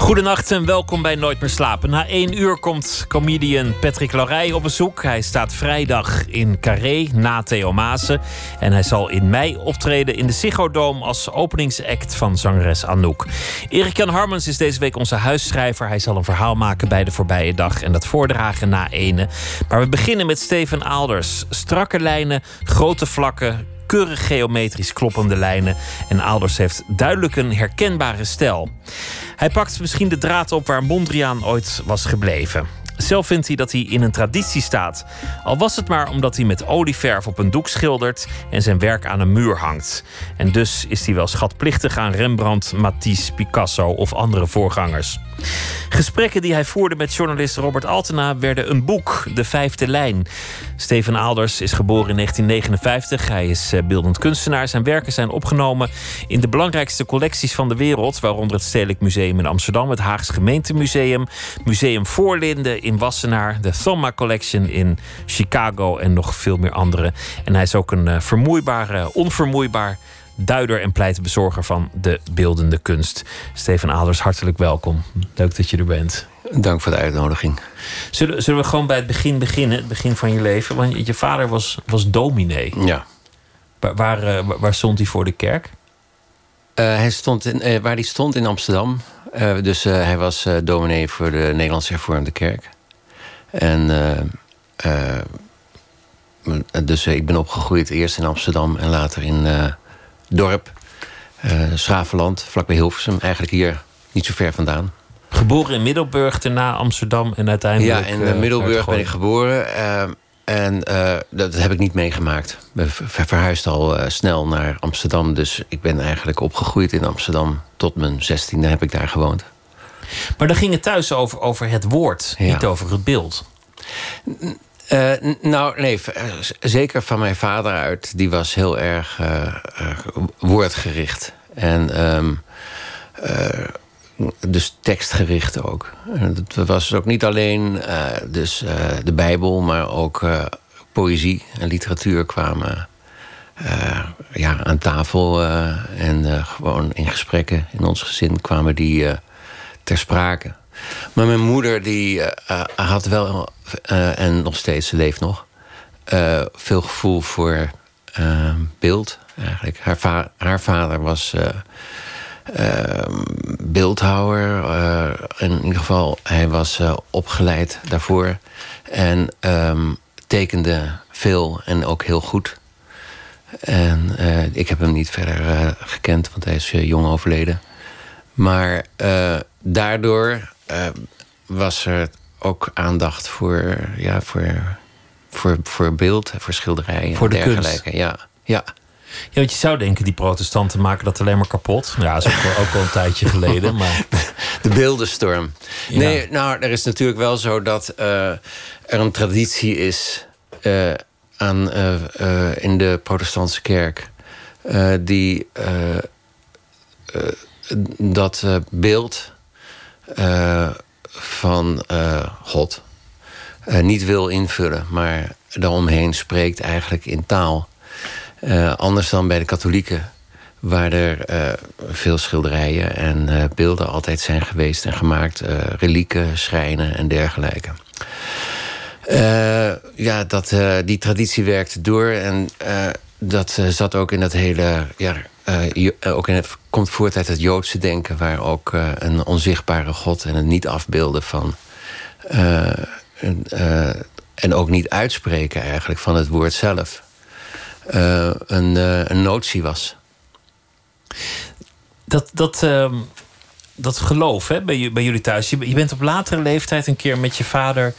Goedenacht en welkom bij Nooit meer slapen. Na één uur komt comedian Patrick Larij op bezoek. Hij staat vrijdag in Carré na Theo Maassen. En hij zal in mei optreden in de Ziggo als openingsact van zangeres Anouk. Erik Jan Harmens is deze week onze huisschrijver. Hij zal een verhaal maken bij de voorbije dag en dat voordragen na ene. Maar we beginnen met Steven Aalders. Strakke lijnen, grote vlakken, keurig geometrisch kloppende lijnen. En Aalders heeft duidelijk een herkenbare stijl. Hij pakt misschien de draad op waar Mondriaan ooit was gebleven. Zelf vindt hij dat hij in een traditie staat. Al was het maar omdat hij met olieverf op een doek schildert en zijn werk aan een muur hangt. En dus is hij wel schatplichtig aan Rembrandt, Matisse, Picasso of andere voorgangers. Gesprekken die hij voerde met journalist Robert Altena werden een boek, De Vijfde Lijn. Steven Aalders is geboren in 1959. Hij is eh, beeldend kunstenaar. Zijn werken zijn opgenomen in de belangrijkste collecties van de wereld, waaronder het Stedelijk Museum in Amsterdam, het Haags Gemeentemuseum, Museum Voorlinden in Wassenaar, de Thoma Collection in Chicago en nog veel meer andere. En hij is ook een eh, vermoeibare, onvermoeibaar duider en pleitbezorger van de beeldende kunst. Steven Aalders, hartelijk welkom. Leuk dat je er bent. Dank voor de uitnodiging. Zullen, zullen we gewoon bij het begin beginnen, het begin van je leven? Want je vader was, was dominee. Ja. Waar, waar, eh, waar stond hij voor de kerk? Uh, hij stond in, uh, waar hij stond in Amsterdam. Uh, dus hij was dominee voor de Nederlandse Hervormde Kerk. En dus ik ben opgegroeid eerst in Amsterdam en later in dorp. Schravenland, vlakbij Hilversum. Eigenlijk hier niet zo ver vandaan. Geboren in Middelburg, daarna Amsterdam en uiteindelijk... Ja, in Middelburg ben ik geboren. En uh, dat heb ik niet meegemaakt. Ben verhuisd al uh, snel naar Amsterdam. Dus ik ben eigenlijk opgegroeid in Amsterdam. Tot mijn zestiende heb ik daar gewoond. Maar dan ging het thuis over, over het woord, ja. niet over het beeld. Uh, nou, nee, zeker van mijn vader uit. Die was heel erg woordgericht. En um, dus tekstgericht ook. Het was ook niet alleen dus, de Bijbel, maar ook poëzie en literatuur kwamen ja, aan tafel. en gewoon in gesprekken in ons gezin kwamen die ter sprake. Maar mijn moeder die had wel, en nog steeds, ze leeft nog, veel gevoel voor beeld eigenlijk. Haar, haar vader was uh, beeldhouwer. In ieder geval, hij was opgeleid daarvoor. En um, tekende veel en ook heel goed. En ik heb hem niet verder gekend, want hij is jong overleden. Maar daardoor was er ook aandacht voor, ja, voor, voor, voor beeld, voor schilderijen voor de en dergelijke. Kunst. Ja, ja. Ja, want je zou denken, die protestanten maken dat alleen maar kapot. Ja, dat is ook, wel, ook al een tijdje geleden. Maar... De beeldenstorm. Ja. Nee, nou, er is natuurlijk wel zo dat uh, er een traditie is... Uh, aan, uh, in de protestantse kerk... die dat beeld van God niet wil invullen... maar daaromheen spreekt eigenlijk in taal... Uh, anders dan bij de katholieken, waar er uh, veel schilderijen en uh, beelden altijd zijn geweest en gemaakt, relieken, schrijnen en dergelijke. ja, dat, die traditie werkte door en dat zat ook in dat hele. Ja, ook in het, komt voort uit het Joodse denken, waar ook een onzichtbare God en het niet afbeelden van. en ook niet uitspreken eigenlijk van het woord zelf een, een notie was. Dat, dat, uh, dat geloof hè, bij, bij jullie thuis. Je bent op latere leeftijd een keer met je vader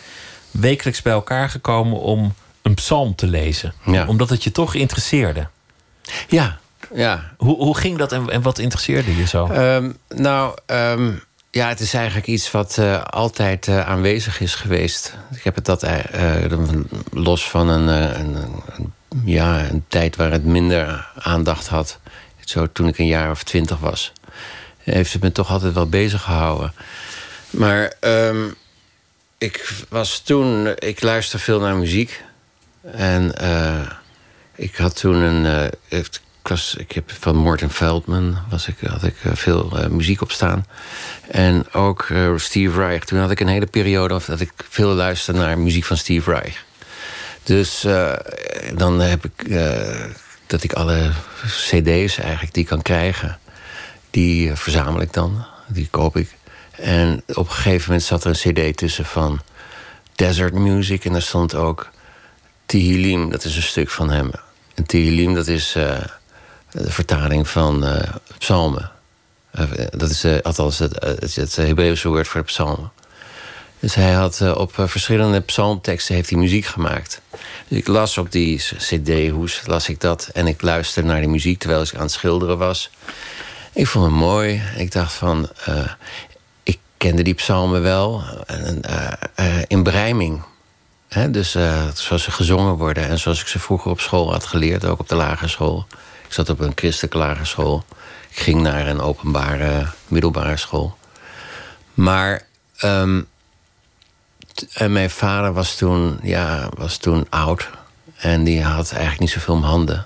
wekelijks bij elkaar gekomen om een psalm te lezen. Ja. Omdat het je toch interesseerde. Ja, ja. Hoe, hoe ging dat en, en wat interesseerde je zo? Um, nou, um, ja, het is eigenlijk iets wat uh, altijd uh, aanwezig is geweest. Ik heb het dat uh, los van een, een, een ja, een tijd waar het minder aandacht had. Zo toen ik een jaar of twintig was. heeft het me toch altijd wel bezig gehouden. Maar ehm, ik was toen... Ik luister veel naar muziek. En uh, ik had toen een... Uh, ik, heb van Morten Feldman was ik, had ik veel uh, muziek op staan. En ook Steve Reich. Toen had ik een hele periode dat ik veel luisterde naar muziek van Steve Reich. Dus dan heb ik dat ik alle cd's eigenlijk die ik kan krijgen... die verzamel ik dan, die koop ik. En op een gegeven moment zat er een cd tussen van Desert Music... en daar stond ook Tihilim, dat is een stuk van hem. En Tihilim, dat is uh, de vertaling van uh, psalmen. Uh, dat is althans het, het, het Hebreeuwse woord voor psalmen. Dus hij had op verschillende psalmteksten heeft hij muziek gemaakt. Dus ik las op die cd-hoes, las ik dat. En ik luisterde naar die muziek terwijl ik aan het schilderen was. Ik vond het mooi. Ik dacht van... ik kende die psalmen wel. in dus zoals ze gezongen worden. En zoals ik ze vroeger op school had geleerd. Ook op de lagere school. Ik zat op een christelijke lagere school. Ik ging naar een openbare middelbare school. Maar... En mijn vader was toen, ja, was toen oud. En die had eigenlijk niet zoveel om handen.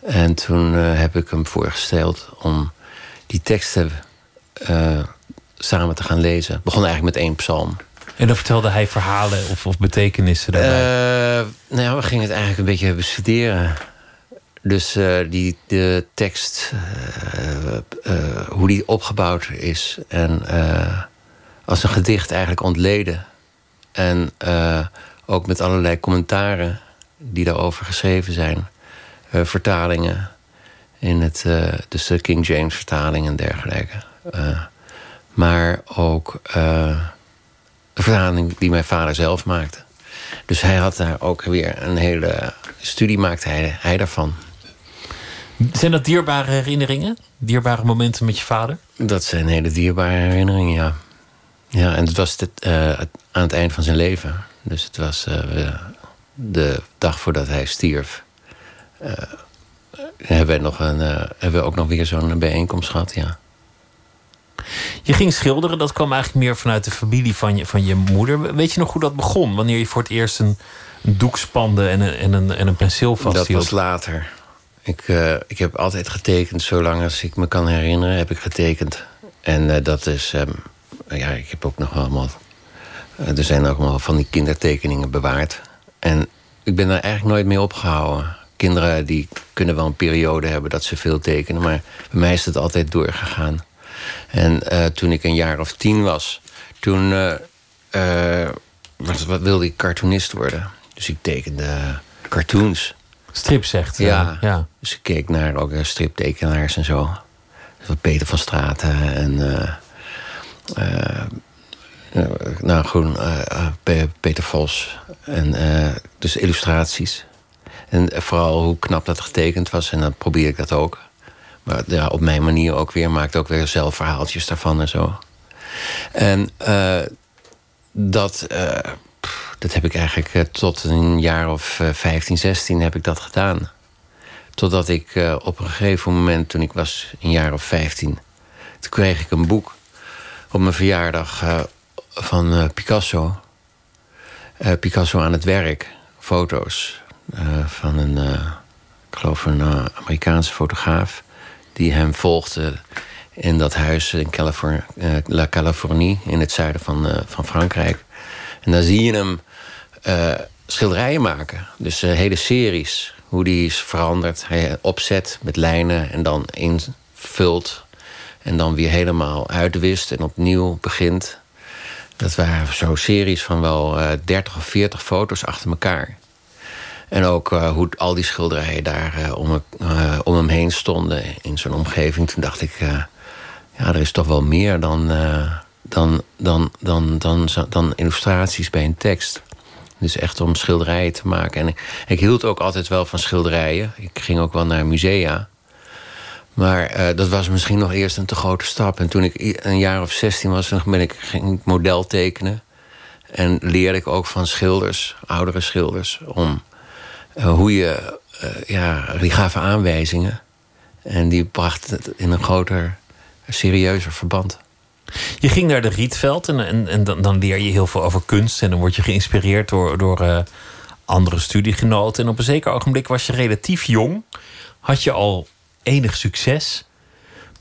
En toen uh, heb ik hem voorgesteld om die teksten samen te gaan lezen. Het begon eigenlijk met één psalm. En dan vertelde hij verhalen of, of betekenissen daarbij? Uh, nou we gingen het eigenlijk een beetje bestuderen. Dus die, de tekst, hoe die opgebouwd is. En als een gedicht eigenlijk ontleden. En ook met allerlei commentaren die daarover geschreven zijn. Vertalingen in het, dus de King James vertaling en dergelijke. maar ook de vertaling die mijn vader zelf maakte. Dus hij had daar ook weer een hele studie maakte hij, hij daarvan. Zijn dat dierbare herinneringen? Dierbare momenten met je vader? Dat zijn hele dierbare herinneringen, ja. Ja, en het was dit, uh, aan het eind van zijn leven. Dus het was uh, de dag voordat hij stierf. Uh, hebben, we nog een, hebben we ook nog weer zo'n bijeenkomst gehad, ja. Je ging schilderen, dat kwam eigenlijk meer vanuit de familie van je, van je moeder. Weet je nog hoe dat begon? Wanneer je voor het eerst een, een doek spande en een, en, een, en een penseel vasthield? Dat was later. Ik, ik heb altijd getekend, zolang als ik me kan herinneren, heb ik getekend. En dat is um, ja, ik heb ook nog allemaal... Eh, er zijn ook allemaal van die kindertekeningen bewaard. En ik ben daar eigenlijk nooit mee opgehouden. Kinderen die kunnen wel een periode hebben dat ze veel tekenen... maar bij mij is het altijd doorgegaan. En uh, toen ik een jaar of tien was... toen uh, was, wat wilde ik cartoonist worden. Dus ik tekende cartoons. Strip zegt. Ja, ja. Dus ik keek naar ook striptekenaars en zo. Peter van Straten en... Uh, nou, gewoon uh, Peter Vos. En dus illustraties. En vooral hoe knap dat getekend was. En dan probeer ik dat ook. Maar op mijn manier ook weer. Maakte ook weer zelf verhaaltjes daarvan en zo. En dat, dat heb ik eigenlijk tot een jaar of 15, 16 heb ik dat gedaan. Totdat ik op een gegeven moment, toen ik was een jaar of 15... toen kreeg ik een boek op mijn verjaardag van Picasso. Picasso aan het werk. Foto's van een, ik geloof een Amerikaanse fotograaf... die hem volgde in dat huis in Californie, La Californie... in het zuiden van, van Frankrijk. En dan zie je hem schilderijen maken. Dus hele series. Hoe die is veranderd. Hij opzet met lijnen en dan invult en dan weer helemaal uitwist en opnieuw begint. Dat waren zo series van wel uh, 30 of 40 foto's achter elkaar. En ook uh, hoe al die schilderijen daar uh, om, uh, om, hem heen stonden in zo'n omgeving. Toen dacht ik, ja, er is toch wel meer dan, dan, dan, dan, dan, dan, illustraties bij een tekst. Dus echt om schilderijen te maken. En ik, hield ook altijd wel van schilderijen. Ik ging ook wel naar musea. Maar dat was misschien nog eerst een te grote stap. En toen ik een jaar of 16 was, ben ik, ging ik model tekenen. En leerde ik ook van schilders, oudere schilders, om hoe je. Uh, ja, die gaven aanwijzingen. En die brachten het in een groter serieuzer verband. Je ging naar de Rietveld en, en, en dan, dan, leer je heel veel over kunst. En dan word je geïnspireerd door, door uh, andere studiegenoten. En op een zeker ogenblik was je relatief jong. Had je al enig succes.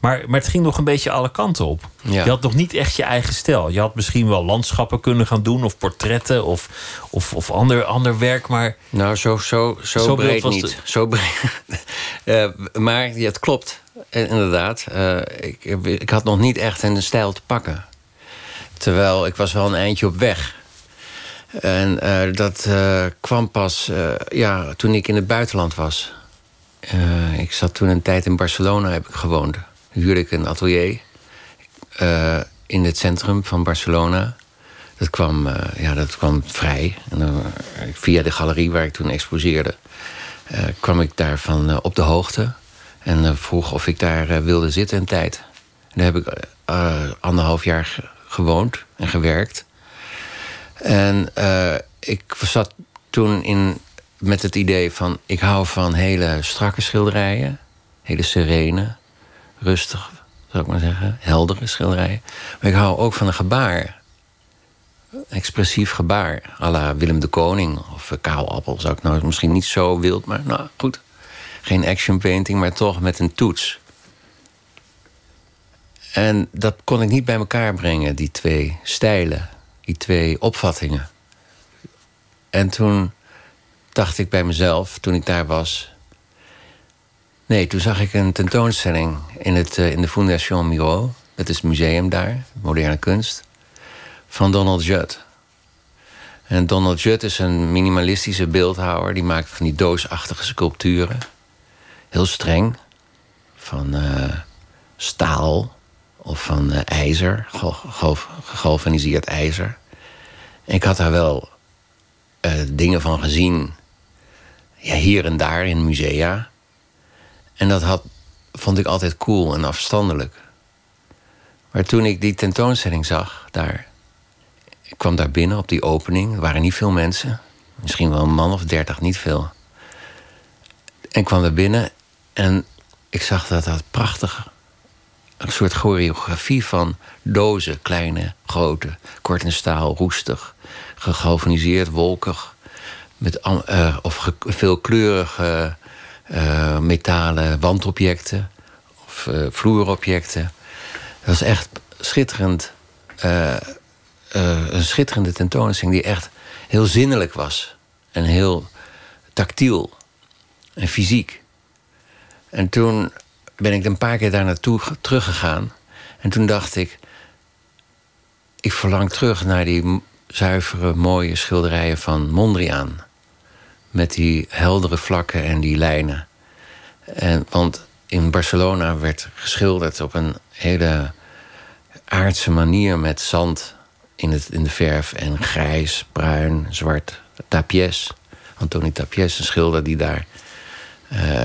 Maar, maar het ging nog een beetje alle kanten op. Ja. Je had nog niet echt je eigen stijl. Je had misschien wel landschappen kunnen gaan doen, of portretten, of, of, of ander, ander werk. Maar nou, zo, zo, zo, zo breed niet. De... Zo breed. uh, maar ja, het klopt, inderdaad. Uh, ik, ik had nog niet echt een stijl te pakken. Terwijl ik was wel een eindje op weg. En uh, dat kwam pas ja, toen ik in het buitenland was. ik zat toen een tijd in Barcelona, heb ik gewoond huurde ik een atelier uh, in het centrum van Barcelona. Dat kwam, uh, ja, dat kwam vrij. En dan, via de galerie waar ik toen exposeerde, kwam ik daarvan op de hoogte. En vroeg of ik daar wilde zitten een tijd. Daar heb ik anderhalf jaar gewoond en gewerkt. En ik zat toen in, met het idee van... ik hou van hele strakke schilderijen, hele serene rustig, zou ik maar zeggen. Heldere schilderijen. Maar ik hou ook van een gebaar. Expressief gebaar. à la Willem de Koning of Kaalappel. Zou ik nou misschien niet zo wild, maar nou goed. Geen action painting, maar toch met een toets. En dat kon ik niet bij elkaar brengen, die twee stijlen. Die twee opvattingen. En toen dacht ik bij mezelf, toen ik daar was... Nee, toen zag ik een tentoonstelling in, het, uh, in de Fondation Miro. Dat is het museum daar, moderne kunst. Van Donald Judd. En Donald Judd is een minimalistische beeldhouwer. Die maakt van die doosachtige sculpturen. Heel streng. Van uh, staal of van uh, ijzer. Gegalvaniseerd ijzer. Ik had daar wel dingen van gezien. Ja, hier en daar in musea. En dat had, vond ik altijd cool en afstandelijk. Maar toen ik die tentoonstelling zag, daar, ik kwam daar binnen op die opening. Er waren niet veel mensen. Misschien wel een man of dertig, niet veel. En kwam daar binnen en ik zag dat dat prachtig... een soort choreografie van dozen, kleine, grote... kort en staal, roestig, gegalvaniseerd, wolkig... Met, uh, of ge, veelkleurige uh, metalen wandobjecten of uh, vloerobjecten. Dat was echt schitterend. Uh, een schitterende tentoonstelling die echt heel zinnelijk was. En heel tactiel. En fysiek. En toen ben ik een paar keer daar naartoe teruggegaan. En toen dacht ik... Ik verlang terug naar die zuivere, mooie schilderijen van Mondriaan met die heldere vlakken en die lijnen. En, want in Barcelona werd geschilderd op een hele aardse manier met zand in, het, in de verf en grijs, bruin, zwart. Tapies, Antoni Tapies, een schilder die daar uh,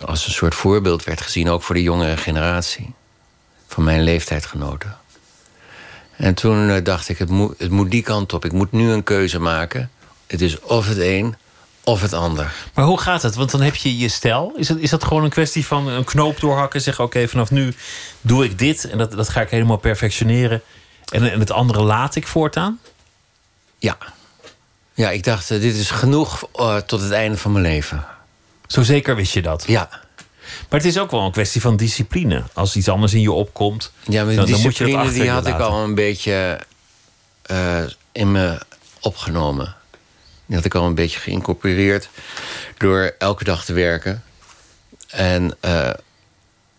als een soort voorbeeld werd gezien, ook voor de jongere generatie van mijn leeftijdgenoten. En toen uh, dacht ik, het moet, het moet die kant op. Ik moet nu een keuze maken. Het is of het een of het ander. Maar hoe gaat het? Want dan heb je je stijl. Is, het, is dat gewoon een kwestie van een knoop doorhakken... en zeggen, oké, vanaf nu doe ik dit... en dat, dat ga ik helemaal perfectioneren... en, en het andere laat ik voortaan? Ja. Ja, ik dacht, uh, dit is genoeg uh, tot het einde van mijn leven. Zo zeker wist je dat? Ja. Maar het is ook wel een kwestie van discipline. Als iets anders in je opkomt... Ja, maar dan, discipline dan moet je die had laten. ik al een beetje uh, in me opgenomen. Die had ik al een beetje geïncorporeerd door elke dag te werken. En uh,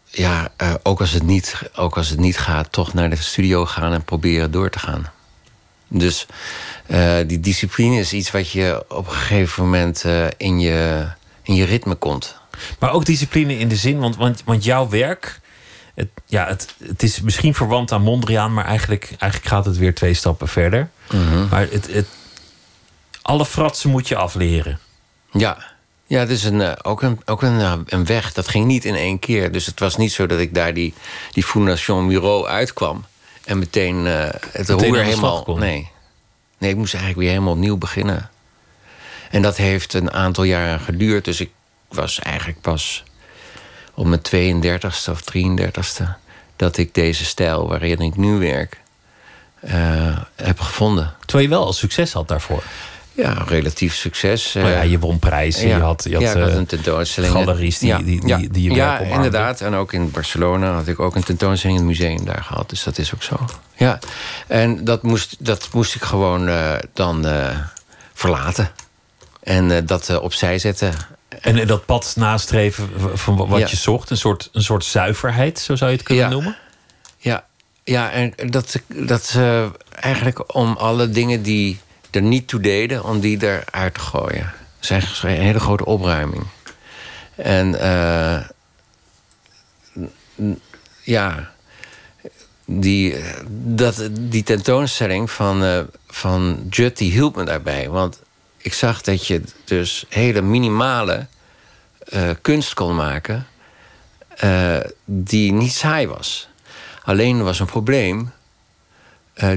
ja, uh, ook, als het niet, ook als het niet gaat, toch naar de studio gaan en proberen door te gaan. Dus uh, die discipline is iets wat je op een gegeven moment in, je, in je ritme komt. Maar ook discipline in de zin, want, want, want jouw werk. Het, ja, het, het is misschien verwant aan Mondriaan, maar eigenlijk, eigenlijk gaat het weer twee stappen verder. Mm -hmm. Maar het, het, alle fratsen moet je afleren. Ja, ja het is een, uh, ook, een, ook een, uh, een weg. Dat ging niet in één keer. Dus het was niet zo dat ik daar die, die Fondation Bureau uitkwam. En meteen uh, het meteen roer helemaal... Nee. nee, ik moest eigenlijk weer helemaal opnieuw beginnen. En dat heeft een aantal jaren geduurd. Dus ik was eigenlijk pas op mijn 32e of 33e... dat ik deze stijl waarin ik nu werk eh, heb gevonden. Terwijl je wel al succes had daarvoor. Ja, relatief succes. Nou ja, je won prijzen, ja. je had, je had, ja, had eh, een tentoonstelling. galeries die, ja, die, die, je ja inderdaad. En ook in Barcelona had ik ook een tentoonstelling in het museum daar gehad. Dus dat is ook zo. Ja, en dat moest, dat moest ik gewoon eh, dan eh, verlaten. En eh, dat eh, opzij zetten. En eh, dat pad nastreven van wat je zocht, een soort, een soort zuiverheid, zo zou je het kunnen noemen. Ja, ja en dat, dat eh, eigenlijk om alle dingen die er niet toe deden, om die eruit te gooien. Eigenlijk een hele grote opruiming. En eh, ja, die, eh, dat, die tentoonstelling van, eh, van Judd, die hielp me daarbij. Want ik zag dat je dus hele minimale kunst kon maken... die niet saai was. Alleen was een probleem.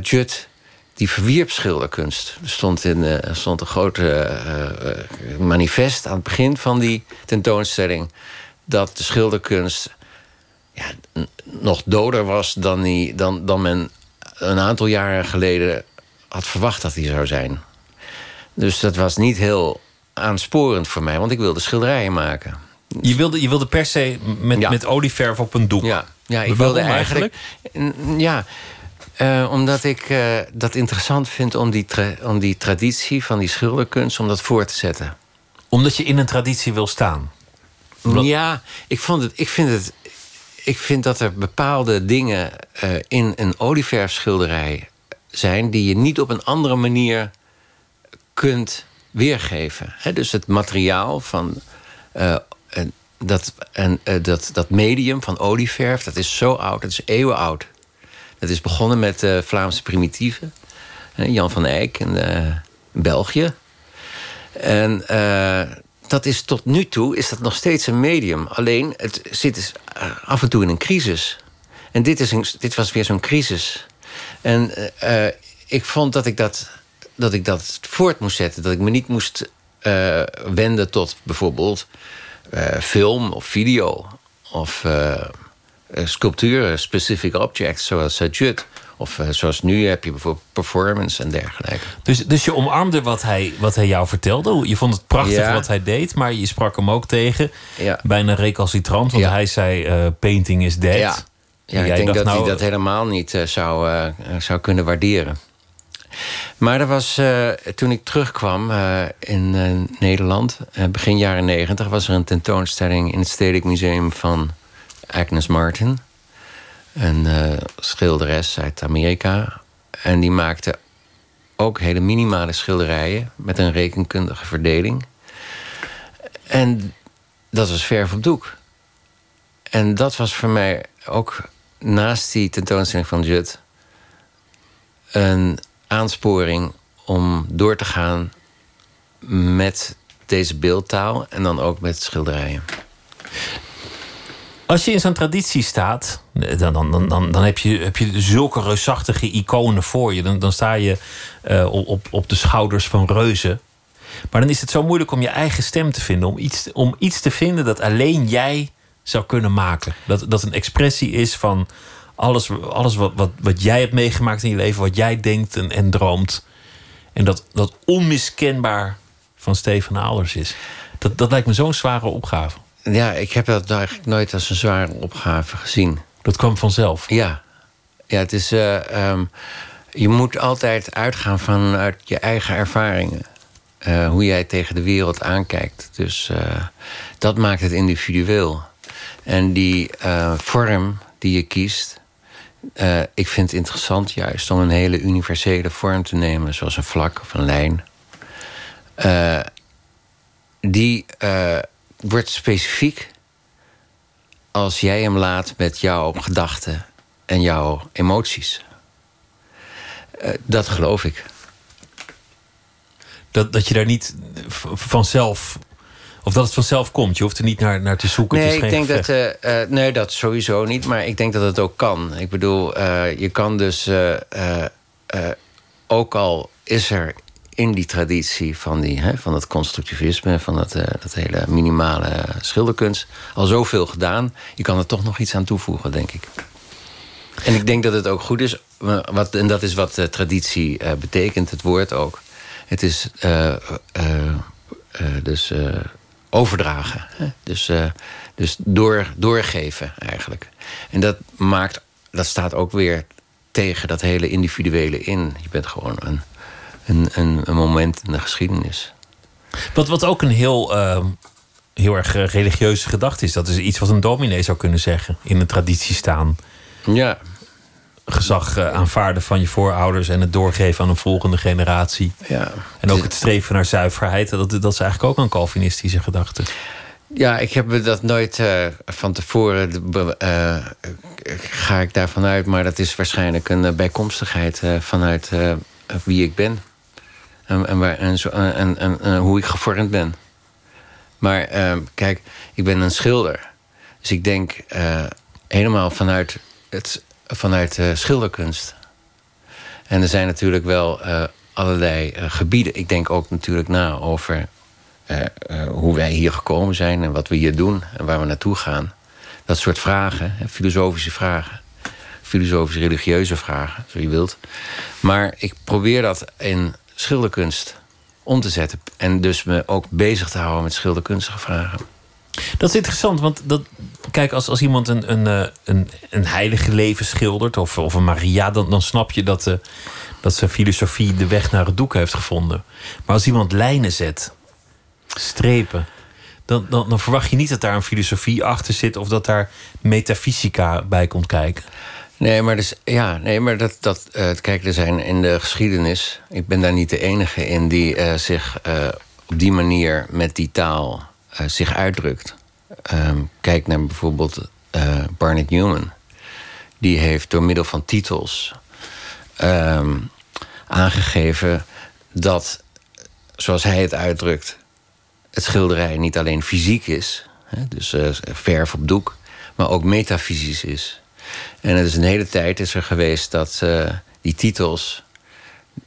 Judd, die verwierp schilderkunst. Er stond, in, eh, er stond een grote eh, eh, manifest aan het begin van die tentoonstelling... dat de schilderkunst ja, nog doder was dan, die, dan, dan men een aantal jaren geleden had verwacht dat hij zou zijn. Dus dat was niet heel aansporend voor mij, want ik wilde schilderijen maken. Je wilde, je wilde per se met, Ja. met olieverf op een doek. Ja, ja ik wilde eigenlijk. N- Ja, eh, omdat ik eh, dat interessant vind om die, om die traditie van die schilderkunst om dat voor te zetten. Omdat je in een traditie wil staan. Omdat- Ja, ik, vond het, ik, vind het, ik vind dat er bepaalde dingen eh, in een olieverfschilderij zijn die je niet op een andere manier kunt weergeven. Dus het materiaal van en dat, en, dat, dat medium van olieverf, dat is zo oud, dat is eeuwenoud. Dat is begonnen met de Vlaamse primitieven. Jan van Eyck in, eh, België. En eh, dat is tot nu toe is dat nog steeds een medium. Alleen het zit dus, eh, af en toe in een crisis. En dit, is een, dit was weer zo'n crisis. En eh, eh, ik vond dat ik dat, dat ik dat voort moest zetten. Dat ik me niet moest eh, wenden tot bijvoorbeeld eh, film of video. Of eh, eh, sculpturen, specific objects, zoals Judd. Of eh, zoals nu heb je bijvoorbeeld performance en dergelijke. Dus, dus je omarmde wat hij, wat hij jou vertelde. Je vond het prachtig Ja. wat hij deed, maar je sprak hem ook tegen. Ja. Bijna recalcitrant, want Ja. hij zei: eh, painting is dead. Ja, ik denk dat nou, hij dat helemaal niet eh, zou, eh, zou kunnen waarderen. Maar er was, eh, toen ik terugkwam eh, in eh, Nederland, eh, begin jaren negentig... was er een tentoonstelling in het Stedelijk Museum van Agnes Martin. Een eh, schilderes uit Amerika. En die maakte ook hele minimale schilderijen... met een rekenkundige verdeling. En dat was verf op doek. En dat was voor mij ook naast die tentoonstelling van Judd een aansporing om door te gaan met deze beeldtaal en dan ook met schilderijen. Als je in zo'n traditie staat, dan, dan, dan, dan, heb, je, heb je zulke reusachtige iconen voor je. Dan, dan sta je eh, op, op de schouders van reuzen. Maar dan is het zo moeilijk om je eigen stem te vinden. Om iets, om iets te vinden dat alleen jij zou kunnen maken. Dat, dat een expressie is van alles, alles wat, wat, wat jij hebt meegemaakt in je leven. Wat jij denkt en, en droomt. En dat, dat onmiskenbaar van Steven Alders is. Dat, dat lijkt me zo'n zware opgave. Ja, ik heb dat eigenlijk nooit als een zware opgave gezien. Dat kwam vanzelf. Ja, ja het is. eh, ehm, je moet altijd uitgaan vanuit je eigen ervaringen. Eh, hoe jij tegen de wereld aankijkt. Dus eh, dat maakt het individueel. En die vorm die je kiest. ik vind het interessant juist om een hele universele vorm te nemen, zoals een vlak of een lijn. Die wordt specifiek als jij hem laat met jouw gedachten en jouw emoties. Eh, dat geloof ik. Dat, dat je daar niet vanzelf. Of dat het vanzelf komt. Je hoeft er niet naar, naar te zoeken. Nee, ik denk dat, eh, eh, nee, dat sowieso niet. Maar ik denk dat het ook kan. Ik bedoel, je kan dus ook al is er in die traditie van, die, hè, van het constructivisme, van dat, eh, dat hele minimale schilderkunst, al zoveel gedaan. Je kan er toch nog iets aan toevoegen, denk ik. En ik denk dat het ook goed is, wat, en dat is wat traditie betekent, het woord ook. Het is dus overdragen. Hè? Dus, dus door, doorgeven eigenlijk. En dat maakt, dat staat ook weer tegen dat hele individuele in. Je bent gewoon een, een, een, een moment in de geschiedenis. Wat, wat ook een heel, uh, heel erg eh, religieuze gedachte is. Dat is iets wat een dominee zou kunnen zeggen. In een traditie staan. Ja. Gezag uh, aanvaarden van je voorouders en het doorgeven aan een volgende generatie. Ja. En ook het streven naar zuiverheid. Dat, dat is eigenlijk ook een Calvinistische gedachte. Ja, ik heb dat nooit uh, van tevoren. Uh, ga ik daarvan uit, maar dat is waarschijnlijk een bijkomstigheid vanuit wie ik ben. En, en, waar, en, zo, en, en, hoe ik gevormd ben. Maar ehm, kijk, ik ben een schilder. Dus ik denk helemaal vanuit, het, vanuit schilderkunst. En er zijn natuurlijk wel allerlei gebieden. Ik denk ook natuurlijk na over hoe wij hier gekomen zijn en wat we hier doen en waar we naartoe gaan. Dat soort vragen, filosofische vragen. Filosofische, religieuze vragen, zo je wilt. Maar ik probeer dat in schilderkunst om te zetten. En dus me ook bezig te houden met schilderkunstige vragen. Dat is interessant, want dat, kijk, als, als iemand een, een, eh, een, een heilige leven schildert, of, of een Maria, dan, dan snap je dat, de, dat zijn filosofie de weg naar het doek heeft gevonden. Maar als iemand lijnen zet, strepen. Dan, dan, dan, verwacht je niet dat daar een filosofie achter zit of dat daar metafysica bij komt kijken. Nee, maar, dus, ja, nee, maar dat, dat uh, kijk, er zijn in de geschiedenis. Ik ben daar niet de enige in die uh, zich uh, op die manier met die taal zich uitdrukt. Um, kijk naar bijvoorbeeld Barnett Newman. Die heeft door middel van titels um, aangegeven dat, zoals hij het uitdrukt, het schilderij niet alleen fysiek is, hè, dus verf op doek, maar ook metafysisch is. En het is een hele tijd is er geweest dat uh, die titels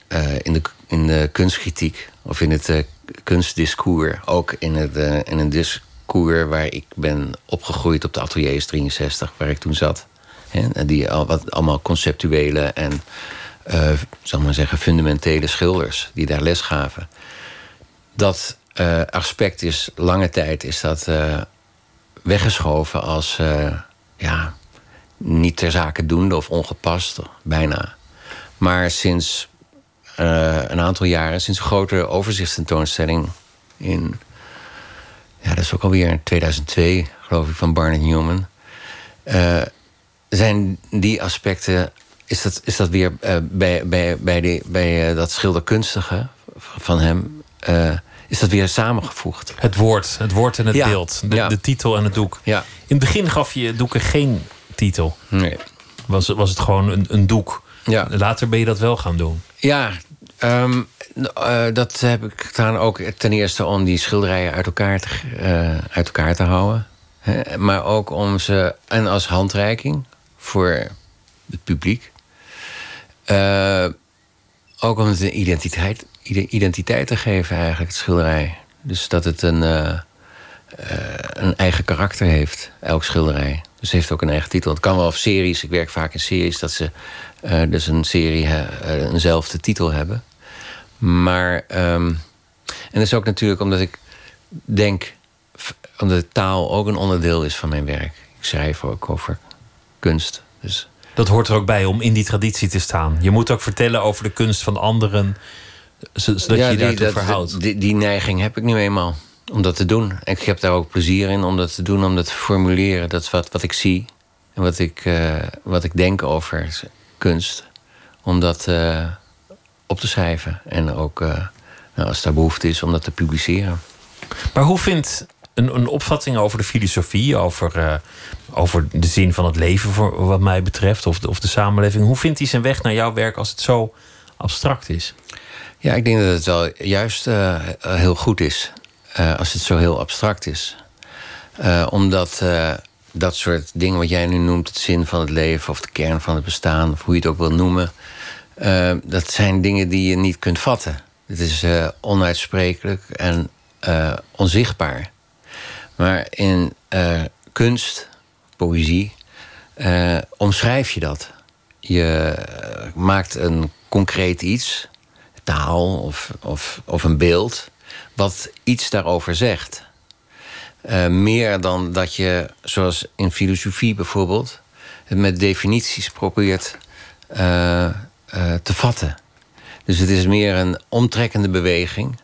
uh, in, de, in de kunstkritiek of in het kunstdiscours, ook in, het, in een discours waar ik ben opgegroeid op de Ateliers 63, waar ik toen zat. Hè, die al, wat, allemaal conceptuele en, zal maar zeggen, fundamentele schilders die daar les gaven. Dat aspect is lange tijd is dat weggeschoven als ja, niet ter zake doende of ongepast, bijna. Maar sinds een aantal jaren, sinds een grote overzichtstentoonstelling in, ja, dat is ook alweer in 2002, geloof ik, van Barnett Newman, zijn die aspecten, is dat, is dat weer bij, bij, bij, die, bij dat schilderkunstige van hem is dat weer samengevoegd. Het woord, het woord en het beeld. De, de, titel en het doek. Ja. In het begin gaf je doeken geen titel. Nee. Was, was het gewoon een, een doek. Ja. Later ben je dat wel gaan doen. Ja, um, uh, dat heb ik gedaan ook ten eerste om die schilderijen uit elkaar te, uh, uit elkaar te houden. He, maar ook om ze, en als handreiking voor het publiek. Uh, ook om het een identiteit identiteit te geven, eigenlijk, het schilderij. Dus dat het een, uh, uh, een eigen karakter heeft, elk schilderij. Dus het heeft ook een eigen titel. Het kan wel of series, ik werk vaak in series, dat ze uh, dus een serie eenzelfde titel hebben. Maar, um, en dat is ook natuurlijk omdat ik denk, omdat taal ook een onderdeel is van mijn werk. Ik schrijf ook over kunst. Dus. Dat hoort er ook bij om in die traditie te staan. Je moet ook vertellen over de kunst van anderen zodat ja, je je daartoe verhoudt. Die, die, neiging heb ik nu eenmaal om dat te doen. En ik heb daar ook plezier in om dat te doen, om dat te formuleren. Dat is wat, wat ik zie en wat ik, uh, wat ik denk over kunst. Om dat uh, op te schrijven. En ook, uh, nou, als daar behoefte is, om dat te publiceren. Maar hoe vindt een, een opvatting over de filosofie, over, over de zin van het leven, voor wat mij betreft, of de, of de samenleving, hoe vindt hij zijn weg naar jouw werk als het zo abstract is? Ja, ik denk dat het wel juist heel goed is. Uh, als het zo heel abstract is. Uh, omdat dat soort dingen wat jij nu noemt, het zin van het leven of de kern van het bestaan, of hoe je het ook wil noemen, dat zijn dingen die je niet kunt vatten. Het is onuitsprekelijk en onzichtbaar. Maar in kunst, poëzie, omschrijf je dat. je maakt een concreet iets, taal of, of, of een beeld, wat iets daarover zegt. Uh, meer dan dat je, zoals in filosofie bijvoorbeeld, het met definities probeert uh, uh, te vatten. Dus het is meer een omtrekkende beweging.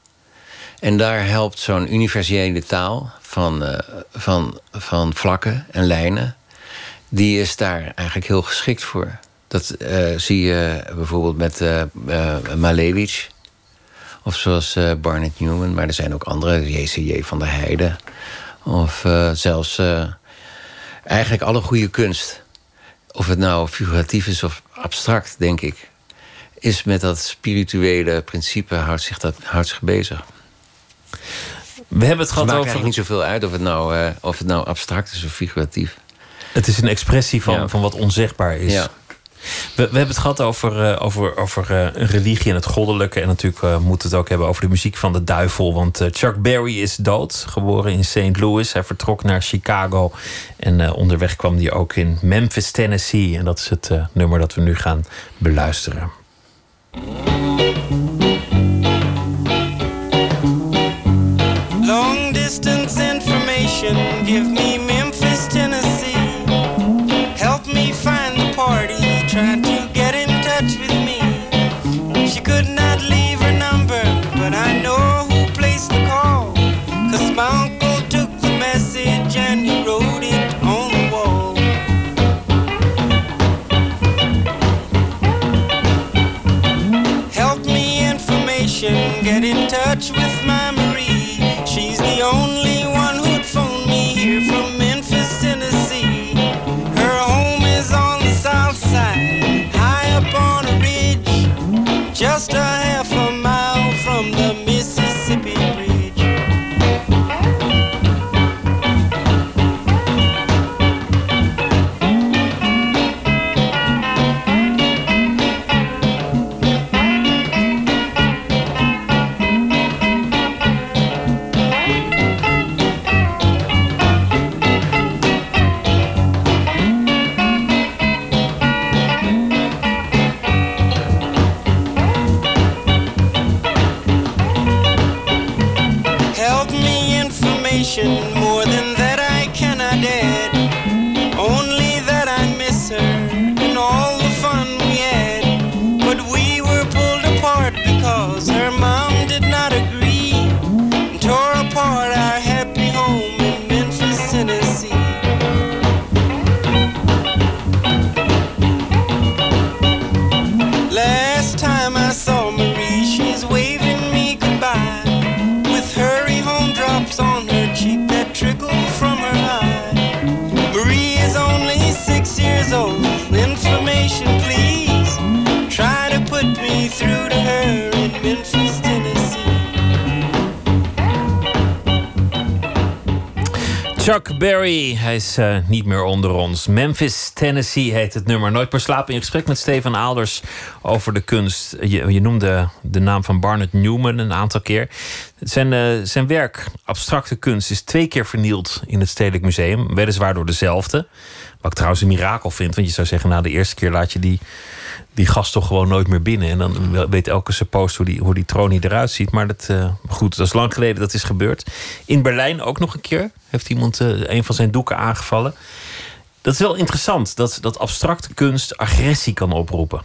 En daar helpt zo'n universele taal van, van, van vlakken en lijnen, die is daar eigenlijk heel geschikt voor. Dat zie je bijvoorbeeld met Malevich. Of zoals Barnett Newman, maar er zijn ook andere, J.C.J. van der Heijden. Of uh, zelfs uh, eigenlijk alle goede kunst. Of het nou figuratief is of abstract, denk ik. Is met dat spirituele principe houdt zich, dat, houdt zich bezig. We hebben het gehad het over. Het niet zoveel uit of het, nou, uh, of het nou abstract is of figuratief. Het is een expressie van, ja. van wat onzegbaar is. Ja. We, hebben het gehad over, uh, over, over uh, religie en het goddelijke. En natuurlijk uh, moeten we het ook hebben over de muziek van de duivel. Want Chuck Berry is dood, geboren in St. Louis. Hij vertrok naar Chicago. En onderweg kwam hij ook in Memphis, Tennessee. En dat is het nummer dat we nu gaan beluisteren. Long distance information, give me touch with Chuck Berry, hij is uh, niet meer onder ons. Memphis, Tennessee heet het nummer. Nooit meer slapen. In gesprek met Stefan Aalders over de kunst. Je, noemde de naam van Barnett Newman een aantal keer. Zijn, uh, zijn werk, abstracte kunst, is twee keer vernield in het Stedelijk Museum. Weliswaar door dezelfde. Wat ik trouwens een mirakel vind. Want je zou zeggen, na de eerste keer laat je die, die gast toch gewoon nooit meer binnen. En dan weet elke suppost hoe die, hoe die tronie eruit ziet. Maar dat, uh, goed, dat is lang geleden dat is gebeurd. In Berlijn ook nog een keer heeft iemand uh, een van zijn doeken aangevallen. Dat is wel interessant, dat, dat abstracte kunst agressie kan oproepen.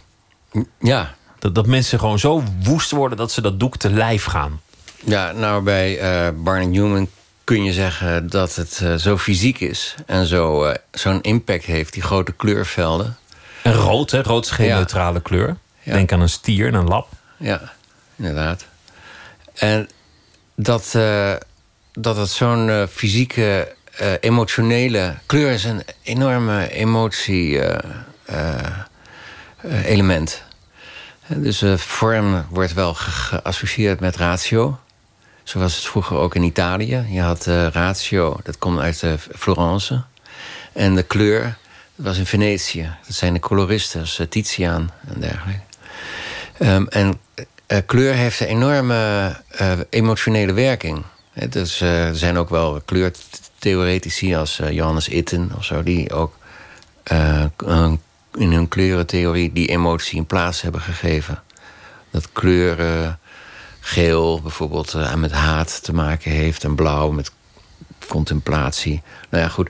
Ja. Dat, dat mensen gewoon zo woest worden dat ze dat doek te lijf gaan. Ja, nou bij uh, Barney Newman kun je zeggen dat het uh, zo fysiek is... en zo, uh, zo'n impact heeft, die grote kleurvelden. En rood, hè? Rood is geen ja. neutrale kleur. Ja. Denk aan een stier en een lap. Ja, inderdaad. En dat, uh, dat het zo'n uh, fysieke, uh, emotionele... Kleur is een enorme emotie-element. dus vorm wordt wel ge geassocieerd met ratio. Zo was het vroeger ook in Italië. Je had ratio, dat komt uit Florence. En de kleur, dat was in Venetië. Dat zijn de coloristen, Titiaan en dergelijke. Um, en uh, kleur heeft een enorme uh, emotionele werking. Dus, er zijn ook wel kleurtheoretici als Johannes Itten of zo, die ook in hun kleurentheorie die emotie een plaats hebben gegeven. Dat kleuren, geel bijvoorbeeld met haat te maken heeft... en blauw met contemplatie. Nou ja, goed.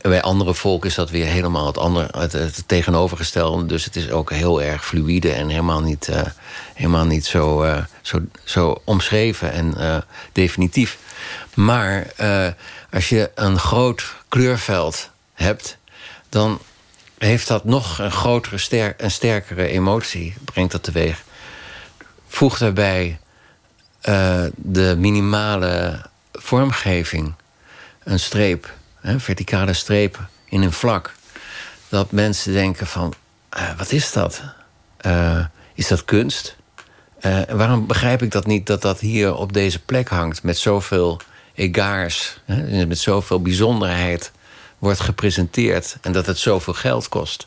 Bij andere volken is dat weer helemaal het, andere, het, tegenovergestelde. Dus het is ook heel erg fluïde en helemaal niet, uh, helemaal niet zo, uh, zo, zo omschreven en uh, definitief. Maar als je een groot kleurveld hebt, dan heeft dat nog een grotere, ster een sterkere emotie, brengt dat teweeg. Voeg daarbij de minimale vormgeving een streep, een verticale streep in een vlak. Dat mensen denken van, uh, wat is dat? Uh, is dat kunst? Uh, waarom begrijp ik dat niet dat dat hier op deze plek hangt... met zoveel egaars, hè, met zoveel bijzonderheid wordt gepresenteerd... en dat het zoveel geld kost?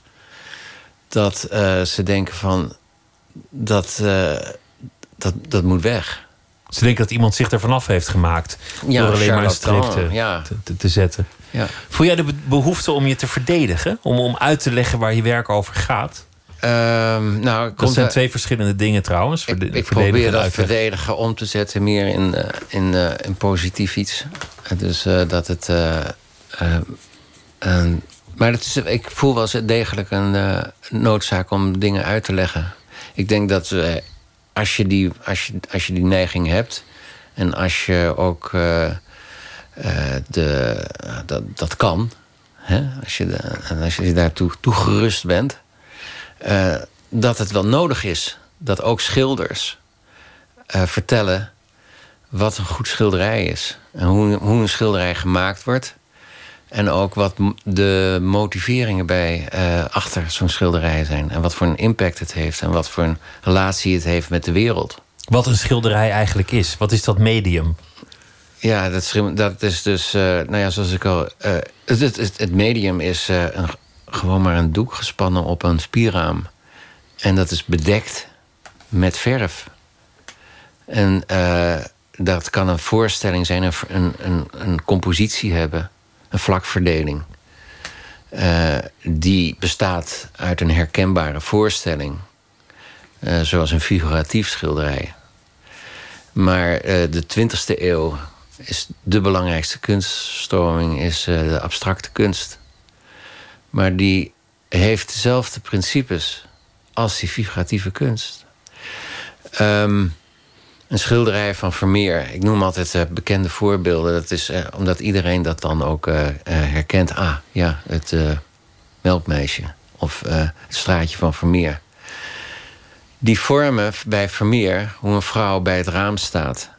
Dat ze denken van, dat, dat, dat moet weg. Ze denken dat iemand zich er vanaf heeft gemaakt. Ja, door alleen maar een streep te, ja. te, te- te zetten. Ja. Voel jij de be- behoefte om je te verdedigen? Om, om uit te leggen waar je werk over gaat? Ehm, nou, Dat komt zijn twee verschillende dingen trouwens. Ik, ik probeer dat verdedigen om te zetten meer in, eh, in, eh, in positief iets. Dus eh, dat het. eh, eh, een- maar het is, ik voel wel degelijk een noodzaak om dingen uit te leggen. Ik denk dat eh, als, je die, als, je, als je die neiging hebt. en als je ook. eh, eh, de, dat, dat kan. Hè? Als, je de, als je daartoe toegerust bent. eh, dat het wel nodig is dat ook schilders vertellen wat een goed schilderij is. En hoe, hoe een schilderij gemaakt wordt. En ook wat de motiveringen bij eh, achter zo'n schilderij zijn. En wat voor een impact het heeft. En wat voor een relatie het heeft met de wereld. Wat een schilderij eigenlijk is. Wat is dat medium? Ja, dat is, dat is dus, eh, nou ja, zoals ik al. eh, het, het, medium is een, gewoon maar een doek gespannen op een spierraam. En dat is bedekt met verf. En dat kan een voorstelling zijn, een, een, een compositie hebben, een vlakverdeling. Eh, die bestaat uit een herkenbare voorstelling, eh, zoals een figuratief schilderij. Maar eh, de 20e eeuw is de belangrijkste kunststroming is de abstracte kunst. Maar die heeft dezelfde principes als die figuratieve kunst. Ehm, een schilderij van Vermeer. Ik noem altijd eh, bekende voorbeelden. Dat is eh, omdat iedereen dat dan ook eh, herkent. Ah, ja, het melkmeisje. Of het straatje van Vermeer. Die vormen bij Vermeer, hoe een vrouw bij het raam staat.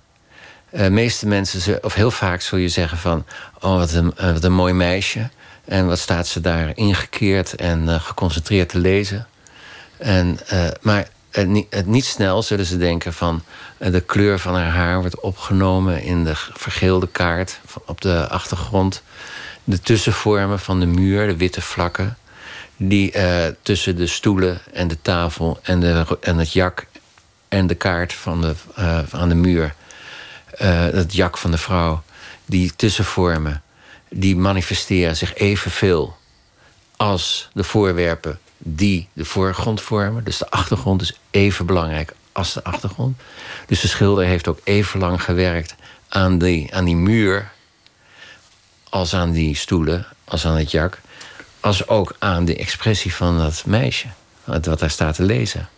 De meeste mensen, of heel vaak zul je zeggen van... oh, wat een, wat een mooi meisje. En wat staat ze daar ingekeerd en geconcentreerd te lezen. En, maar eh, niet, eh, niet snel zullen ze denken van... eh, de kleur van haar haar wordt opgenomen in de vergeelde kaart... op de achtergrond. De tussenvormen van de muur, de witte vlakken... die eh, tussen de stoelen en de tafel en, de, en het jak... en de kaart van de, eh, aan de muur... eh, het jak van de vrouw... die tussenvormen, die manifesteren zich evenveel als de voorwerpen die de voorgrond vormen. Dus de achtergrond is even belangrijk als de achtergrond. Dus de schilder heeft ook even lang gewerkt aan die, aan die muur... als aan die stoelen, als aan het jak... als ook aan de expressie van dat meisje, wat daar staat te lezen.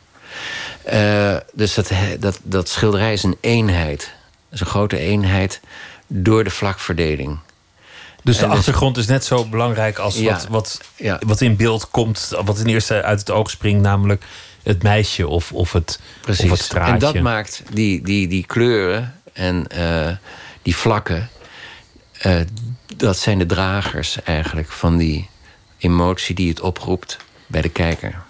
Eh, dus dat, dat, dat schilderij is een eenheid. Een grote eenheid door de vlakverdeling. Dus de En dus- achtergrond is net zo belangrijk als Ja. wat, wat, Ja. wat in beeld komt. Wat ten eerste uit het oog springt, namelijk het meisje of, of, het, of het straatje. En dat maakt die, die, die kleuren en eh, die vlakken... eh, dat zijn de dragers eigenlijk van die emotie die het oproept bij de kijker.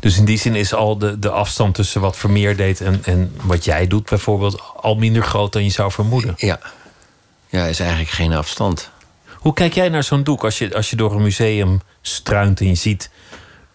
Dus in die zin is al de, de afstand tussen wat Vermeer deed en, en wat jij doet bijvoorbeeld al minder groot dan je zou vermoeden. Ja. Ja, is eigenlijk geen afstand. Hoe kijk jij naar zo'n doek als je, als je door een museum struint en je ziet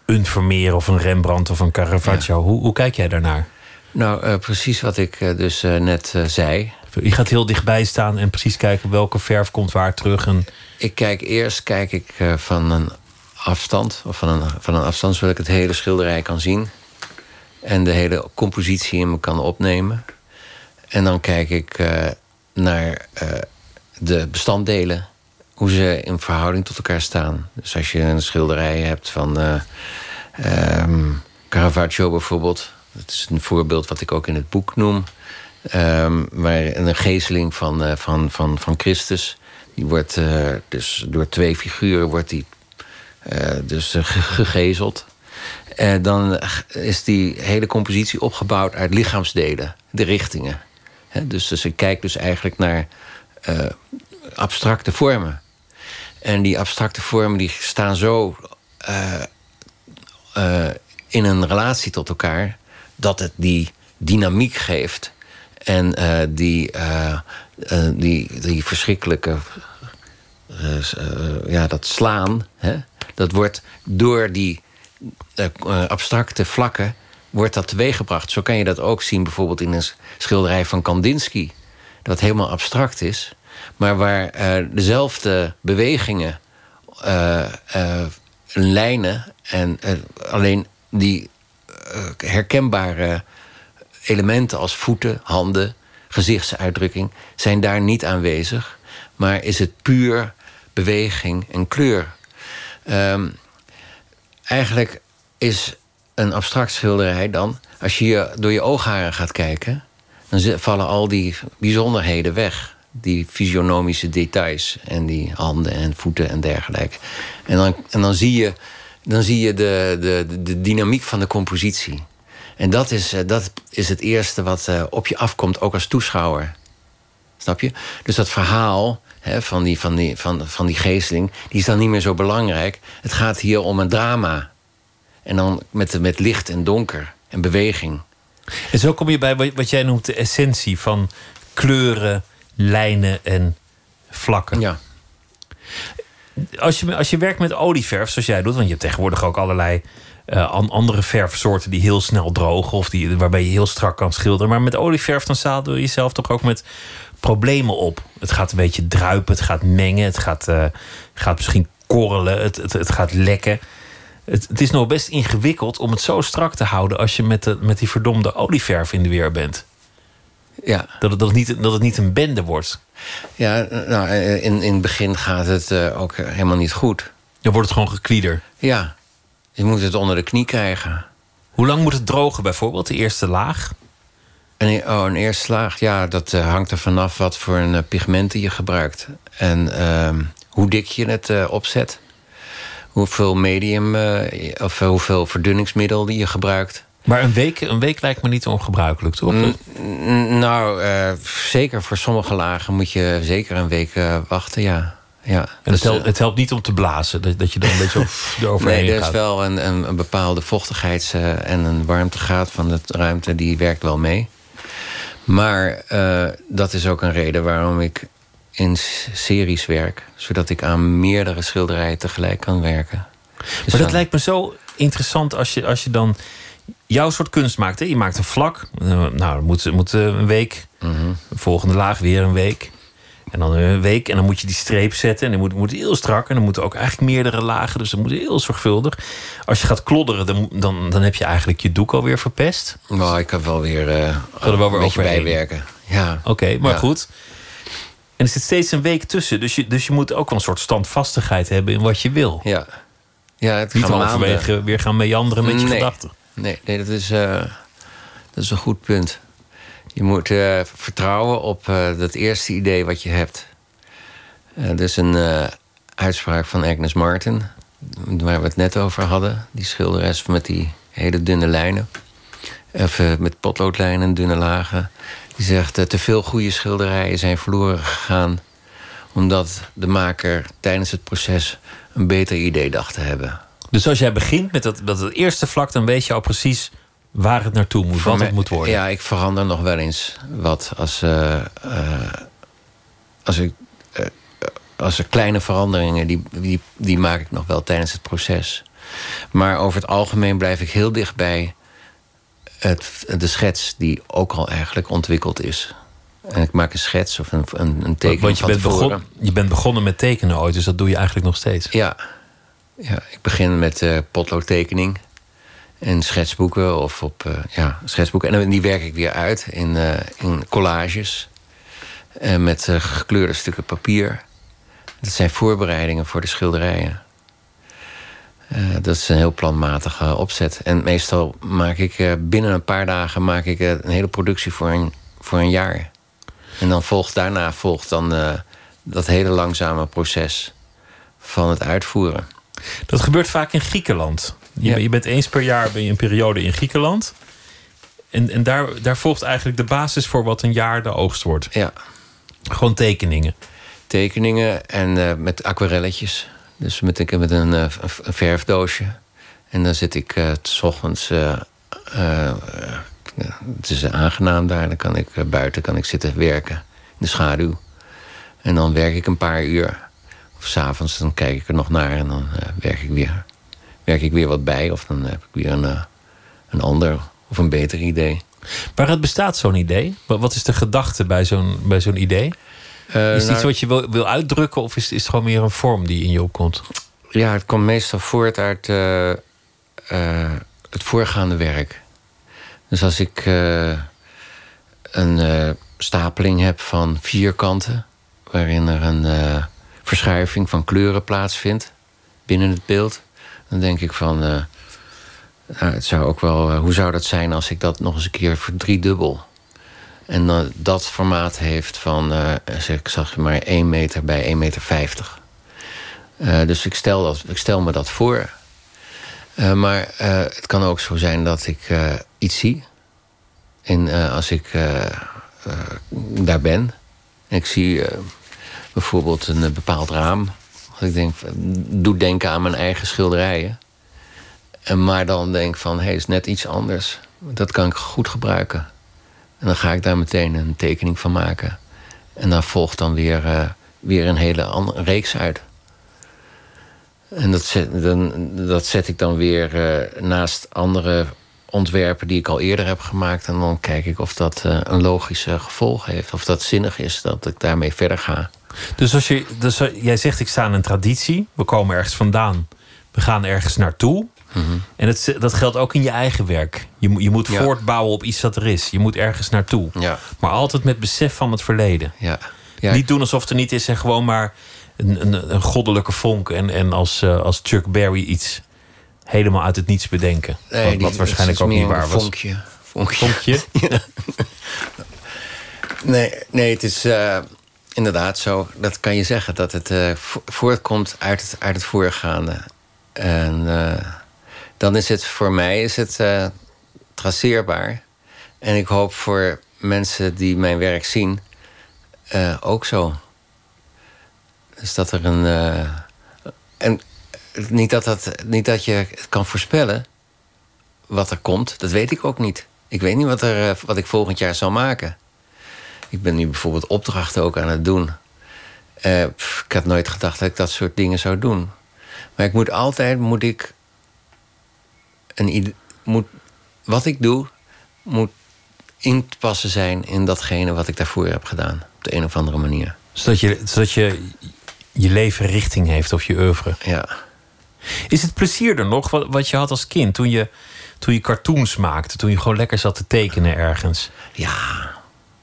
een Vermeer of een Rembrandt of een Caravaggio? Hoe, hoe kijk jij daarnaar? Nou, eh, precies wat ik eh, dus eh, net zei. Je gaat heel dichtbij staan en precies kijken welke verf komt waar terug. En Ik kijk eerst kijk ik, van een afstand, of van een, van een afstand, zodat ik het hele schilderij kan zien. En de hele compositie in me kan opnemen. En dan kijk ik naar de bestanddelen, hoe ze in verhouding tot elkaar staan. Dus als je een schilderij hebt van uh, Caravaggio bijvoorbeeld, dat is een voorbeeld wat ik ook in het boek noem. Um, waar een geesteling van, van, van, van Christus. Die wordt dus door twee figuren wordt die, dus gegezeld. Dan is die hele compositie opgebouwd uit lichaamsdelen, de richtingen. Dus, dus ik kijk dus eigenlijk naar uh, abstracte vormen. En die abstracte vormen die staan zo uh, in een relatie tot elkaar dat het die dynamiek geeft en die, die, die verschrikkelijke ja, dat slaan, hè, dat wordt door die abstracte vlakken wordt dat teweeggebracht. Zo kan je dat ook zien bijvoorbeeld in een schilderij van Kandinsky. Dat helemaal abstract is. Maar waar uh, dezelfde bewegingen, uh, lijnen... en alleen die herkenbare elementen als voeten, handen, gezichtsuitdrukking... zijn daar niet aanwezig. Maar is het puur beweging en kleur. Um, eigenlijk is een abstract schilderij dan... als je door je oogharen gaat kijken... dan vallen al die bijzonderheden weg. Die fysionomische details en die handen en voeten en dergelijke. En dan, en dan zie je, dan zie je de, de, de dynamiek van de compositie. En dat is, eh, dat is het eerste wat eh, op je afkomt, ook als toeschouwer. Snap je? Dus dat verhaal hè, van, die, van, die, van, van die geesteling... die is dan niet meer zo belangrijk. Het gaat hier om een drama. En dan met, met licht en donker en beweging. En zo kom je bij wat jij noemt de essentie van kleuren, lijnen en vlakken. Ja. Als je, als je werkt met olieverf, zoals jij doet, want je hebt tegenwoordig ook allerlei uh, andere verfsoorten die heel snel drogen of die, waarbij je heel strak kan schilderen. Maar met olieverf dan zadel je jezelf toch ook met problemen op. Het gaat een beetje druipen, het gaat mengen, het gaat, uh, gaat misschien korrelen, het, het, het gaat lekken. Het, het, is nog best ingewikkeld om het zo strak te houden als je met, de, met die verdomde olieverf in de weer bent. Ja. Dat, het, dat, het niet, dat het niet een bende wordt. Ja, nou, in, in het begin gaat het uh, ook helemaal niet goed. Dan wordt het gewoon geklieder. Ja, je moet het onder de knie krijgen. Hoe lang moet het drogen bijvoorbeeld, de eerste laag? Een, oh, een eerste laag, ja, dat uh, hangt er vanaf wat voor een uh, pigmenten je gebruikt. En uh, hoe dik je het opzet. Hoeveel medium of hoeveel verdunningsmiddel die je gebruikt. Maar een week, een week lijkt me niet ongebruikelijk, toch? Mm, nou, zeker voor sommige lagen moet je zeker een week wachten, ja. Ja, en het, dus, helpt, het, helpt, niet om te blazen, dat, dat je dan een beetje eroverheen nee, er is wel een, een, een bepaalde vochtigheids- en een warmtegraad van de ruimte... die werkt wel mee. Maar dat is ook een reden waarom ik in series werk. Zodat ik aan meerdere schilderijen tegelijk kan werken. Dus maar dat lijkt me zo interessant als je, als je dan jouw soort kunst maakt. Hè? Je maakt een vlak. Nou, dan moet, moet een week. Mm -hmm. Volgende laag weer een week. En dan een week. En dan moet je die streep zetten. En dan moet, moet heel strak. En dan moeten ook eigenlijk meerdere lagen. Dus dan moet heel zorgvuldig. Als je gaat klodderen, dan, dan, dan heb je eigenlijk je doek alweer verpest. Nou, ik kan wel weer, uh, er wel weer over bijwerken. Ja. Oké, okay, maar ja. goed. En er zit steeds een week tussen. Dus je, dus je moet ook wel een soort standvastigheid hebben in wat je wil. Ja. ja het Niet halverwege weer gaan meanderen met je gedachten. Nee, nee dat, is, uh, dat is een goed punt. Je moet uh, vertrouwen op uh, dat eerste idee wat je hebt. Dat is een uitspraak van Agnes Martin, waar we het net over hadden. Die schilderes met die hele dunne lijnen. Of met potloodlijnen en dunne lagen. Die zegt: te veel goede schilderijen zijn verloren gegaan. omdat de maker tijdens het proces een beter idee dacht te hebben. Dus als jij begint met dat, dat het eerste vlak, dan weet je al precies waar het naartoe moet, wat het moet worden. Ja, ik verander nog wel eens wat. Als, uh, uh, als, ik, uh, als er kleine veranderingen, die, die, die maak ik nog wel tijdens het proces. Maar over het algemeen blijf ik heel dicht bij het, de schets die ook al eigenlijk ontwikkeld is. En ik maak een schets of een, een, een tekening Want je bent, begon, je bent begonnen met tekenen ooit, dus dat doe je eigenlijk nog steeds. Ja, Ja, ik begin met uh, potloodtekening en schetsboeken of op uh, ja, schetsboeken. En die werk ik weer uit in, uh, in collages. En met gekleurde stukken papier. Dat zijn voorbereidingen voor de schilderijen. Dat is een heel planmatige opzet. En meestal maak ik binnen een paar dagen maak ik, een hele productie voor een, voor een jaar. En dan volgt daarna volgt dan dat hele langzame proces van het uitvoeren. Dat gebeurt vaak in Griekenland. Je, je, bent eens per jaar ben je een periode in Griekenland. En, en daar, daar volgt eigenlijk de basis voor wat een jaar de oogst wordt. Ja. Gewoon tekeningen. Tekeningen en met aquarelletjes. Dus met, met een, uh, een verfdoosje. En dan zit ik uh, s ochtends. het is aangenaam daar. Dan kan ik buiten kan ik zitten werken. In de schaduw. En dan werk ik een paar uur. Of s'avonds dan kijk ik er nog naar en dan werk, ik weer, werk ik weer wat bij. Of dan heb ik weer een, een ander of een beter idee. Waaruit bestaat zo'n idee? Wat is de gedachte bij zo'n bij zo'n idee? Uh, is het iets wat je wil, wil uitdrukken of is, is het gewoon meer een vorm die in je opkomt? Ja, het komt meestal voort uit het voorgaande werk. Dus als ik een stapeling heb van vierkanten waarin er een verschuiving van kleuren plaatsvindt binnen het beeld. Dan denk ik van, nou, het zou ook wel, hoe zou dat zijn als ik dat nog eens een keer verdriedubbel? En uh, dat formaat heeft van, zeg, ik maar 1 meter bij 1 meter 50. dus ik stel, dat, ik stel me dat voor. maar het kan ook zo zijn dat ik iets zie. En als ik daar ben, en ik zie bijvoorbeeld een eh, bepaald raam. Ik denk, doe denken aan mijn eigen schilderijen. En maar dan denk van, hé, hey, is net iets anders. Dat kan ik goed gebruiken. En dan ga ik daar meteen een tekening van maken. En dan volgt dan weer, uh, weer een hele andere reeks uit. En dat zet, dan, dat zet ik dan weer uh, naast andere ontwerpen die ik al eerder heb gemaakt. En dan kijk ik of dat uh, een logische gevolg heeft. Of dat zinnig is dat ik daarmee verder ga. Dus, als je, dus jij zegt, ik sta in een traditie. We komen ergens vandaan. We gaan ergens naartoe. Mm -hmm. En het, dat geldt ook in je eigen werk. Je, je moet ja. voortbouwen op iets dat er is. Je moet ergens naartoe. Ja. Maar altijd met besef van het verleden. Ja. Niet doen alsof er niet is en gewoon maar een, een, een goddelijke vonk. En, en als, uh, als Chuck Berry iets helemaal uit het niets bedenken. Nee, wat, waarschijnlijk ook niet waar was. Vonkje. Vonkje. vonkje? nee, nee, het is... Uh, inderdaad zo. Dat kan je zeggen, dat het uh, voortkomt uit het, uit het voorgaande. En uh, dan is het voor mij is het, uh, traceerbaar. En ik hoop voor mensen die mijn werk zien ook zo. Dus dat er een. en niet dat, dat, niet dat je kan voorspellen wat er komt, dat weet ik ook niet. Ik weet niet wat, er, wat ik volgend jaar zal maken. Ik ben nu bijvoorbeeld opdrachten ook aan het doen. Ik had nooit gedacht dat ik dat soort dingen zou doen. Maar ik moet altijd, moet ik... Een, moet, wat ik doe, moet in te passen zijn in datgene wat ik daarvoor heb gedaan. Op de een of andere manier. Zodat je, zodat je, je leven richting heeft of je oeuvre. Ja. Is het plezier er nog wat, wat je had als kind toen je, toen je cartoons maakte? Toen je gewoon lekker zat te tekenen ergens? Ja,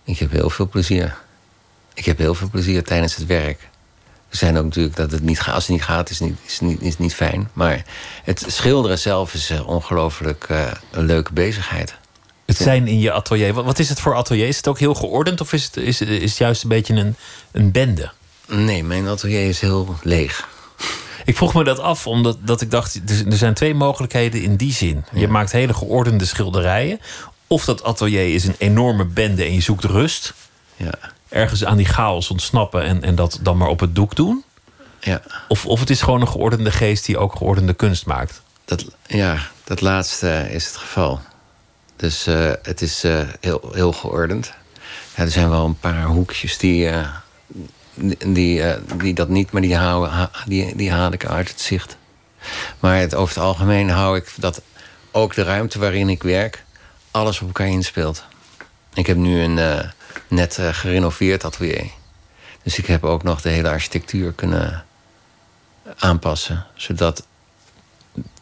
ik heb heel veel plezier. Ik heb heel veel plezier tijdens het werk. Er zijn ook natuurlijk dat het niet gaat. Als het niet gaat, is niet, is niet, is niet fijn. Maar het schilderen zelf is uh, ongelooflijk uh, een leuke bezigheid. Het zijn in je atelier. Wat, wat, is het voor atelier? Is het ook heel geordend of is het, is, is het juist een beetje een, een bende? Nee, mijn atelier is heel leeg. Ik vroeg me dat af, omdat dat ik dacht... er zijn twee mogelijkheden in die zin. Je maakt hele geordende schilderijen... Of dat atelier is een enorme bende en je zoekt rust. Ja. Ergens aan die chaos ontsnappen en, en dat dan maar op het doek doen. Ja. Of, of het is gewoon een geordende geest die ook geordende kunst maakt. Dat, ja, dat laatste is het geval. Dus uh, het is uh, heel, heel geordend. Ja, er zijn wel een paar hoekjes die, uh, die, die dat niet, maar die, houden, die, die haal ik uit het zicht. Maar het, over het algemeen hou ik dat ook de ruimte waarin ik werk alles op elkaar inspeelt. Ik heb nu een net uh, gerenoveerd atelier. Dus ik heb ook nog de hele architectuur kunnen aanpassen. Zodat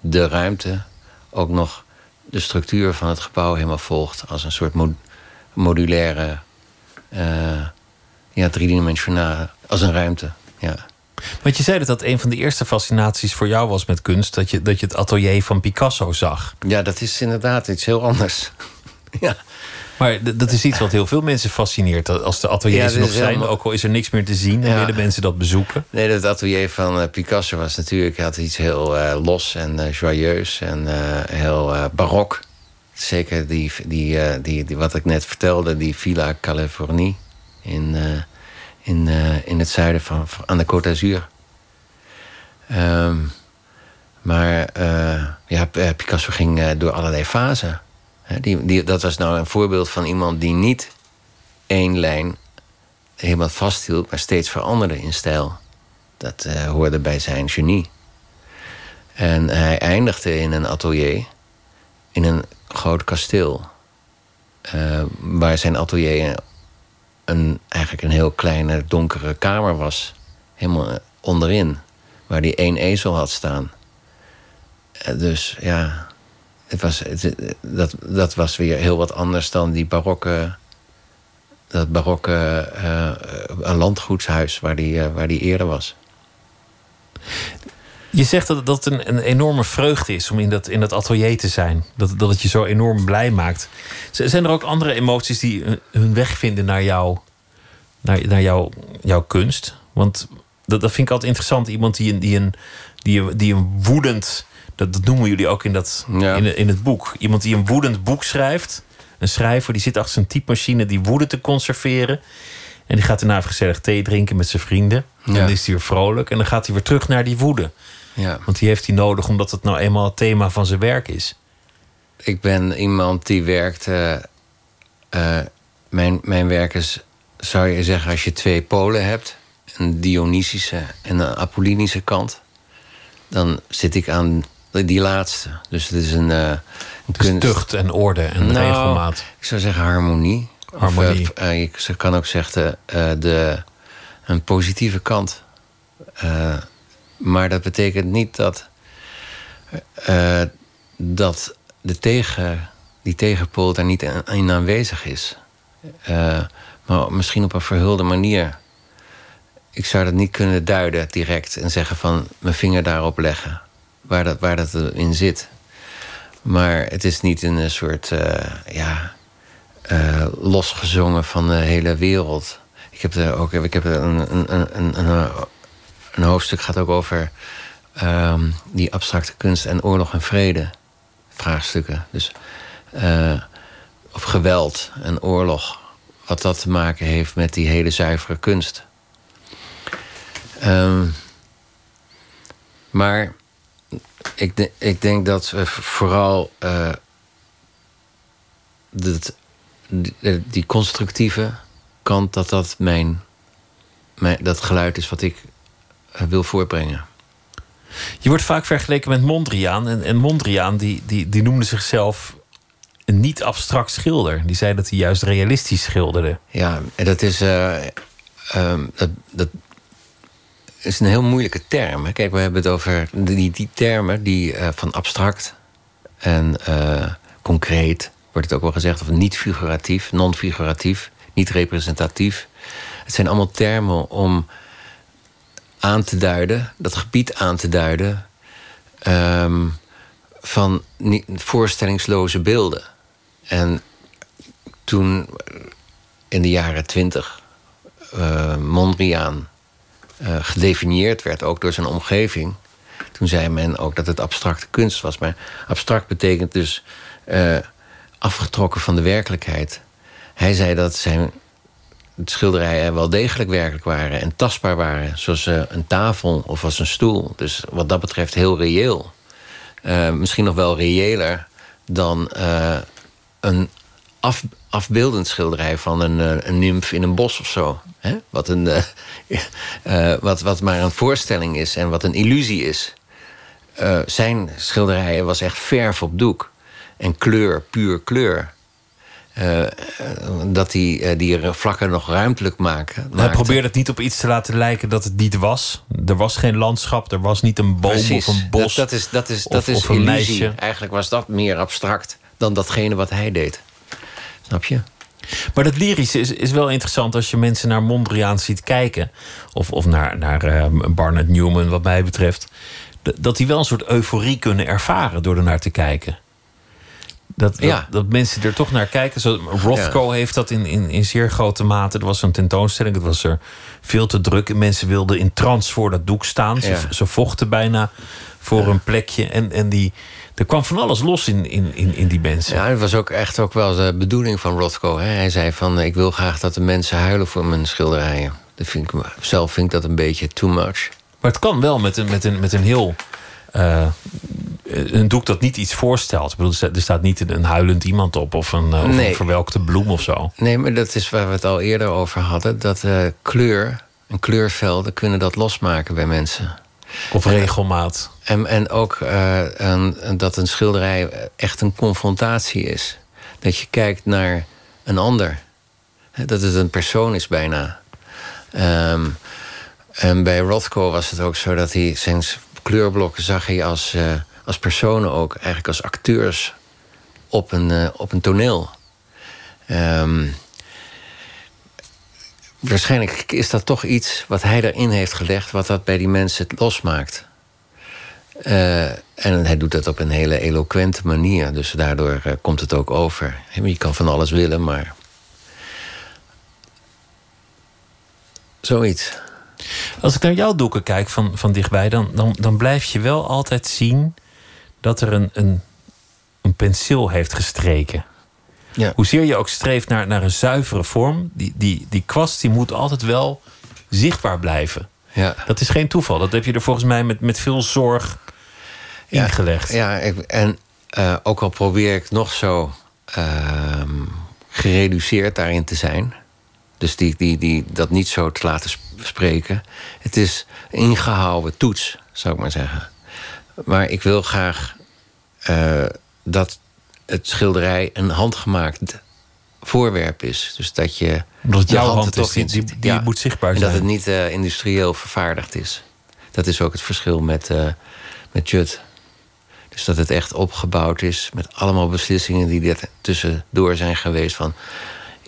de ruimte ook nog de structuur van het gebouw helemaal volgt. Als een soort mo- modulaire, eh, ja, driedimensionale, als een ruimte. Ja. Want je zei dat dat een van de eerste fascinaties voor jou was met kunst. Dat je, dat je het atelier van Picasso zag. ja, dat is inderdaad iets heel anders. ja. Maar dat is iets wat heel veel mensen fascineert. Als de ateliers Ja, er nog zijn, helemaal- ook al is er niks meer te zien... en Ja. willen mensen dat bezoeken. Nee, dat atelier van eh, Picasso was natuurlijk had iets heel eh, los en eh, joyeus en heel barok. Zeker die, die, die, die, wat ik net vertelde, die Villa Californie in, in, in het zuiden van, van- aan de Côte d'Azur. Ehm, maar ja, Picasso ging door allerlei fasen. Die, dat was nou een voorbeeld van iemand die niet één lijn helemaal vasthield, maar steeds veranderde in stijl. Dat eh, hoorde bij zijn genie. En hij eindigde in een atelier, in een groot kasteel. eh, waar zijn atelier een, eigenlijk een heel kleine donkere kamer was. Helemaal eh, onderin, waar hij één ezel had staan. Dus ja, het was, dat, dat was weer heel wat anders dan die barokke dat barokke eh, eh, landgoedshuis waar die, eh, waar die eerder was. Je zegt dat, dat een, een enorme vreugde is om in dat, in dat atelier te zijn. Dat, dat het je zo enorm blij maakt. Zijn er ook andere emoties die hun- hun weg vinden naar, jou, naar, naar jou, jouw kunst? Want dat, dat vind ik altijd interessant. Iemand een, die een, die een, die een woedend... Dat, dat noemen jullie ook in, dat, Ja. in, in het boek. Iemand die een woedend boek schrijft. Een schrijver die zit achter zijn typemachine die woede te conserveren. En die gaat daarna gezellig thee drinken met zijn vrienden. En Ja. dan is hij weer vrolijk. En dan gaat hij weer terug naar die woede. Ja. Want die heeft hij nodig omdat het nou eenmaal het thema van zijn werk is. Ik ben iemand die werkt. eh, eh, mijn, mijn werk is, zou je zeggen, als je twee polen hebt: een Dionysische en een Apollinische kant. Dan zit ik aan die laatste. Dus het is een, eh tucht en orde en Nou, regelmaat. Ik zou zeggen harmonie. Harmonie. Of, eh, eh, je kan ook zeggen de, een positieve kant. Maar dat betekent niet dat, dat de tegen, die tegenpool daar niet in, aanwezig is. Maar misschien op een verhulde manier. Ik zou dat niet kunnen duiden direct en zeggen van mijn vinger daarop leggen. Waar dat, waar dat in zit. Maar het is niet een soort, eh, ja, eh, losgezongen van de hele wereld. Ik heb er ook ik heb een, een, een, een, hoofdstuk gaat ook over ehm, die abstracte kunst en oorlog en vrede vraagstukken. Dus, eh, of geweld en oorlog. Wat dat te maken heeft met die hele zuivere kunst. Ehm, maar ik, de- ik denk dat we vooral eh, dat, die, die constructieve kant, dat dat mijn, mijn dat geluid is wat ik eh, wil voortbrengen. Je wordt vaak vergeleken met Mondriaan. En, en Mondriaan die, die, die noemde zichzelf een niet-abstract schilder. Die zei dat hij juist realistisch schilderde. Ja, en dat is, eh, ehm, dat, dat is een heel moeilijke term. Kijk, we hebben het over die, die termen die, eh, van abstract en eh, concreet, wordt het ook wel gezegd, of niet figuratief, non-figuratief, niet representatief. Het zijn allemaal termen om aan te duiden, dat gebied aan te duiden ehm, van voorstellingsloze beelden. En toen in de jaren twintig eh, Mondriaan eh, gedefinieerd werd, ook door zijn omgeving. Toen zei men ook dat het abstracte kunst was. Maar abstract betekent dus eh, afgetrokken van de werkelijkheid. Hij zei dat zijn schilderijen wel degelijk werkelijk waren en tastbaar waren. Zoals eh, een tafel of als een stoel. Dus wat dat betreft heel reëel. Eh, misschien nog wel reëler dan eh, een af, afbeeldend schilderij van een, eh, een nymf in een bos of zo. Hè? Wat, een, eh, eh, wat, wat maar een voorstelling is en wat een illusie is. Zijn schilderijen was echt verf op doek. En kleur, puur kleur. dat die, die vlakken nog ruimtelijk maken. Hij probeerde het niet op iets te laten lijken dat het niet was. Er was geen landschap, er was niet een boom Precies. of een bos. Dat, dat is, dat is, of- dat is illusie. meisje. Eigenlijk was dat meer abstract dan datgene wat hij deed. Snap je? Maar dat lyrische is, is wel interessant als je mensen naar Mondriaan ziet kijken. Of, of naar, naar eh, Barnett Newman, wat mij betreft. Dat die wel een soort euforie kunnen ervaren door er naar te kijken. Dat, dat, Ja. dat mensen er toch naar kijken. Zo, Rothko heeft dat in, in, in zeer grote mate. Er was een tentoonstelling, het was er veel te druk. En mensen wilden in trance voor dat doek staan. Ze, ze vochten bijna voor een plekje. En, en die, er kwam van alles los in, in, in, in die mensen. Ja, het was ook echt ook wel de bedoeling van Rothko. Hè? Hij zei van, ik wil graag dat de mensen huilen voor mijn schilderijen. Dat vind ik, zelf vind ik dat een beetje too much. Maar het kan wel met een, met een, met een heel. eh, een doek dat niet iets voorstelt. Ik bedoel, er staat- niet een huilend iemand op of een, eh, of Nee. een verwelkte bloem of zo. Nee, maar dat is waar we het al eerder over hadden. Dat eh, kleur en kleurvelden kunnen dat losmaken bij mensen. Of regelmaat. En, en ook eh, dat een schilderij echt een confrontatie is. Dat je kijkt naar een ander. Dat het een persoon is bijna. Ehm, en bij Rothko was het ook zo dat hij zijn kleurblokken zag hij als, eh, als personen ook, eigenlijk als acteurs op een, eh, op een toneel. Ehm, waarschijnlijk is dat toch iets wat hij erin heeft gelegd, wat dat bij die mensen losmaakt. Eh, en hij doet dat op een hele eloquente manier. Dus daardoor eh, komt het ook over. Je kan van alles willen, maar. Zoiets. Als ik naar jouw doeken kijk van, van dichtbij, dan, dan, dan blijf je wel altijd zien dat er een, een, een penseel heeft gestreken. Ja. Hoezeer je ook streeft naar, naar een zuivere vorm, die, die, die kwast die moet altijd wel zichtbaar blijven. Ja. Dat is geen toeval. Dat heb je er volgens mij met, met veel zorg Ja, ingelegd. Ja, ik, en eh, ook al probeer ik nog zo ehm, gereduceerd daarin te zijn. Dus die, die, die, dat niet zo te laten sp- spreken. Het is ingehouden toets, zou ik maar zeggen. Maar ik wil graag eh, dat het schilderij een handgemaakt voorwerp is. Dus dat je Omdat jouw hand hand toch die, moet zichtbaar En zijn. dat het niet eh, industrieel vervaardigd is. Dat is ook het verschil met, eh met Jut. Dus dat het echt opgebouwd is met allemaal beslissingen die er tussendoor zijn geweest. Van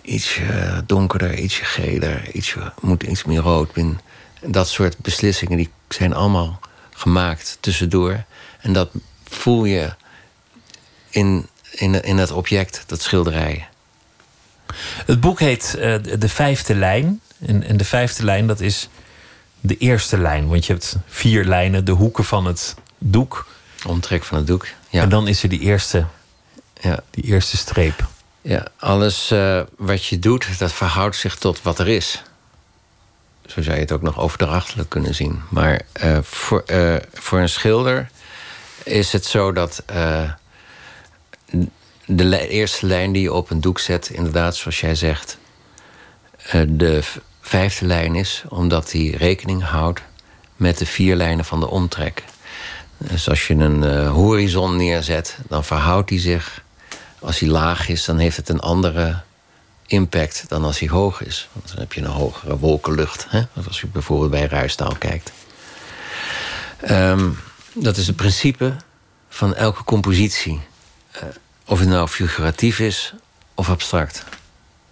ietsje donkerder, ietsje geler, ietsje, moet iets meer rood. in. En dat soort beslissingen die zijn allemaal gemaakt tussendoor. En dat voel je in, in, in dat object, dat schilderij. Het boek heet eh, De de Vijfde Lijn. En, en de vijfde lijn, dat is de eerste lijn. Want je hebt vier lijnen, de hoeken van het doek. Omtrek van het doek. Ja. En dan is er die eerste, ja. die eerste streep. Ja, alles eh, wat je doet, dat verhoudt zich tot wat er is. Zo zou je het ook nog overdrachtelijk kunnen zien. Maar eh, voor, voor een schilder is het zo dat de eerste lijn die je op een doek zet, inderdaad, zoals jij zegt, eh, de vijfde lijn is, omdat die rekening houdt met de vier lijnen van de omtrek. Dus als je een eh, horizon neerzet, dan verhoudt die zich als hij laag is, dan heeft het een andere impact dan als hij hoog is. Want dan heb je een hogere wolkenlucht. Hè? Als je bijvoorbeeld bij Ruistaal kijkt. Ehm, dat is het principe van elke compositie. Eh, of het nou figuratief is of abstract.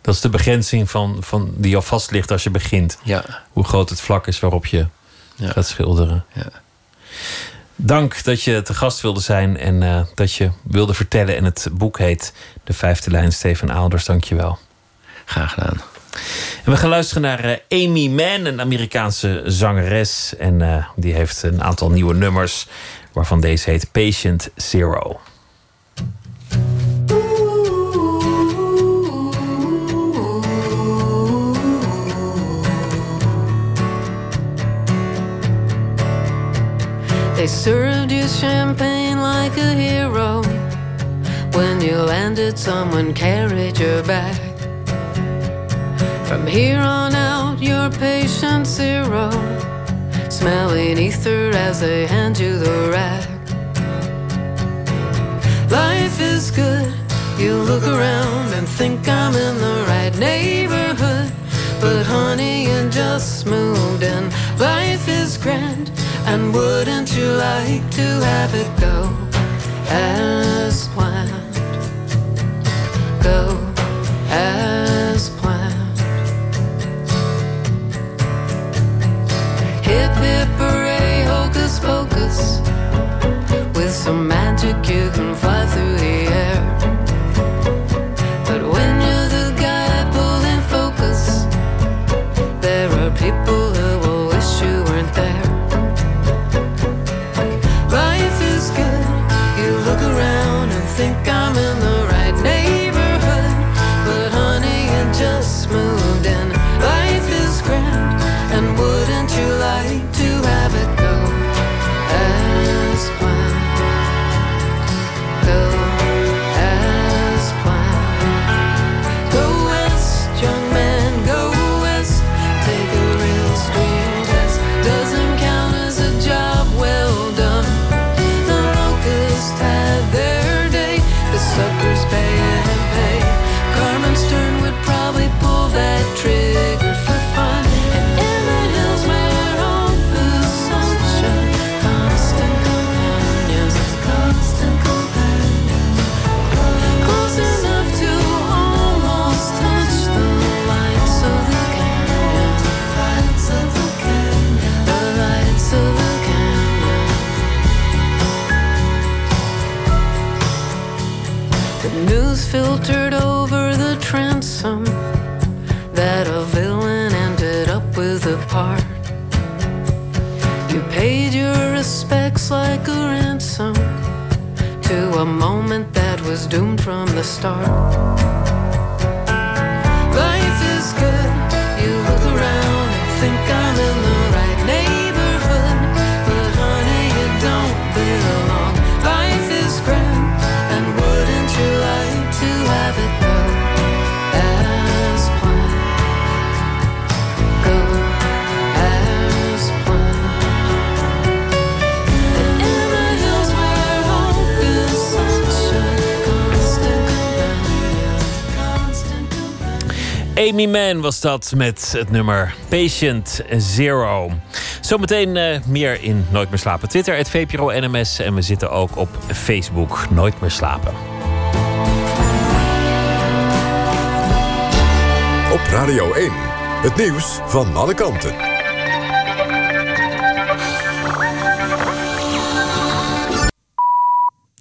Dat is de begrenzing van, van die al vast ligt als je begint. Ja. Hoe groot het vlak is waarop je Ja. gaat schilderen. Ja. Dank dat je te gast wilde zijn en eh, dat je wilde vertellen. En het boek heet De Vijfde Lijn, Steven Aalders. Dank je wel. Graag gedaan. En we gaan luisteren naar eh, Amy Mann, een Amerikaanse zangeres. En die heeft een aantal nieuwe nummers, waarvan deze heet Patient Zero. They served you champagne like a hero. When you landed, someone carried your bag. From here on out, you're patient zero. Smelling ether as they hand you the rag. Life is good, You look around and think I'm in the right neighborhood. But honey, you just moved in. Life is grand, and wouldn't you like to have it go as planned? Go as planned. Hip hip Amy Mann was dat met het nummer Patient Zero. Zometeen eh, meer in Nooit meer slapen. Twitter, het VPRO NMS. En we zitten ook op Facebook. Nooit meer slapen. Op Radio 1. Het nieuws van alle kanten.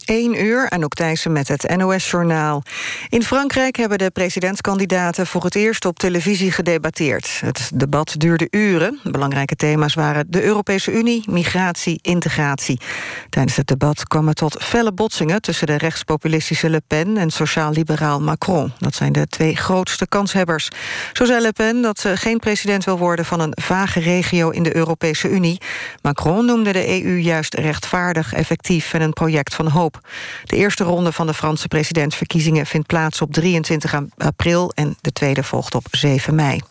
1 uur, Anouk Thijssen met het NOS-journaal. In Frankrijk hebben de presidentskandidaten voor het eerst op televisie gedebatteerd. Het debat duurde uren. Belangrijke thema's waren de Europese Unie, migratie, integratie. Tijdens het debat kwam het tot felle botsingen... tussen de rechtspopulistische Le Pen en sociaal-liberaal Macron. Dat zijn de twee grootste kanshebbers. Zo zei Le Pen dat ze geen president wil worden... van een vage regio in de Europese Unie. Macron noemde de EU juist rechtvaardig, effectief... en een project van hoop. De eerste ronde van de Franse presidentsverkiezingen vindt plaats op 23 april en de tweede volgt op 7 mei.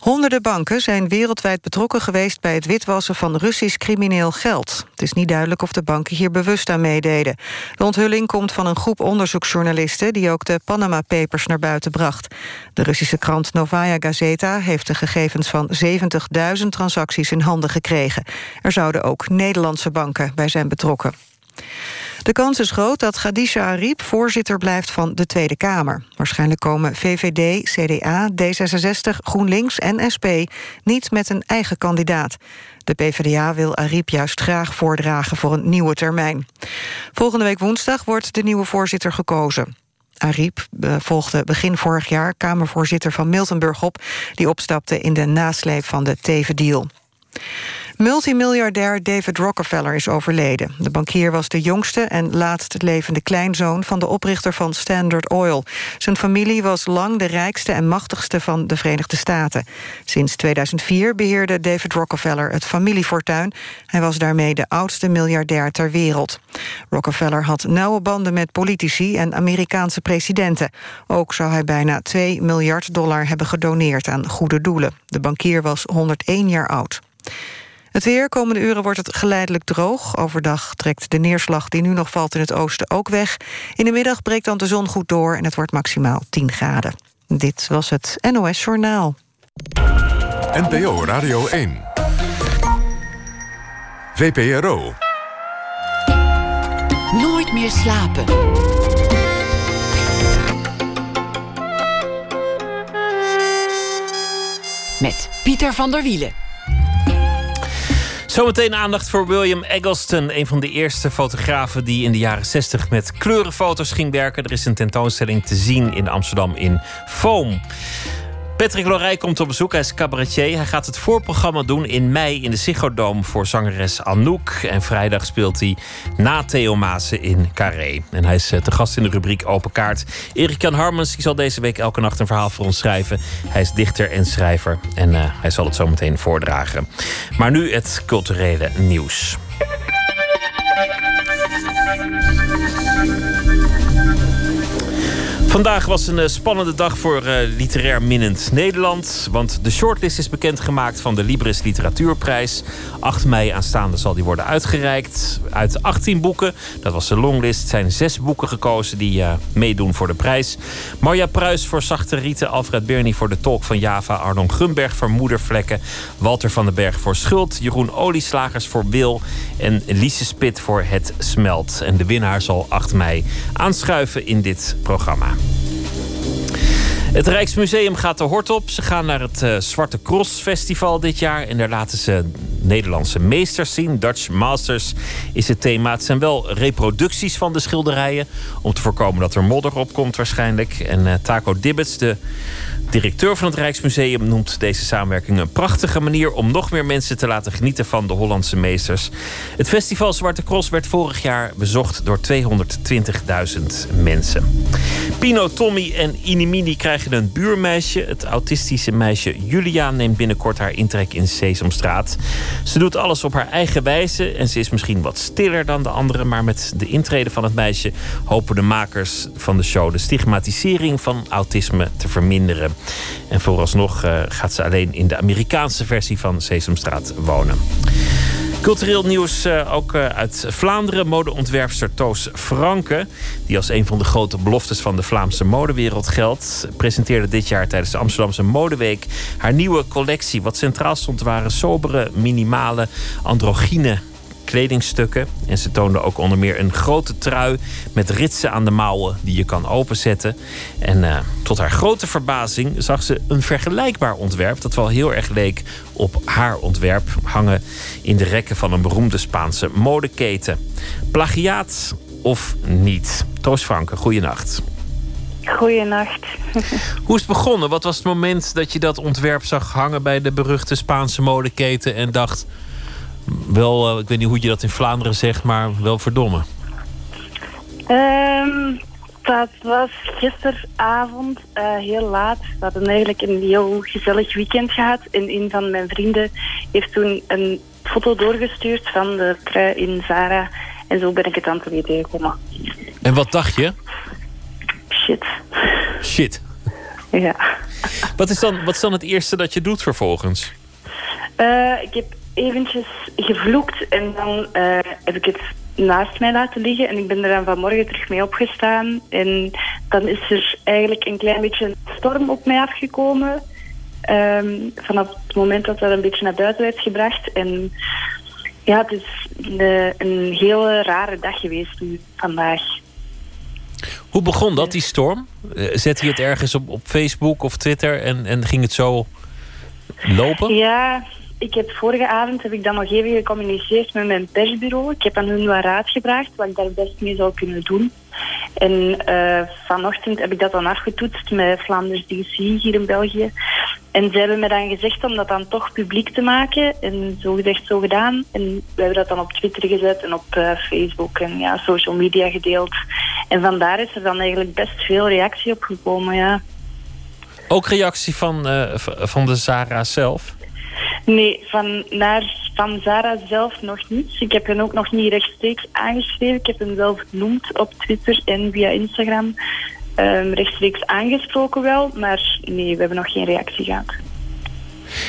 Honderden banken zijn wereldwijd betrokken geweest bij het witwassen van Russisch crimineel geld. Het is niet duidelijk of de banken hier bewust aan meededen. De onthulling komt van een groep onderzoeksjournalisten die ook de Panama Papers naar buiten bracht. De Russische krant Novaya Gazeta heeft de gegevens van 70.000 transacties in handen gekregen. Er zouden ook Nederlandse banken bij zijn betrokken. De kans is groot dat Khadija Ariep voorzitter blijft van de Tweede Kamer. Waarschijnlijk komen VVD, CDA, D66, GroenLinks en SP niet met een eigen kandidaat. De PvdA wil Ariep juist graag voordragen voor een nieuwe termijn. Volgende week woensdag wordt de nieuwe voorzitter gekozen. Ariep volgde begin vorig jaar Kamervoorzitter van Miltenburg op... die opstapte in de nasleep van de Teven-deal. Multimiljardair David Rockefeller is overleden. De bankier was de jongste en laatst levende kleinzoon... van de oprichter van Standard Oil. Zijn familie was lang de rijkste en machtigste van de Verenigde Staten. Sinds 2004 beheerde David Rockefeller het familiefortuin. Hij was daarmee de oudste miljardair ter wereld. Rockefeller had nauwe banden met politici en Amerikaanse presidenten. Ook zou hij bijna 2 miljard dollar hebben gedoneerd aan goede doelen. De bankier was 101 jaar oud. Het weer, komende uren wordt het geleidelijk droog. Overdag trekt de neerslag die nu nog valt in het oosten ook weg. In de middag breekt dan de zon goed door en het wordt maximaal 10 graden. Dit was het NOS Journaal. NPO Radio 1. VPRO. Nooit meer slapen. Met Pieter van der Wielen. Zometeen aandacht voor William Eggleston, een van de eerste fotografen die in de jaren 60 met kleurenfoto's ging werken. Er is een tentoonstelling te zien in Amsterdam in Foam. Patrick Lorij komt op bezoek. Hij is cabaretier. Hij gaat het voorprogramma doen in mei in de Ziggo voor zangeres Anouk. En vrijdag speelt hij na Theo Maassen in Carré. En hij is eh, te gast in de rubriek Open Kaart. Erik-Jan Harmens die zal deze week elke nacht een verhaal voor ons schrijven. Hij is dichter en schrijver. En uh, hij zal het zo meteen voordragen. Maar nu het culturele nieuws. Vandaag was een eh, spannende dag voor uh, literair minnend Nederland. Want de shortlist is bekendgemaakt van de Libris Literatuurprijs. 8 mei aanstaande zal die worden uitgereikt. Uit 18 boeken, dat was de longlist, zijn zes boeken gekozen die uh, meedoen voor de prijs. Marja Pruis voor Zachte Rieten, Alfred Bernie voor De Tolk van Java, Arnon Grunberg voor Moedervlekken, Walter van den Berg voor Schuld, Jeroen Olieslagers voor Wil en Lise Spit voor Het Smelt. En de winnaar zal 8 mei aanschuiven in dit programma. Yeah. Het Rijksmuseum gaat de hort op. Ze gaan naar het uh, Zwarte Cross Festival dit jaar. En daar laten ze Nederlandse meesters zien. Dutch Masters is het thema. Het zijn wel reproducties van de schilderijen. Om te voorkomen dat er modder op komt waarschijnlijk. En uh, Taco Dibbets, de directeur van het Rijksmuseum, noemt deze samenwerking een prachtige manier om nog meer mensen te laten genieten van de Hollandse meesters. Het festival Zwarte Cross werd vorig jaar bezocht door 220.000 mensen. Pino, Tommy en Inimini krijgen een buurmeisje. Het autistische meisje Julia neemt binnenkort haar intrek in Sesamstraat. Ze doet alles op haar eigen wijze en ze is misschien wat stiller dan de anderen, maar met de intrede van het meisje hopen de makers van de show de stigmatisering van autisme te verminderen. En vooralsnog uh, gaat ze alleen in de Amerikaanse versie van Sesamstraat wonen. Cultureel nieuws uh, ook uh, uit Vlaanderen. Modeontwerpster Toos Franke, die als een van de grote beloftes van de Vlaamse modewereld geldt, presenteerde dit jaar tijdens de Amsterdamse Modeweek haar nieuwe collectie. Wat centraal stond waren sobere, minimale, androgyne kledingstukken. En ze toonde ook onder meer een grote trui met ritsen aan de mouwen die je kan openzetten. En uh, tot haar grote verbazing zag ze een vergelijkbaar ontwerp dat wel heel erg leek op haar ontwerp hangen in de rekken van een beroemde Spaanse modeketen. Plagiaat of niet? Toos Franke, goeienacht. Goeienacht. Hoe is het begonnen? Wat was het moment dat je dat ontwerp zag hangen bij de beruchte Spaanse modeketen en dacht: wel, uh, ik weet niet hoe je dat in Vlaanderen zegt, maar wel verdomme. Um, dat was gisteravond, uh, heel laat. We hadden eigenlijk een heel gezellig weekend gehad. En een van mijn vrienden heeft toen een foto doorgestuurd van de trui in Zara. En zo ben ik het aan te weten gekomen. En wat dacht je? Shit. Shit. Ja. Wat is dan, wat is dan het eerste dat je doet vervolgens? Uh, ik heb eventjes gevloekt en dan uh, heb ik het naast mij laten liggen. En ik ben er dan vanmorgen terug mee opgestaan. En dan is er eigenlijk een klein beetje een storm op mij afgekomen. Um, vanaf het moment dat dat een beetje naar buiten werd gebracht. En ja, het is een, een hele rare dag geweest nu, vandaag. Hoe begon dat, die storm? Zette je het ergens op, op Facebook of Twitter en, en ging het zo lopen? Ja, ik heb vorige avond heb ik dan nog even gecommuniceerd met mijn persbureau. Ik heb aan hun wat raad gevraagd wat ik daar best mee zou kunnen doen. En uh, vanochtend heb ik dat dan afgetoetst met Vlaanders DC hier in België. En ze hebben me dan gezegd om dat dan toch publiek te maken. En zo gezegd, zo gedaan. En we hebben dat dan op Twitter gezet en op uh, Facebook en ja, social media gedeeld. En vandaar is er dan eigenlijk best veel reactie op gekomen, ja. Ook reactie van, uh, van de Zara zelf? Nee, van, naar, van Zara zelf nog niet. Ik heb hen ook nog niet rechtstreeks aangeschreven. Ik heb hem zelf genoemd op Twitter en via Instagram. Um, rechtstreeks aangesproken wel, maar nee, we hebben nog geen reactie gehad.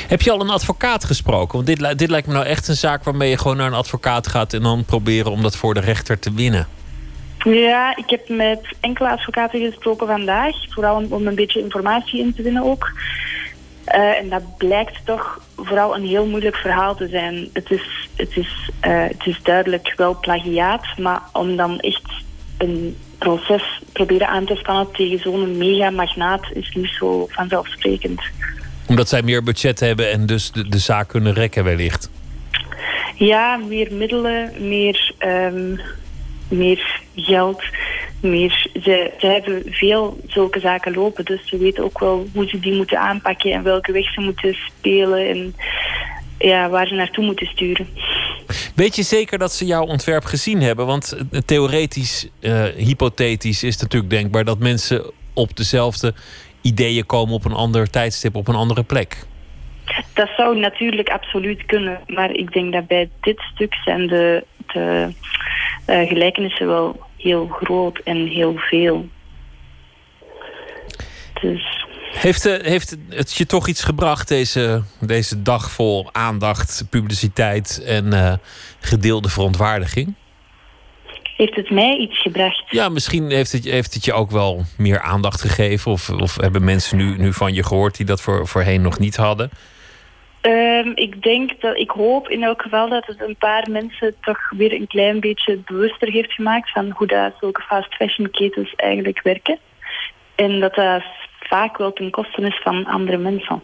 Heb je al een advocaat gesproken? Want dit, dit lijkt me nou echt een zaak waarmee je gewoon naar een advocaat gaat en dan proberen om dat voor de rechter te winnen. Ja, ik heb met enkele advocaten gesproken vandaag. Vooral om, om een beetje informatie in te winnen ook. Eh, en dat blijkt toch vooral een heel moeilijk verhaal te zijn. Het is, het is, eh, het is duidelijk wel plagiaat, maar om dan echt een proces proberen aan te spannen tegen zo'n mega-magnaat is niet zo vanzelfsprekend. Omdat zij meer budget hebben en dus de, de zaak kunnen rekken wellicht. Ja, meer middelen, meer, ehm, meer geld. Meer, ze, ze hebben veel zulke zaken lopen, dus ze weten ook wel hoe ze die moeten aanpakken en welke weg ze moeten spelen en ja, waar ze naartoe moeten sturen. Weet je zeker dat ze jouw ontwerp gezien hebben? Want eh, theoretisch, eh, hypothetisch is het natuurlijk denkbaar dat mensen op dezelfde ideeën komen op een ander tijdstip, op een andere plek. Dat zou natuurlijk absoluut kunnen, maar ik denk dat bij dit stuk zijn de, de eh, gelijkenissen wel heel groot en heel veel. Dus Heeft, eh, heeft het je toch iets gebracht, deze, deze dag vol aandacht, publiciteit en eh, gedeelde verontwaardiging? heeft het mij iets gebracht? Ja, misschien heeft het, heeft het je ook wel meer aandacht gegeven. Of, of hebben mensen nu, nu van je gehoord die dat voor, voorheen nog niet hadden? Ehm, ik denk dat ik hoop in elk geval dat het een paar mensen toch weer een klein beetje bewuster heeft gemaakt van hoe dat zulke fast fashion ketens eigenlijk werken. En dat dat vaak wel ten koste is van andere mensen.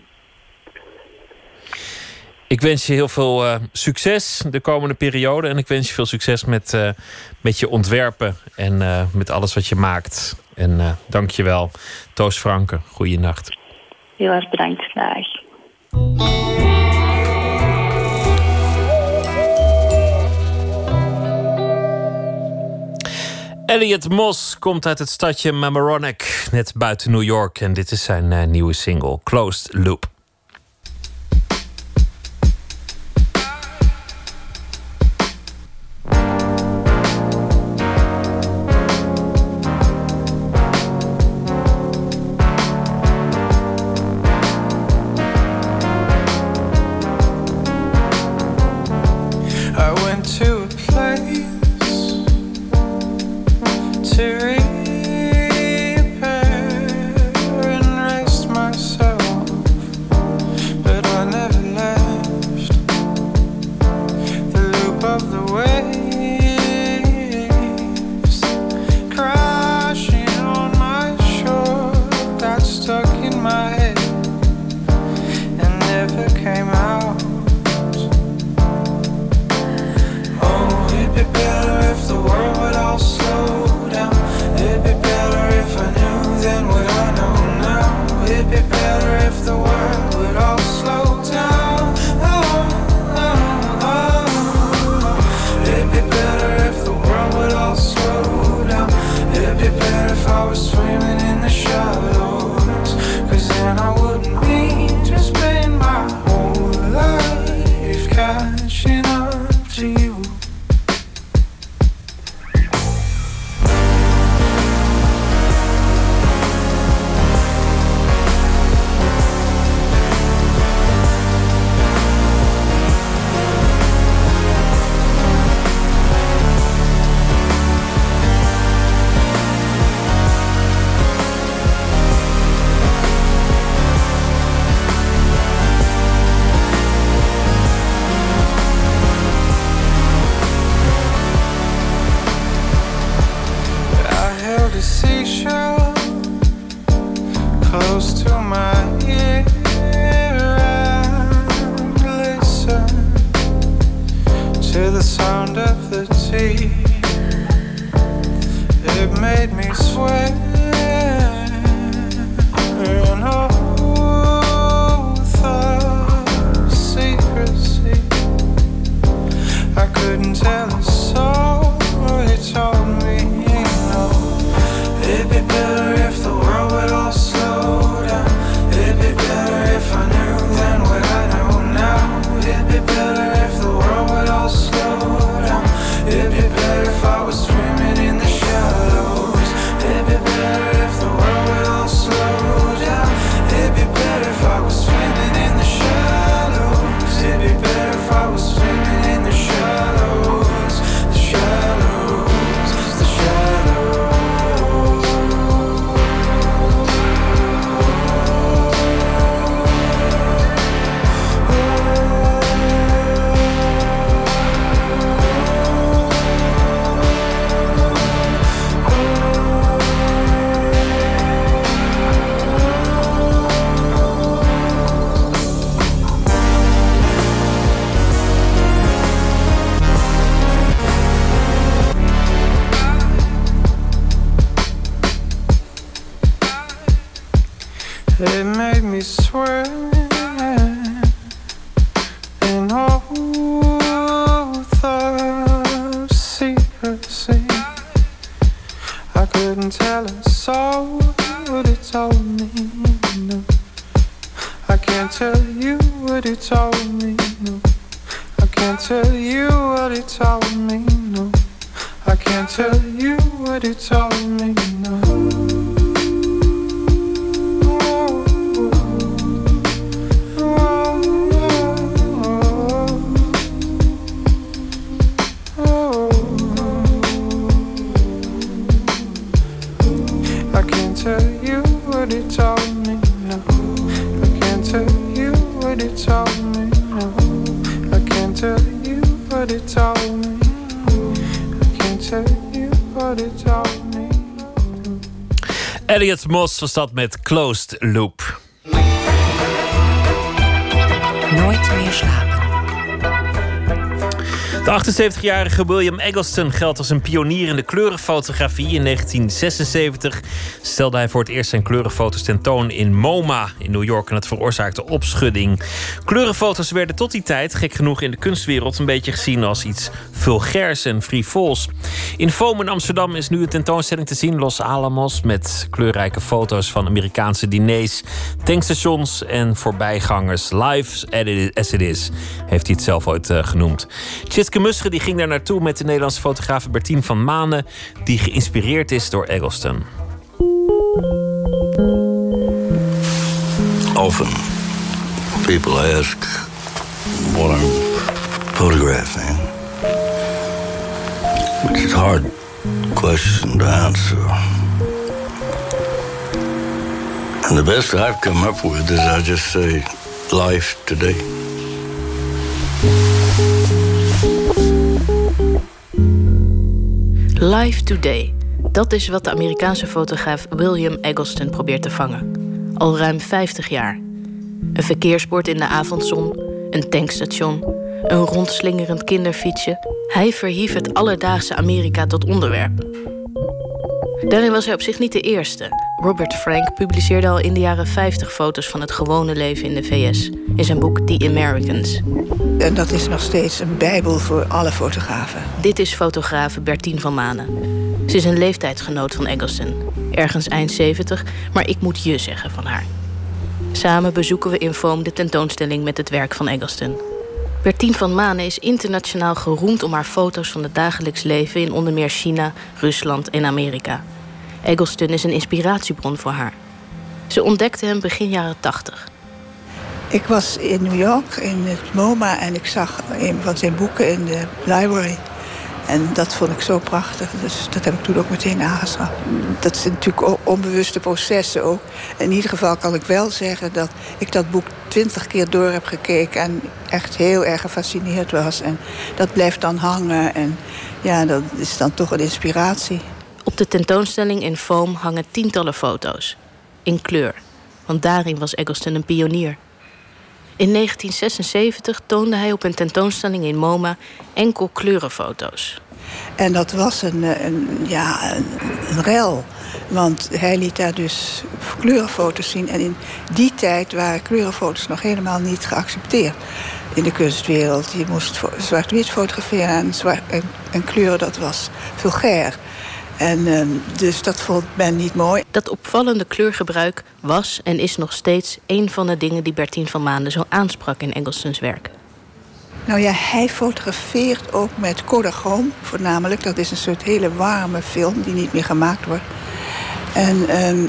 Ik wens je heel veel eh, succes de komende periode. En ik wens je veel succes met, eh, met je ontwerpen en eh, met alles wat je maakt. En dank je wel. Toos Franke, goeienacht. Heel erg bedankt. Dag. Elliot Moss komt uit het stadje Mamaroneck, net buiten New York. En dit is zijn eh, nieuwe single, Closed Loop. Moss was dat met Closed Loop. Nooit meer slapen. De 78-jarige William Eggleston geldt als een pionier in de kleurenfotografie. In 1976 stelde hij voor het eerst zijn kleurenfoto's tentoon in MoMA in New York en dat veroorzaakte opschudding. Kleurenfoto's werden tot die tijd, gek genoeg in de kunstwereld, een beetje gezien als iets vulgairs en frivols. In Foam in Amsterdam is nu een tentoonstelling te zien, Los Alamos, met kleurrijke foto's van Amerikaanse diners, tankstations en voorbijgangers. Live as it is, heeft hij het zelf ooit eh, genoemd. Musche die ging daar naartoe met de Nederlandse fotograaf Bertien van Manen, die geïnspireerd is door Eggleston. Often people ask what I'm photographing. It's a hard question to answer. And the best I've come up with is I just say life today. Live Today. Dat is wat de Amerikaanse fotograaf William Eggleston probeert te vangen. Al ruim 50 jaar. Een verkeersbord in de avondzon, een tankstation, een rondslingerend kinderfietsje. Hij verhief het alledaagse Amerika tot onderwerp. Daarin was hij op zich niet de eerste. Robert Frank publiceerde al in de jaren 50 foto's van het gewone leven in de VS in zijn boek The Americans. En dat is nog steeds een bijbel voor alle fotografen. Dit is fotografe Bertien van Manen. Ze is een leeftijdsgenoot van Eggleston. Ergens eind 70, maar ik moet je zeggen van haar. Samen bezoeken we in Foam de tentoonstelling met het werk van Eggleston. Bertien van Manen is internationaal geroemd om haar foto's van het dagelijks leven in onder meer China, Rusland en Amerika. Eggleston is een inspiratiebron voor haar. Ze ontdekte hem begin jaren 80. Ik was in New York in het MoMA en ik zag een van zijn boeken in de library. En dat vond ik zo prachtig, dus dat heb ik toen ook meteen aangeschaft. Dat zijn natuurlijk onbewuste processen ook. In ieder geval kan ik wel zeggen dat ik dat boek twintig keer door heb gekeken... en echt heel erg gefascineerd was. En dat blijft dan hangen en ja, dat is dan toch een inspiratie. Op de tentoonstelling in Foam hangen tientallen foto's. In kleur, want daarin was Eggleston een pionier. In 1976 toonde hij op een tentoonstelling in MoMA enkel kleurenfoto's. En dat was een, een, ja, een, rel. Want hij liet daar dus kleurenfoto's zien. En in die tijd waren kleurenfoto's nog helemaal niet geaccepteerd in de kunstwereld. Je moest zwart-wit fotograferen en, zwart, kleuren, dat was vulgair. En ehm, dus dat vond men niet mooi. Dat opvallende kleurgebruik was en is nog steeds een van de dingen die Bertien van Maanden zo aansprak in Egglestons werk. Nou ja, hij fotografeert ook met Kodachroom voornamelijk. Dat is een soort hele warme film die niet meer gemaakt wordt. En ehm,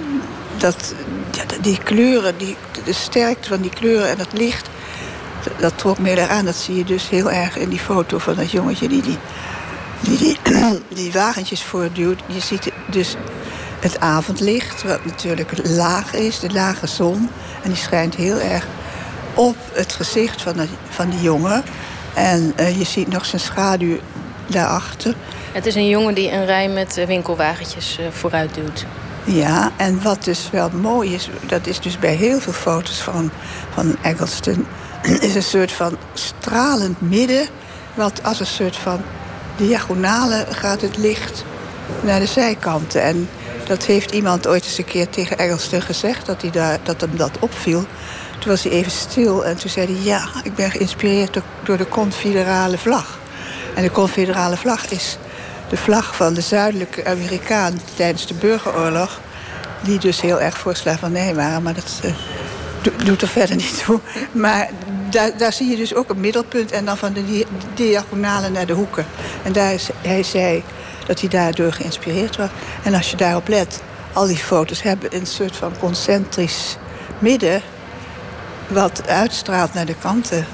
dat, ja, die kleuren, die, de sterkte van die kleuren en dat licht... dat, dat trok me heel erg aan. Dat zie je dus heel erg in die foto van dat jongetje die die, die, die, die wagentjes voortduwt. Je ziet dus het avondlicht, wat natuurlijk laag is, de lage zon. En die schijnt heel erg op het gezicht van, de, van die jongen. En eh, je ziet nog zijn schaduw daarachter. Het is een jongen die een rij met eh, winkelwagentjes eh, vooruit duwt. Ja, en wat dus wel mooi is, dat is dus bij heel veel foto's van, van Eggleston, is een soort van stralend midden, wat als een soort van diagonale gaat het licht naar de zijkanten. En Dat heeft iemand ooit eens een keer tegen Engelston gezegd, dat, hij daar, dat hem dat opviel. Toen was hij even stil en toen zei hij... ja, ik ben geïnspireerd door, de confederale vlag. En de confederale vlag is de vlag van de zuidelijke Amerikaan... tijdens de burgeroorlog, die dus heel erg voor slavernij waren. Maar dat uh, doet er verder niet toe. Maar daar, daar zie je dus ook een middelpunt... en dan van de diagonale naar de hoeken. En daar is, hij zei dat hij daardoor geïnspireerd was. En als je daarop let, al die foto's hebben een soort van concentrisch midden wat uitstraalt naar de kanten.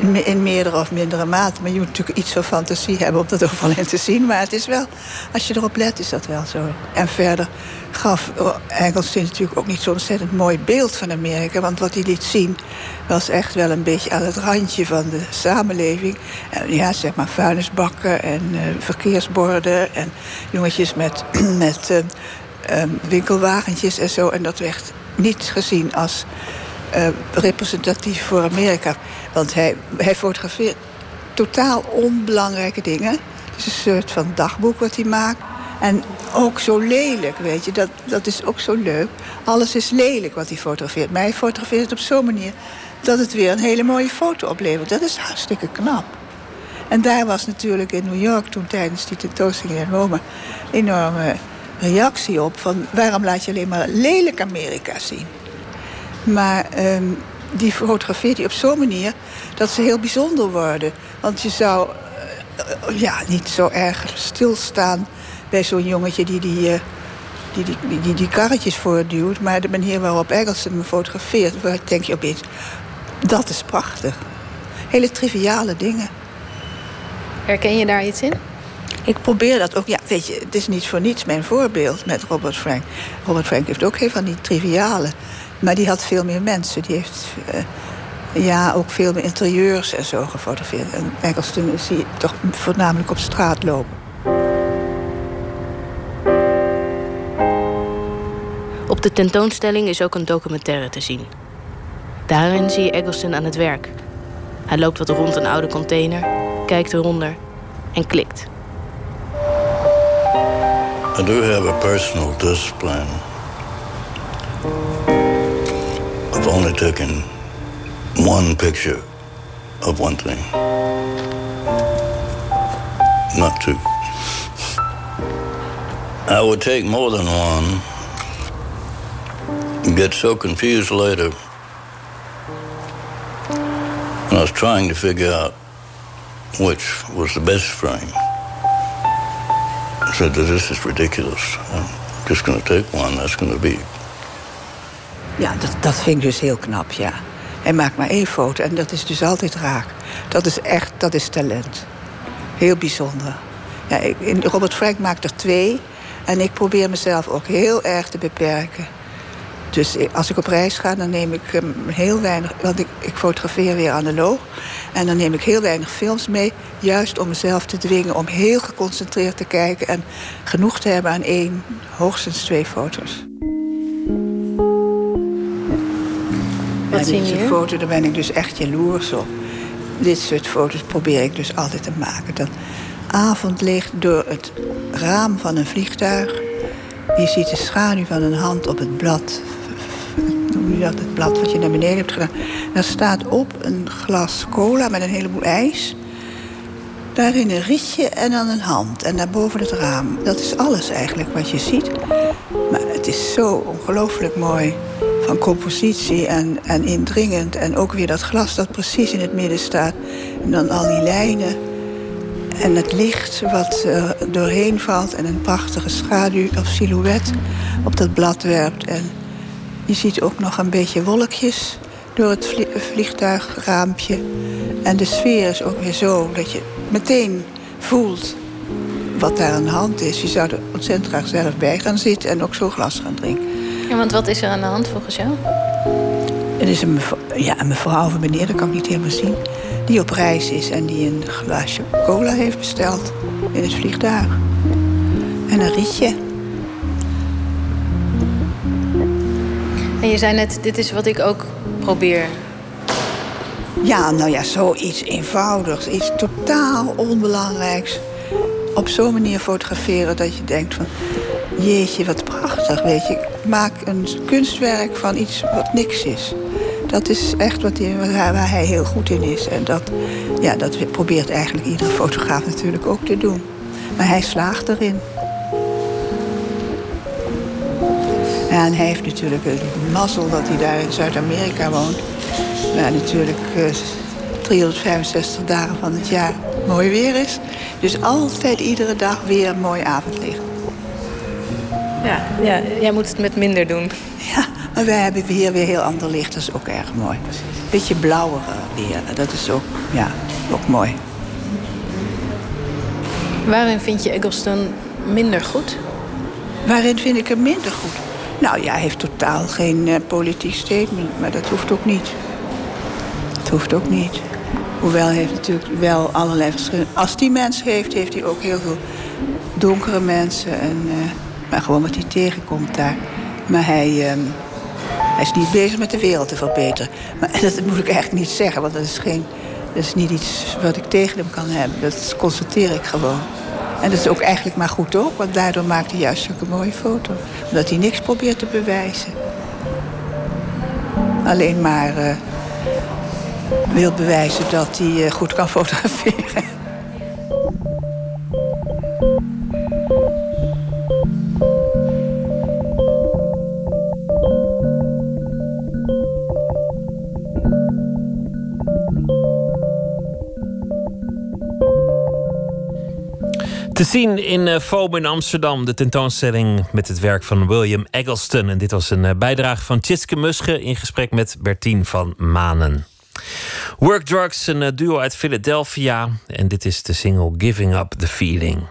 In, in meerdere of mindere mate. Maar je moet natuurlijk iets van fantasie hebben om dat overal in te zien. Maar het is wel, als je erop let, is dat wel zo. En verder gaf Eggleston natuurlijk ook niet zo'n ontzettend mooi beeld van Amerika. Want wat hij liet zien was echt wel een beetje aan het randje van de samenleving. En ja, zeg maar vuilnisbakken en uh, verkeersborden en jongetjes met, met uh, winkelwagentjes en zo. En dat werd niet gezien als uh, representatief voor Amerika. Want hij, hij fotografeert totaal onbelangrijke dingen. Het is een soort van dagboek wat hij maakt. En ook zo lelijk, weet je. Dat, dat is ook zo leuk. Alles is lelijk wat hij fotografeert. Maar hij fotografeert het op zo'n manier dat het weer een hele mooie foto oplevert. Dat is hartstikke knap. En daar was natuurlijk in New York toen tijdens die tentoonstelling in Rome... enorme reactie op van waarom laat je alleen maar lelijk Amerika zien? Maar um, die fotografeert hij op zo'n manier dat ze heel bijzonder worden. Want je zou uh, ja, niet zo erg stilstaan bij zo'n jongetje die die, uh, die, die, die, die, die, karretjes voortduwt. Maar de manier waarop Eggleston me fotografeert, waar denk je opeens, dat is prachtig. Hele triviale dingen. Herken je daar iets in? Ik probeer dat ook. Ja, weet je, het is niet voor niets mijn voorbeeld met Robert Frank. Robert Frank heeft ook heel van die triviale maar die had veel meer mensen. Die heeft uh, ja, ook veel meer interieurs en zo gefotografeerd. En Eggleston zie je toch voornamelijk op straat lopen. Op de tentoonstelling is ook een documentaire te zien. Daarin zie je Eggleston aan het werk. Hij loopt wat rond een oude container, kijkt eronder en klikt. I do have a personal discipline. I've only taken one picture of one thing. Not two. I would take more than one get so confused later when I was trying to figure out which was the best frame. I said this is ridiculous. I'm just going to take one. That's going to be Ja, dat, dat vind ik dus heel knap, ja. Hij maakt maar één foto en dat is dus altijd raak. Dat is echt, dat is talent. Heel bijzonder. Ja, Robert Frank maakt er twee. En ik probeer mezelf ook heel erg te beperken. Dus als ik op reis ga, dan neem ik um, heel weinig... Want ik, ik fotografeer weer analoog. En dan neem ik heel weinig films mee. Juist om mezelf te dwingen om heel geconcentreerd te kijken... en genoeg te hebben aan één, hoogstens twee foto's. Wat zie je foto, daar ben ik dus echt jaloers op. Dit soort foto's probeer ik dus altijd te maken. Dat avondlicht door het raam van een vliegtuig. Je ziet de schaduw van een hand op het blad. Hoe dat, het blad wat je naar beneden hebt gedaan. Daar staat op een glas cola met een heleboel ijs. Daarin een rietje en dan een hand. En daarboven het raam. Dat is alles eigenlijk wat je ziet. Maar het is zo ongelooflijk mooi van compositie en, en indringend. En ook weer dat glas dat precies in het midden staat. En dan al die lijnen. En het licht wat er doorheen valt. En een prachtige schaduw of silhouet op dat blad werpt. En je ziet ook nog een beetje wolkjes door het vliegtuigraampje. En de sfeer is ook weer zo dat je meteen voelt wat daar aan de hand is. Je zou er ontzettend graag zelf bij gaan zitten en ook zo glas gaan drinken. Ja, want wat is er aan de hand volgens jou? Het is een mevrouw, ja, een mevrouw of een meneer, dat kan ik niet helemaal zien. Die op reis is en die een glaasje cola heeft besteld in het vliegtuig. En een rietje. En je zei net, dit is wat ik ook probeer. Ja, nou ja, zoiets eenvoudigs, iets totaal onbelangrijks. Op zo'n manier fotograferen dat je denkt van... jeetje, wat prachtig, weet je. Maak een kunstwerk van iets wat niks is. Dat is echt wat hij, waar hij heel goed in is. En dat, ja, dat probeert eigenlijk iedere fotograaf natuurlijk ook te doen. Maar hij slaagt erin. En hij heeft natuurlijk een mazzel dat hij daar in Zuid-Amerika woont. Waar natuurlijk uh, 365 dagen van het jaar mooi weer is. Dus altijd iedere dag weer een mooi avondlicht. Ja, ja, jij moet het met minder doen. Ja, maar wij hebben hier weer heel ander licht. Dat is ook erg mooi. Beetje blauwere weer. Dat is ook, ja, ook mooi. Waarin vind je Eggleston minder goed? Waarin vind ik hem minder goed? Nou ja, hij heeft totaal geen uh, politiek statement. Maar dat hoeft ook niet. Dat hoeft ook niet. Hoewel hij heeft natuurlijk wel allerlei verschillende... Als die mensen heeft, heeft hij ook heel veel donkere mensen. En, uh, maar gewoon wat hij tegenkomt daar. Maar hij, uh, hij is niet bezig met de wereld te verbeteren. Maar dat moet ik eigenlijk niet zeggen, want dat is, geen, dat is niet iets wat ik tegen hem kan hebben. Dat constateer ik gewoon. En dat is ook eigenlijk maar goed ook, want daardoor maakt hij juist zulke mooie foto. Omdat hij niks probeert te bewijzen. Alleen maar uh, wil bewijzen dat hij uh, goed kan fotograferen. Te zien in uh, FOAM in Amsterdam, de tentoonstelling met het werk van William Eggleston. En dit was een uh, bijdrage van Tjitske Musche in gesprek met Bertien van Manen. Work Drugs, een uh, duo uit Philadelphia. En dit is de single Giving Up the Feeling.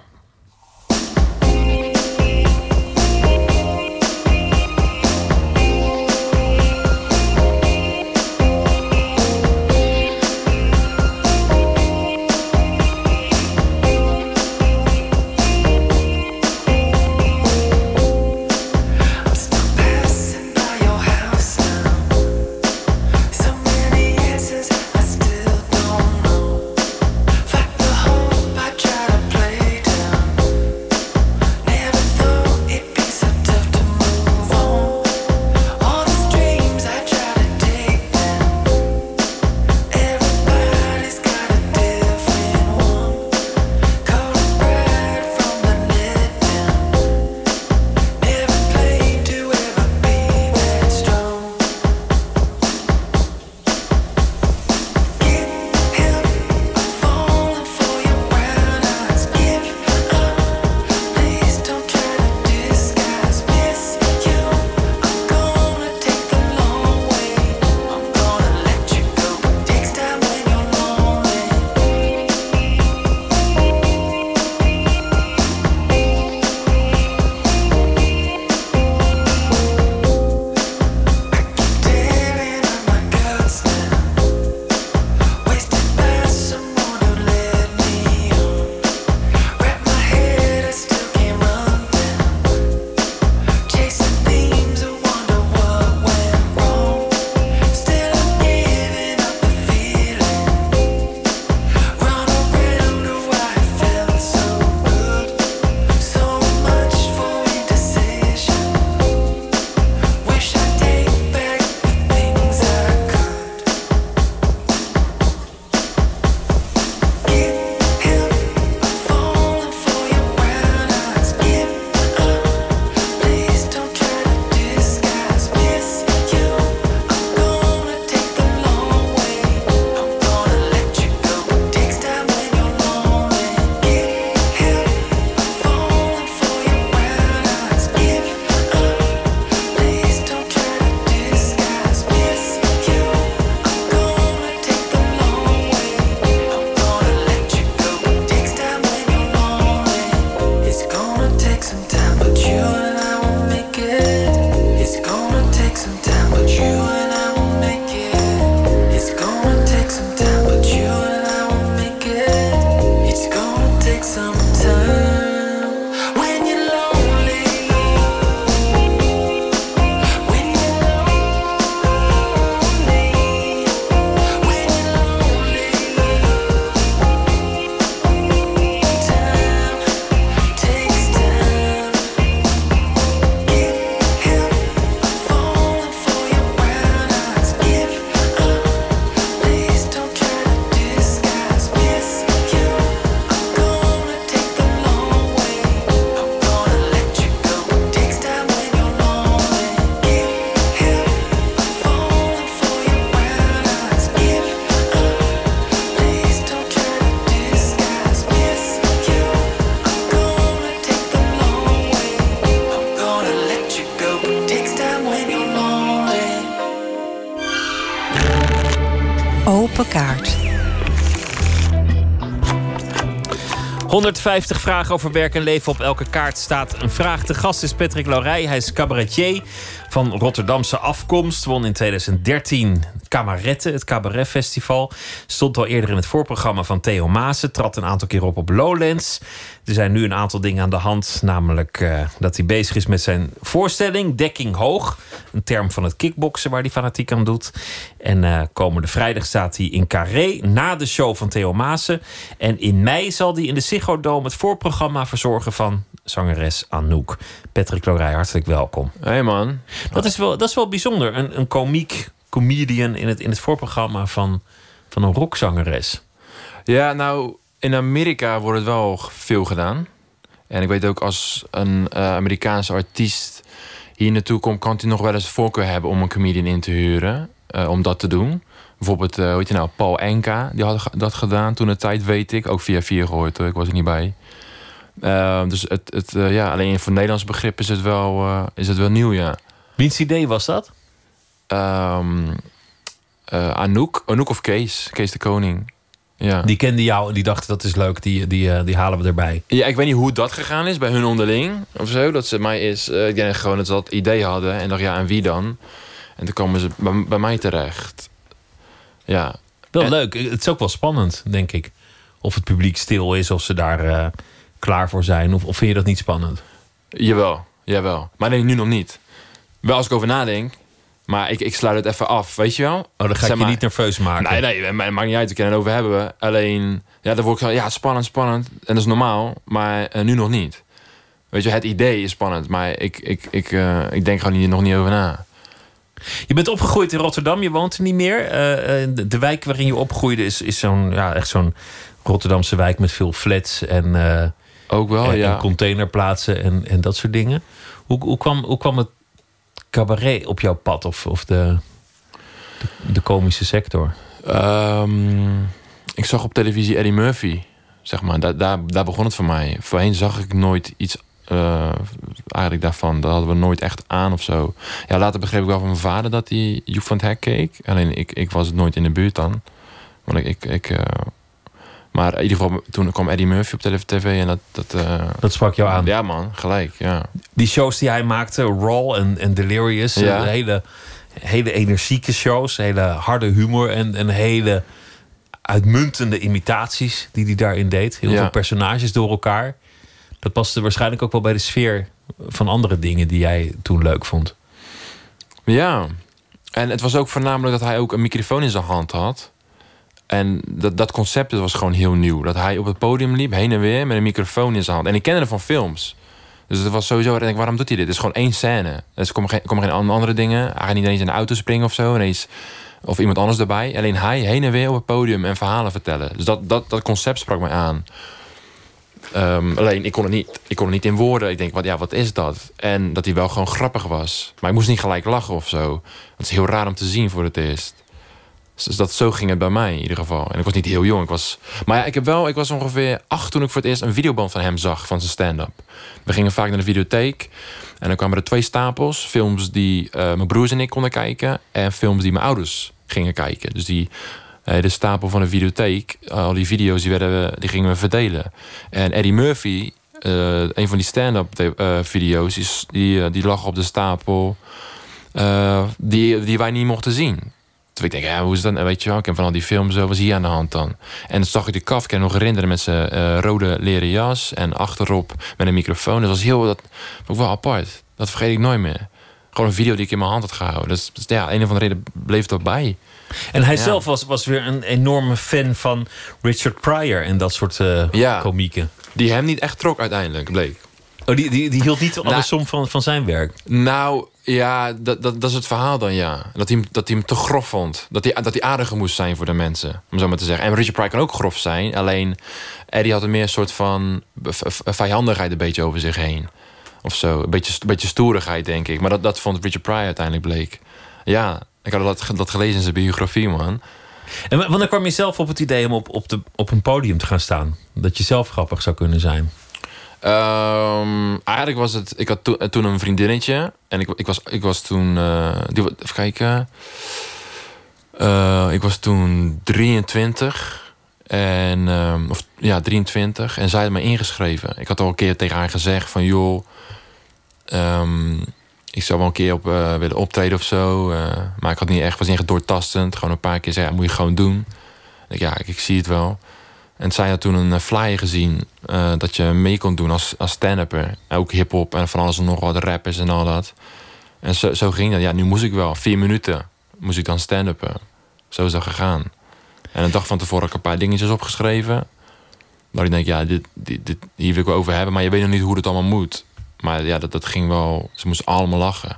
150 vragen over werk en leven. Op elke kaart staat een vraag. De gast is Patrick Laurij. Hij is cabaretier van Rotterdamse afkomst. Won in 2013 Cabarette, het Cabaret Festival. Stond al eerder in het voorprogramma van Theo Maassen. Trad een aantal keer op op Lowlands. Er zijn nu een aantal dingen aan de hand. Namelijk eh, dat hij bezig is met zijn voorstelling Dekking Hoog. Een term van het kickboksen waar hij fanatiek aan doet. En eh, komende vrijdag staat hij in Carré na de show van Theo Maassen. En in mei zal hij in de Ziggo Dome het voorprogramma verzorgen van zangeres Anouk. Patrick Lorij, hartelijk welkom. Hey man. Dat is wel, dat is wel bijzonder. Een, een komiek, comedian in het, in het voorprogramma van, van een rockzangeres. Ja, nou, in Amerika wordt het wel veel gedaan. En ik weet ook als een eh, Amerikaanse artiest hier naartoe komt, kan hij nog wel eens voorkeur hebben om een comedian in te huren. eh, om dat te doen. Bijvoorbeeld, eh hoe heet je nou, Paul Enka, die had dat gedaan toen de tijd, weet ik. Ook via via gehoord hoor, ik was er niet bij. Eh, dus het, het, eh, ja, alleen voor Nederlands begrip is het wel, eh, is het wel nieuw, ja. Wiens idee was dat? Ehm, eh, Anouk, Anouk of Kees, Kees de Koning. Ja. Die kende jou en die dachten dat is leuk, die, die, eh, die halen we erbij. Ja, ik weet niet hoe dat gegaan is bij hun onderling of zo. Dat ze mij is, eh, ik denk gewoon dat ze dat idee hadden en dacht ja, en wie dan? En toen komen ze bij, bij mij terecht. Ja. Wel leuk. Het is ook wel spannend, denk ik. Of het publiek stil is, of ze daar eh, klaar voor zijn. Of, of vind je dat niet spannend? Jawel, jawel. Maar nee, nu nog niet. Wel als ik over nadenk. Maar ik, ik sluit het even af, weet je wel? Oh, dan ga ik je niet nerveus maken. Nee, nee, maar maakt niet uit. We kunnen het over hebben. Alleen, ja, dan word ik zo, ja, spannend, spannend. En dat is normaal, maar eh, nu nog niet. Weet je, het idee is spannend, maar ik, ik, ik, eh, ik denk gewoon hier nog niet over na. Je bent opgegroeid in Rotterdam, je woont er niet meer. Eh, de, wijk waarin je opgroeide is, is zo'n ja, echt zo'n Rotterdamse wijk met veel flats en, Ook wel, en, ja. en containerplaatsen en, en dat soort dingen. Hoe, hoe, kwam, hoe kwam het cabaret op jouw pad of, of de, de, komische sector? Ehm, ik zag op televisie Eddie Murphy, zeg maar. Daar, daar, daar begon het voor mij. Voorheen zag ik nooit iets eh, eigenlijk daarvan. Dat hadden we nooit echt aan of zo. Ja, later begreep ik wel van mijn vader dat hij Joep van het Hek keek. Alleen ik, ik was nooit in de buurt dan. Want ik... ik, ik eh, maar in ieder geval, toen kwam Eddie Murphy op tele- tv en dat... Dat, eh, Dat sprak jou aan? Ja man, gelijk, ja. Die shows die hij maakte, Raw en, en Delirious, Ja. eh, hele, hele energieke shows, hele harde humor en, en hele uitmuntende imitaties die hij daarin deed. Heel Ja. veel personages door elkaar. Dat paste waarschijnlijk ook wel bij de sfeer van andere dingen die jij toen leuk vond. Ja, en het was ook voornamelijk dat hij ook een microfoon in zijn hand had. En dat, dat concept dat was gewoon heel nieuw. Dat hij op het podium liep, heen en weer, met een microfoon in zijn hand. En ik kende hem van films. Dus het was sowieso, ik denk, waarom doet hij dit? Het is gewoon één scène. Dus er komen geen, geen andere dingen. Hij gaat niet ineens in de auto springen of zo. Ineens, of iemand anders erbij. Alleen hij heen en weer op het podium en verhalen vertellen. Dus dat, dat, dat concept sprak mij aan. Ehm, alleen, ik kon, het niet, ik kon het niet in woorden. Ik denk, wat, ja, wat is dat? En dat hij wel gewoon grappig was. Maar ik moest niet gelijk lachen of zo. Het is heel raar om te zien voor het eerst. Dus dat, zo ging het bij mij in ieder geval. En ik was niet heel jong. Ik was, maar ja, ik, heb wel, ik was ongeveer acht toen ik voor het eerst een videoband van hem zag. Van zijn stand-up. We gingen vaak naar de videotheek. En dan kwamen er twee stapels. Films die eh, mijn broers en ik konden kijken. En films die mijn ouders gingen kijken. Dus die eh, de stapel van de videotheek. Al die video's die, werden, we- die gingen we verdelen. En Eddie Murphy, eh, een van die stand-up eh, video's, die, die, eh, die lag op de stapel eh, die, die wij niet mochten zien. Toen ik denk, ja, hoe is dat? Weet je wel, ik heb van al die films, zo was hier aan de hand dan. En dan zag ik de kaf, ik kan me nog herinneren, met zijn eh, rode leren jas. En achterop met een microfoon. Dat was heel, dat ik wel apart. Dat vergeet ik nooit meer. Gewoon een video die ik in mijn hand had gehouden. Dus, dus ja, een of andere reden bleef dat bij. En hij Ja. zelf was, was weer een enorme fan van Richard Pryor en dat soort eh Ja. komieken. Die hem niet echt trok uiteindelijk, bleek. Oh, die, die, die hield niet Nou- van, van zijn werk. Nou, ja, dat, dat, dat is het verhaal dan, ja. Dat hij, hem- dat hij hem te grof vond. Dat hij, dat hij aardiger moest zijn voor de mensen, om zo maar te zeggen. En Richard Pryor kan ook grof zijn. Alleen, Eddie had een meer soort van vijandigheid een beetje over zich heen. Of zo. Een beetje, een beetje stoerigheid, denk ik. Maar dat, dat vond Richard Pryor uiteindelijk bleek. Ja, ik had dat, dat gelezen in zijn biografie, man. En wanneer kwam je zelf op het idee om op, op, de, op een podium te gaan staan? Dat je zelf grappig zou kunnen zijn? Ehm, eigenlijk was het... Ik had to- toen een vriendinnetje. En ik, ik, was, ik was toen... eh, die, even kijken. Eh, ik was toen 23. En, ehm, of ja, 23. En zij had me ingeschreven. Ik had al een keer tegen haar gezegd van... joh, ehm, ik zou wel een keer op eh, willen optreden of zo. eh, maar ik had niet echt, was niet echt. Gewoon een paar keer zei, ja, moet je gewoon doen. Ik, ja, ik, ik zie het wel. En zij had toen een eh, flyer gezien eh, dat je mee kon doen als, als stand-upper. Ook hip-hop en van alles en nog wat, rappers en al dat. En zo, zo ging dat. Ja, nu moest ik wel. Vier minuten moest ik dan stand-uppen. Zo is dat gegaan. En een dag van tevoren heb ik een paar dingetjes opgeschreven. Dat ik denk, ja, dit, dit, dit, hier wil ik wel over hebben. Maar je weet nog niet hoe het allemaal moet. Maar ja, dat, dat ging wel... Ze moesten allemaal lachen.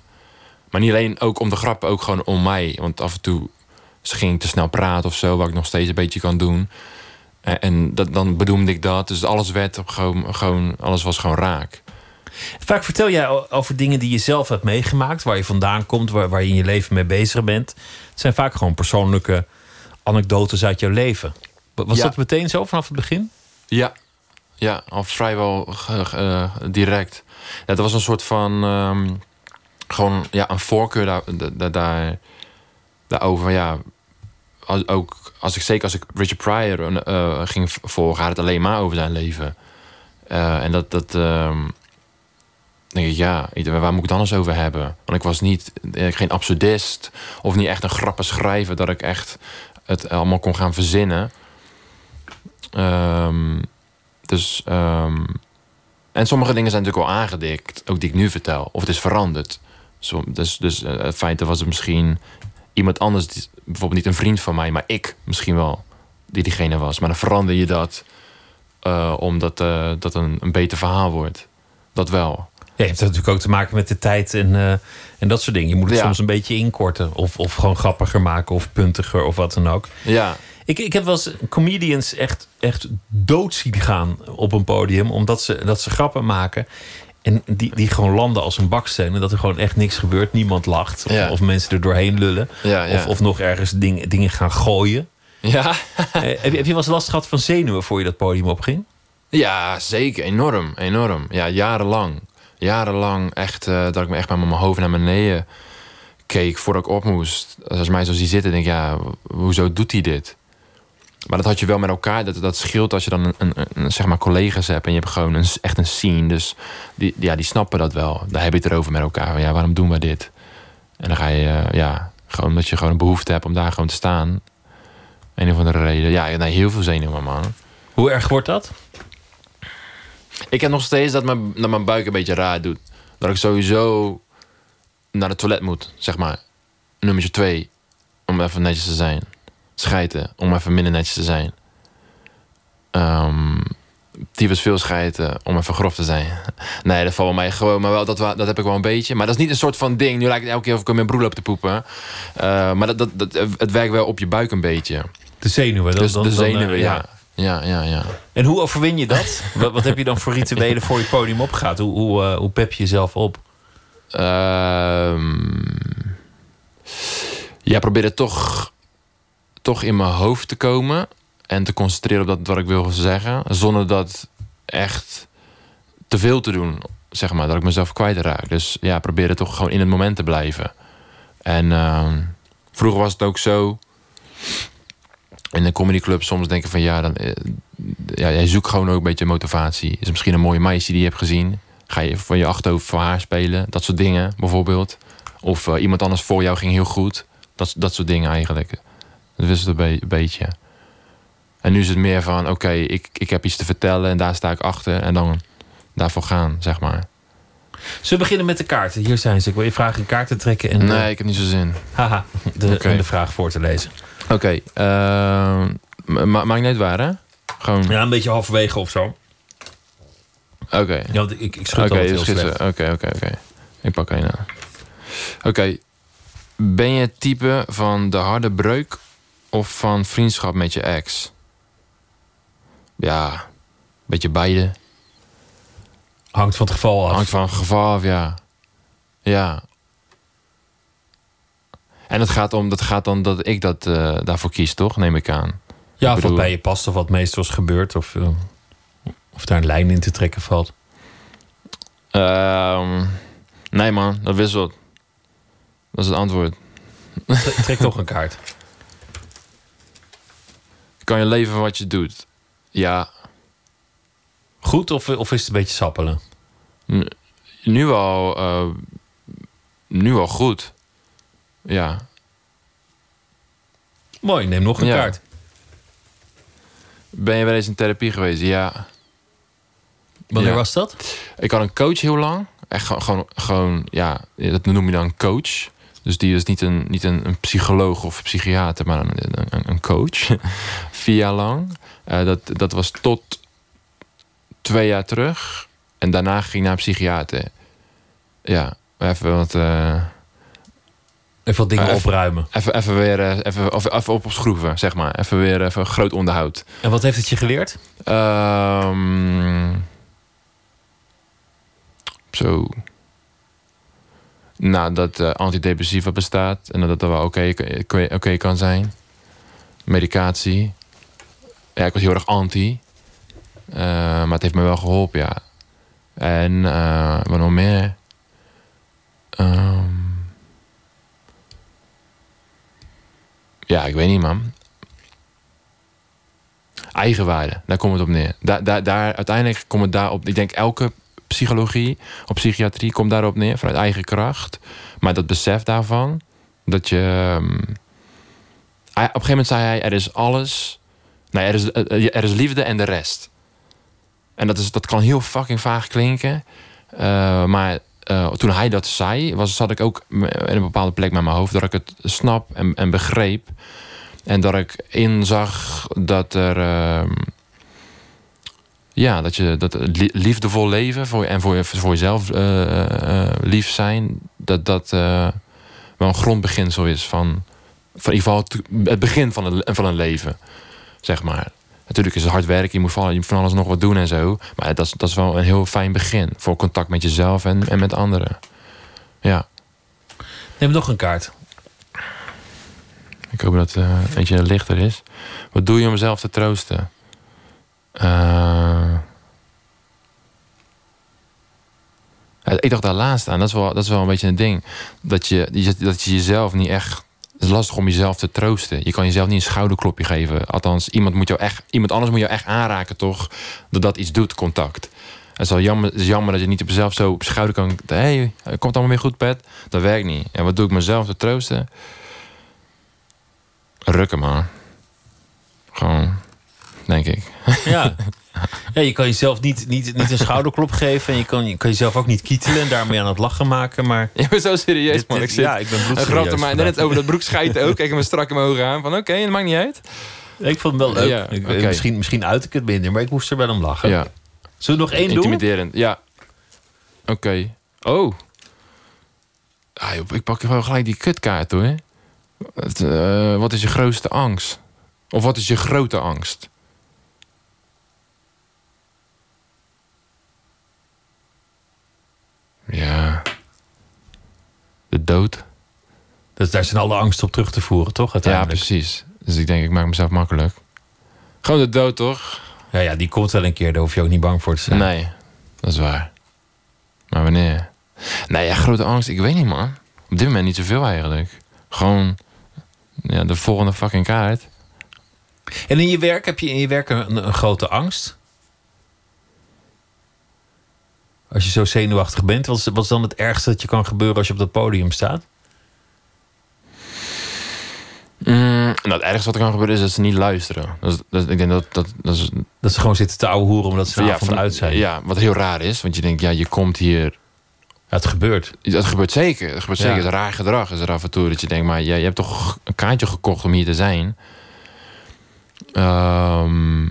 Maar niet alleen ook om de grap, ook gewoon om mij. Want af en toe ze ging te snel praten of zo... wat ik nog steeds een beetje kan doen. En, en dat, dan bedoelde ik dat. Dus alles werd op gewoon, gewoon... Alles was gewoon raak. Vaak vertel jij over dingen die je zelf hebt meegemaakt, waar je vandaan komt, waar, waar je in je leven mee bezig bent. Het zijn vaak gewoon persoonlijke anekdotes uit jouw leven. Wa- Was Ja. dat meteen zo vanaf het begin? Ja, ja al vrijwel eh, direct. Ja, dat was een soort van. ehm, gewoon ja, een voorkeur daar, daar, daar, daarover. Ja, als, ook als ik zeker als ik Richard Pryor eh, ging volgen, had het alleen maar over zijn leven. Eh, en dat. dat ehm, denk ik, ja, waar moet ik het anders over hebben? Want ik was niet, eh, geen absurdist of niet echt een grappen schrijver dat ik echt het allemaal kon gaan verzinnen. Ehm, dus, ehm, en sommige dingen zijn natuurlijk al aangedikt, ook die ik nu vertel. Of het is veranderd. Dus dus het feit dat was het misschien iemand anders, bijvoorbeeld niet een vriend van mij, maar ik misschien wel, die diegene was. Maar dan verander je dat eh, omdat eh, dat een, een beter verhaal wordt. Dat wel. Ja, je hebt natuurlijk ook te maken met de tijd en, eh, en dat soort dingen. Je moet het Ja. soms een beetje inkorten. Of, of gewoon grappiger maken of puntiger of wat dan ook. Ja. Ik, ik heb wel eens comedians echt, echt dood zien gaan op een podium. Omdat ze, dat ze grappen maken. En die, die gewoon landen als een baksteen. En dat er gewoon echt niks gebeurt. Niemand lacht. Of, Ja. of mensen er doorheen lullen. Ja, ja. Of, of nog ergens ding, dingen gaan gooien. Ja. Eh, heb, je, heb je wel eens last gehad van zenuwen voor je dat podium opging? Ja, zeker. Enorm. Enorm. Ja, jarenlang. Jarenlang echt eh, dat ik me echt met mijn hoofd naar beneden keek voordat ik op moest. Als mij zo ziet zitten, denk ik, ja, hoezo doet hij dit? Maar dat had je wel met elkaar. Dat, dat scheelt als je dan een, een, een, zeg maar collega's hebt en je hebt gewoon een, echt een scene. Dus die, ja, die snappen dat wel. Daar heb je het erover met elkaar. Ja, waarom doen we dit? En dan ga je, eh, ja, gewoon omdat je gewoon een behoefte hebt om daar gewoon te staan. Een of andere reden. Ja, nee, heel veel zenuwen, man. Hoe erg wordt dat? Ik heb nog steeds dat mijn, dat mijn buik een beetje raar doet. Dat ik sowieso naar het toilet moet, zeg maar. Nummertje twee, om even netjes te zijn. Schijten, om even minder netjes te zijn. Ehm tyfus veel schijten, om even grof te zijn. Nee, dat valt mij gewoon, maar wel, dat, dat heb ik wel een beetje. Maar dat is niet een soort van ding. Nu lijkt het elke keer of ik mijn broer loop te poepen. Eh, maar dat, dat, dat, het werkt wel op je buik een beetje. De zenuwen. dan- Dus dan- de dan, zenuwen, eh, ja. Ja, ja, ja. En hoe overwin je dat? wat, wat heb je dan voor rituelen voor je podium opgaat? Hoe, hoe, eh, hoe pep je jezelf op? Ehm ja, probeer het toch, toch in mijn hoofd te komen. En te concentreren op dat wat ik wil zeggen. Zonder dat echt te veel te doen. Zeg maar, dat ik mezelf kwijtraak. Dus ja, probeer toch gewoon in het moment te blijven. En ehm, vroeger was het ook zo. In de comedyclub soms denken van ja, dan, eh, ja, jij zoekt gewoon ook een beetje motivatie. Is misschien een mooie meisje die je hebt gezien. Ga je van je achterhoofd voor haar spelen. Dat soort dingen bijvoorbeeld. Of eh, iemand anders voor jou ging heel goed. Dat, dat soort dingen eigenlijk. Dat wist het een, be- een beetje. En nu is het meer van, oké, ik, ik heb iets te vertellen en daar sta ik achter. En dan daarvoor gaan, zeg maar. Zullen we beginnen met de kaarten? Hier zijn ze. Ik wil je vragen een kaart te trekken. En, Nee, ik heb niet zo zin. Haha, de, de vraag voor te lezen. Oké, ehm, ma- maakt niet waar, hè? Gewoon... Ja, een beetje halverwege of zo. Oké. Ja, ik, ik schud altijd heel dus slecht. Oké, oké, oké. Ik pak één aan. Oké. Ben je het type van de harde breuk of van vriendschap met je ex? Ja, beetje beide. Hangt van het geval af. Hangt van het geval af, ja. Ja. En het gaat om, dat gaat dan dat ik dat eh, daarvoor kies, toch? Neem ik aan. Ja, Ik of wat bij je past of wat meestal is gebeurd. Of, eh, of daar een lijn in te trekken valt. Ehm, nee man, dat wisselt. Dat is het antwoord. Trek toch een kaart. kan je leven van wat je doet. Ja. Goed of, of is het een beetje sappelen? Nu, nu al, eh, nu al goed. Ja. Mooi, neem nog een Ja. kaart. Ben je wel eens in therapie geweest? Ja. Wanneer Ja. was dat? Ik had een coach heel lang. Echt gewoon, gewoon, ja, dat noem je dan coach. Dus die is niet een, niet een, een psycholoog of psychiater, maar een, een, een coach. Vier jaar lang. Eh, dat, dat was tot twee jaar terug. En daarna ging ik naar een psychiater. Ja, even wat... eh, Even wat dingen eh, even- opruimen. Even, even weer even, of, even op schroeven, zeg maar. Even weer even groot onderhoud. En wat heeft het je geleerd? Ehm, zo. Nou, dat eh, antidepressiva bestaat. En dat dat wel oké oké kan zijn. Medicatie. Ja, ik was heel erg anti. Eh, maar het heeft me wel geholpen, ja. En eh wat nog meer? Ehm, ja, ik weet niet, man. Eigenwaarde, daar komt het op neer. Daar, daar, daar, uiteindelijk komt het daarop. Ik denk elke psychologie of psychiatrie komt daarop neer, vanuit eigen kracht. Maar dat besef daarvan, dat je. ehm, op een gegeven moment zei hij: er is alles. Nee, er is, eh, er is liefde en de rest. En dat, is, dat kan heel fucking vaag klinken. Eh, maar eh, toen hij dat zei, was, zat ik ook in een bepaalde plek met mijn hoofd dat ik het snap en, en begreep. En dat ik inzag dat er. ehm, ja, dat je dat li- liefdevol leven voor, en voor, je- voor jezelf eh, eh, lief zijn, dat dat eh, wel een grondbeginsel is van, van in ieder geval het, het begin van een, van een leven, zeg maar. Natuurlijk is het hard werken, je moet van, je moet van alles nog wat doen en zo. Maar dat is, dat is wel een heel fijn begin voor contact met jezelf en, en met anderen. Ja. Neem nog een kaart. Ik hoop dat eh eentje lichter is. Wat doe je om jezelf te troosten? Eh, ik dacht daar laatst aan. Dat is, wel, dat is wel een beetje een ding. Dat je, dat je jezelf niet echt... Het is lastig om jezelf te troosten. Je kan jezelf niet een schouderklopje geven. Althans, iemand, moet jou echt, iemand anders moet jou echt aanraken, toch? Dat dat iets doet, contact. Het is, wel jammer, het is jammer dat je niet op jezelf zo op schouder kan... Hé, hey, komt allemaal weer goed, Pet. Dat werkt niet. En wat doe ik mezelf te troosten? Rukken, man. Gewoon, denk ik. Ja. ja, je kan jezelf niet, niet, niet een schouderklop geven. En je kan, je kan jezelf ook niet kietelen en daarmee aan het lachen maken. Maar Je bent zo serieus, Dit- man. dit- ik zit ja, ik ben bloedserieus vandaag. Net over dat broek schijten ook. Kijk hem strak in mijn ogen aan. Van oké, dat maakt niet uit. ik vond het wel leuk. Ja, Ik- misschien, misschien uit ik het minder, maar ik moest er wel om lachen. Ja. Zullen we nog één doen? Intimiderend, ja. Oké. Oh. Ah, joh, ik pak gewoon gelijk die kutkaart hoor. Het, eh, wat is je grootste angst? Of wat is je grote angst? Ja. De dood. Dus daar zijn alle angsten op terug te voeren, toch? Ja, precies. Dus ik denk, ik maak mezelf makkelijk. Gewoon de dood, toch? Ja, ja, die komt wel een keer. Daar hoef je ook niet bang voor te zijn. Nee, dat is waar. Maar wanneer? Nee, ja, grote angst, ik weet niet, man. Op dit moment niet zoveel eigenlijk. Gewoon ja, de volgende fucking kaart. En in je werk, heb je in je werk een, een grote angst? Als je zo zenuwachtig bent, wat is, wat is dan het ergste dat je kan gebeuren als je op dat podium staat? Mm, nou, het ergste wat er kan gebeuren is dat ze niet luisteren. Dat is, dat, ik denk dat dat, dat is... Dat ze gewoon zitten te ouwehoeren omdat ze vanavond van- uit zijn. Ja, wat heel raar is. Want je denkt, ja, je komt hier... het gebeurt. Dat gebeurt zeker. Het gebeurt Ja. zeker. Het raar gedrag is er af en toe. Dat je denkt, maar ja, je hebt toch een kaartje gekocht om hier te zijn. Ehm,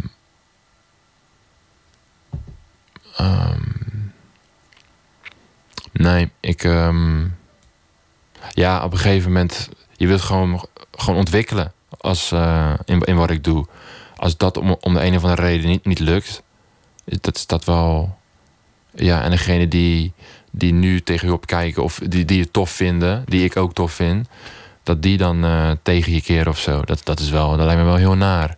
nee, ik... ehm, ja, op een gegeven moment... Je wilt gewoon, gewoon ontwikkelen als, eh, in, in wat ik doe. Als dat om, om de een of andere reden niet, niet lukt... Dat is dat wel... Ja, en degene die, die nu tegen je opkijken... of die, die je tof vinden, die ik ook tof vind... dat die dan eh, tegen je keren of zo. Dat, dat, is wel, dat lijkt me wel heel naar.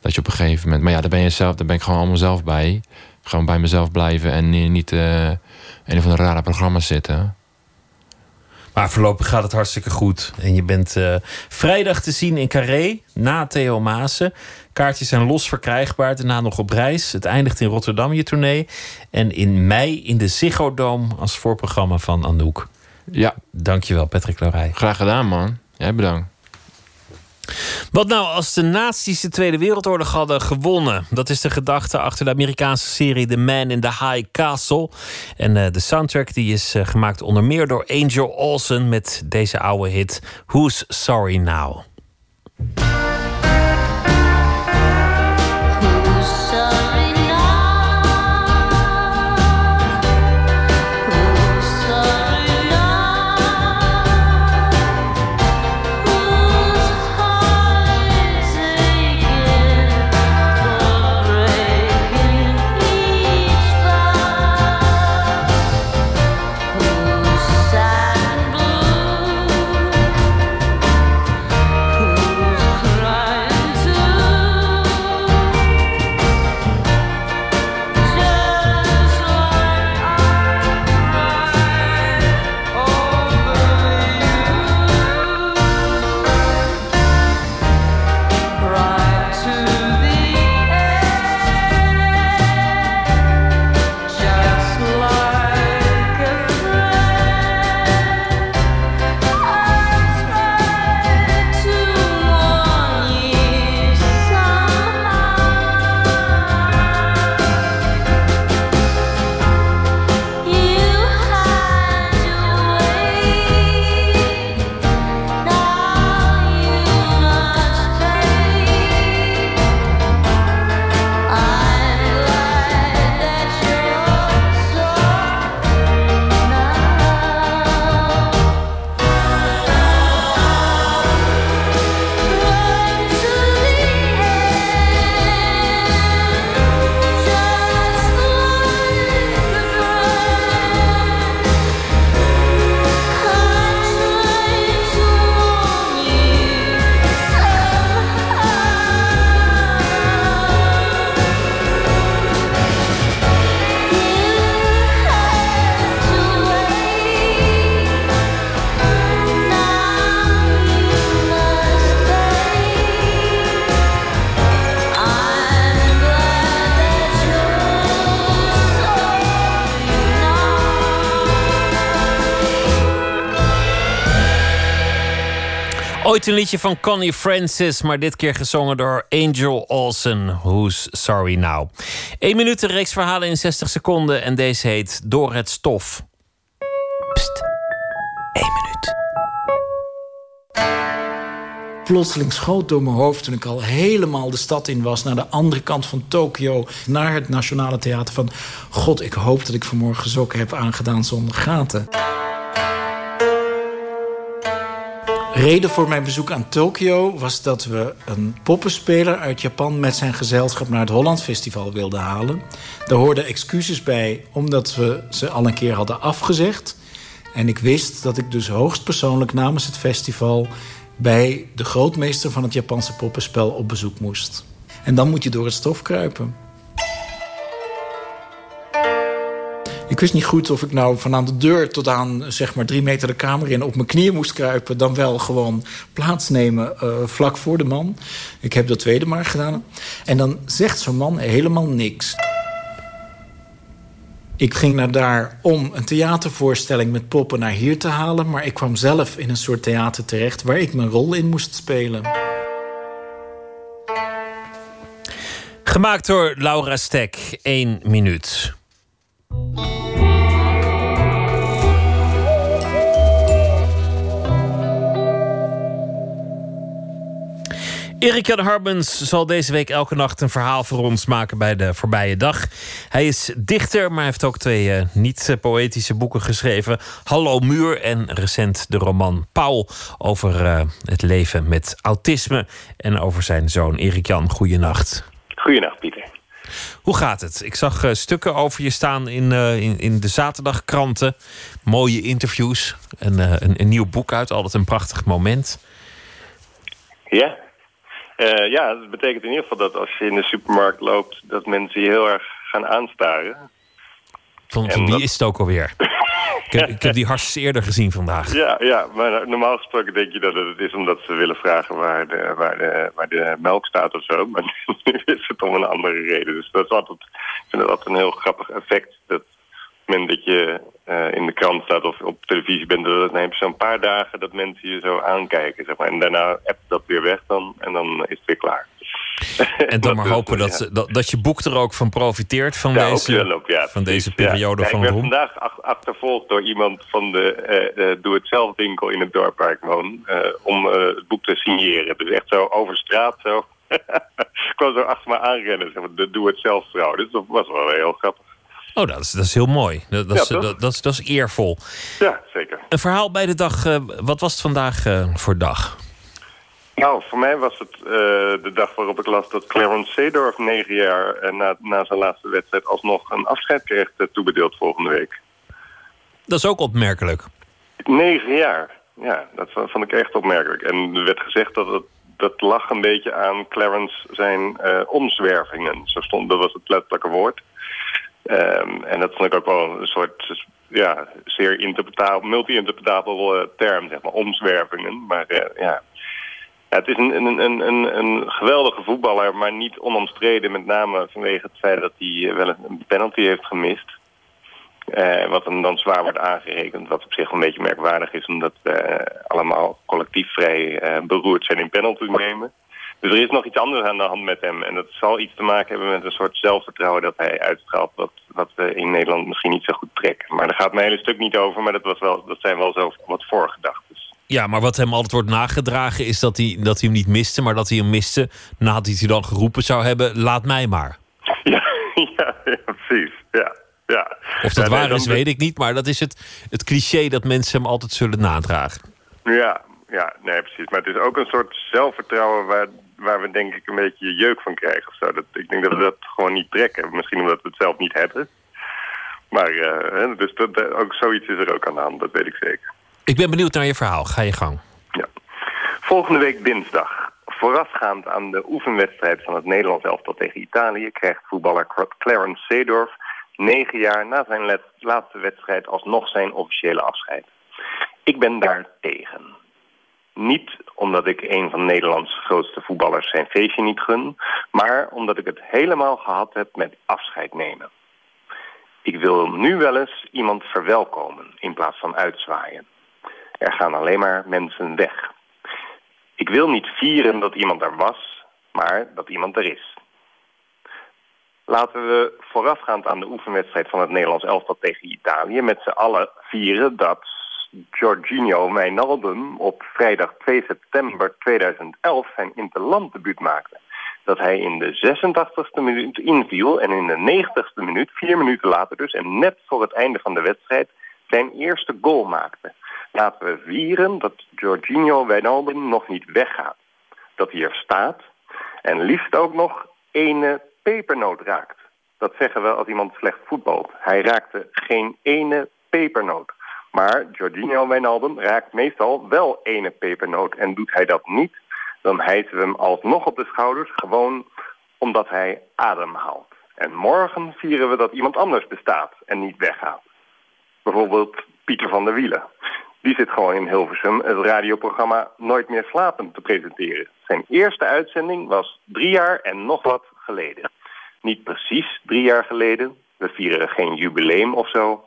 Dat je op een gegeven moment... Maar ja, daar ben je zelf, daar ben ik gewoon allemaal zelf bij. Gewoon bij mezelf blijven en niet, eh, een of andere rare programma's zitten. Maar voorlopig gaat het hartstikke goed. En je bent eh, vrijdag te zien in Carré, na Theo Maassen. Kaartjes zijn los verkrijgbaar, daarna nog op reis. Het eindigt in Rotterdam, je tournee. En in mei in de Ziggo Dome als voorprogramma van Anouk. Ja. Dankjewel, Patrick Laurij. Graag gedaan, man. Jij bedankt. Wat nou als de nazi's de Tweede Wereldoorlog hadden gewonnen? Dat is de gedachte achter de Amerikaanse serie The Man in the High Castle. En eh, de soundtrack die is eh, gemaakt onder meer door Angel Olsen met deze oude hit Who's Sorry Now? Ooit een liedje van Connie Francis, maar dit keer gezongen door Angel Olsen. Who's Sorry Now? 1 minuut, een reeks verhalen in 60 seconden. En deze heet Door het Stof. Pst, 1 minuut. Plotseling schoot door mijn hoofd toen ik al helemaal de stad in was... naar de andere kant van Tokio, naar het Nationale Theater... van god, ik hoop dat ik vanmorgen sokken heb aangedaan zonder gaten. Reden voor mijn bezoek aan Tokio was dat we een poppenspeler uit Japan met zijn gezelschap naar het Holland Festival wilden halen. Daar hoorden excuses bij omdat we ze al een keer hadden afgezegd. En ik wist dat ik dus hoogstpersoonlijk namens het festival bij de grootmeester van het Japanse poppenspel op bezoek moest. En dan moet je door het stof kruipen. Ik wist niet goed of ik nou van aan de deur tot aan zeg maar drie meter de kamer in op mijn knieën moest kruipen. Dan wel gewoon plaatsnemen uh, vlak voor de man. Ik heb dat tweede maar gedaan. En dan zegt zo'n man helemaal niks. Ik ging naar daar om een theatervoorstelling met poppen naar hier te halen. Maar ik kwam zelf in een soort theater terecht waar ik mijn rol in moest spelen. Gemaakt door Laura Stek, 1 minuut. Erik Jan Harbens zal deze week elke nacht een verhaal voor ons maken bij de voorbije dag. Hij is dichter, maar heeft ook twee uh, niet-poëtische boeken geschreven. Hallo Muur en recent de roman Paul over uh, het leven met autisme. En over zijn zoon Erik Jan. Goeienacht. Goeienacht, Pieter. Hoe gaat het? Ik zag uh, stukken over je staan in, in, in, de zaterdagkranten. Mooie interviews. En, een, een nieuw boek uit. Altijd een prachtig moment. Ja, uh, ja, dat betekent in ieder geval dat als je in de supermarkt loopt... dat mensen je heel erg gaan aanstaren. Van, van wie dat... is het ook alweer? Ik heb, ik heb die hars eerder gezien vandaag. Ja, ja, maar normaal gesproken denk je dat het is omdat ze willen vragen waar de, waar de, waar de melk staat of zo. Maar nu is het om een andere reden. Dus dat is altijd, ik vind dat altijd een heel grappig effect. Dat op het moment dat je eh, in de krant staat of op televisie bent, dat dan heb je zo'n paar dagen dat mensen je zo aankijken. Zeg maar. En daarna appt dat weer weg dan en dan is het weer klaar. En dan maar hopen dat, dat, dat je boek er ook van profiteert van Ja, deze, ook, ja, van deze periode van Ik werd vandaag ach- achtervolgd door iemand van de eh, eh, doe-het-zelf winkel in het dorp waar ik woon. eh, om het boek te signeren. Dus echt zo over straat zo. ik kwam zo achter me aanrennen, zeg maar, de doe-het-zelf vrouw. Dus dat was wel heel grappig. Oh, dat is, dat is heel mooi. Dat, dat, Ja, is, dat, dat, is, dat is eervol. Ja, zeker. Een verhaal bij de dag. eh, wat was het vandaag eh, voor dag? Nou, voor mij was het eh, de dag waarop ik las dat Clarence Seedorf negen jaar na, na zijn laatste wedstrijd alsnog een afscheid kreeg toebedeeld volgende week. Dat is ook opmerkelijk. Negen jaar. Ja, dat vond ik echt opmerkelijk. En er werd gezegd dat het, dat lag een beetje aan Clarence zijn omzwervingen. Zo stond, dat was het letterlijke woord. Ehm, en dat vond ik ook wel een soort ja, zeer interpretabel, multi-interpretabel eh, term, zeg maar, omzwervingen. Maar eh, ja, het is een, een, een, een, geweldige voetballer, maar niet onomstreden. Met name vanwege het feit dat hij eh, wel een- penalty heeft gemist. Wat hem dan zwaar wordt aangerekend. Wat op zich een beetje merkwaardig is, omdat we allemaal collectief vrij beroerd zijn in penalty nemen. Dus er is nog iets anders aan de hand met hem. En dat zal iets te maken hebben met een soort zelfvertrouwen dat hij uitstraalt. Wat, wat we in Nederland misschien niet zo goed trekken. Maar daar gaat mijn hele stuk niet over. Maar dat, was wel, dat zijn wel zo wat voorgedachten. Ja, maar wat hem altijd wordt nagedragen is dat hij, dat hij hem niet miste, maar dat hij hem miste nadat hij dan geroepen zou hebben: laat mij maar. Ja, ja, ja, precies. Ja, ja. Of dat Ja, nee, waar is, weet ik niet, maar dat is het, het cliché dat mensen hem altijd zullen nadragen. Ja, ja, nee, precies. Maar het is ook een soort zelfvertrouwen waar, waar we denk ik een beetje jeuk van krijgen of zo. Dat, ik denk dat we dat gewoon niet trekken. Misschien omdat we het zelf niet hebben. Maar eh, dus dat, dat- ook zoiets is er ook aan de hand, dat weet ik zeker. Ik ben benieuwd naar je verhaal. Ga je gang. Volgende week dinsdag, voorafgaand aan de oefenwedstrijd van het Nederlands elftal tegen Italië, krijgt voetballer Clarence Seedorf negen jaar na zijn laatste wedstrijd alsnog zijn officiële afscheid. Ik ben daar tegen. Niet omdat ik een van Nederlands grootste voetballers zijn feestje niet gun, maar omdat ik het helemaal gehad heb met afscheid nemen. Ik wil nu wel eens iemand verwelkomen in plaats van uitzwaaien. Er gaan alleen maar mensen weg. Ik wil niet vieren dat iemand er was, maar dat iemand er is. Laten we voorafgaand aan de oefenwedstrijd van het Nederlands elftal tegen Italië met z'n allen vieren dat Jorginho Wijnaldum op vrijdag 2 september 2011 zijn interlanddebuut maakte. Dat hij in de 86e minuut inviel en in de 90e minuut, vier minuten later dus, en net voor het einde van de wedstrijd, zijn eerste goal maakte. Laten we vieren dat Jorginho Wijnaldum nog niet weggaat. Dat hij er staat en liefst ook nog ene pepernoot raakt. Dat zeggen we als iemand slecht voetbalt. Hij raakte geen ene pepernoot. Maar Jorginho Wijnaldum raakt meestal wel ene pepernoot. En doet hij dat niet, dan hijsen we hem alsnog op de schouders... gewoon omdat hij ademhaalt. En morgen vieren we dat iemand anders bestaat en niet weggaat. Bijvoorbeeld Pieter van der Wielen. Die zit gewoon in Hilversum het radioprogramma Nooit meer slapen te presenteren. Zijn eerste uitzending was drie jaar en nog wat geleden. Niet precies drie jaar geleden. We vieren geen jubileum of zo.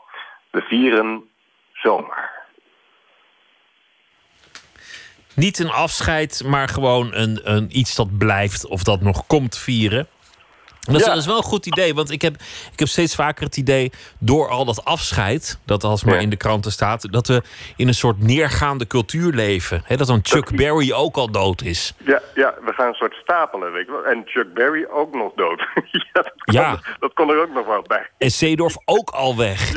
We vieren Niet een afscheid, maar gewoon een, een iets dat blijft of dat nog komt vieren. Dat, is, Ja. dat is wel een goed idee, want ik heb, ik heb steeds vaker het idee... door al dat afscheid, dat als maar in de kranten staat... dat we in een soort neergaande cultuur leven. Dat dan Chuck Berry ook al dood is. Ja, ja, we gaan een soort stapelen, weet je wel. En Chuck Berry ook nog dood. ja, dat, kon, Ja. dat kon er ook nog wel bij. En Seedorf ook al weg.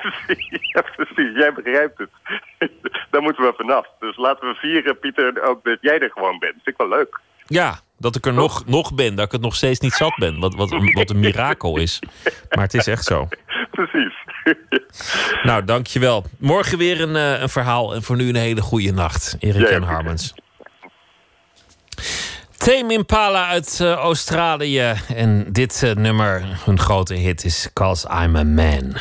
ja, precies. Jij begrijpt het. Daar moeten we vanaf. Dus laten we vieren, Pieter, ook dat jij er gewoon bent. Vind ik wel leuk. Ja, dat ik er nog, nog ben, dat ik het nog steeds niet zat ben. Wat, wat, wat een mirakel is. Maar het is echt zo. Precies. Nou, dankjewel. Morgen weer een, eh, een verhaal. En voor nu een hele goede nacht. Erik ja, Harmens. Tame Impala uit eh, Australië. En dit eh, nummer, hun grote hit, is Cause I'm a Man.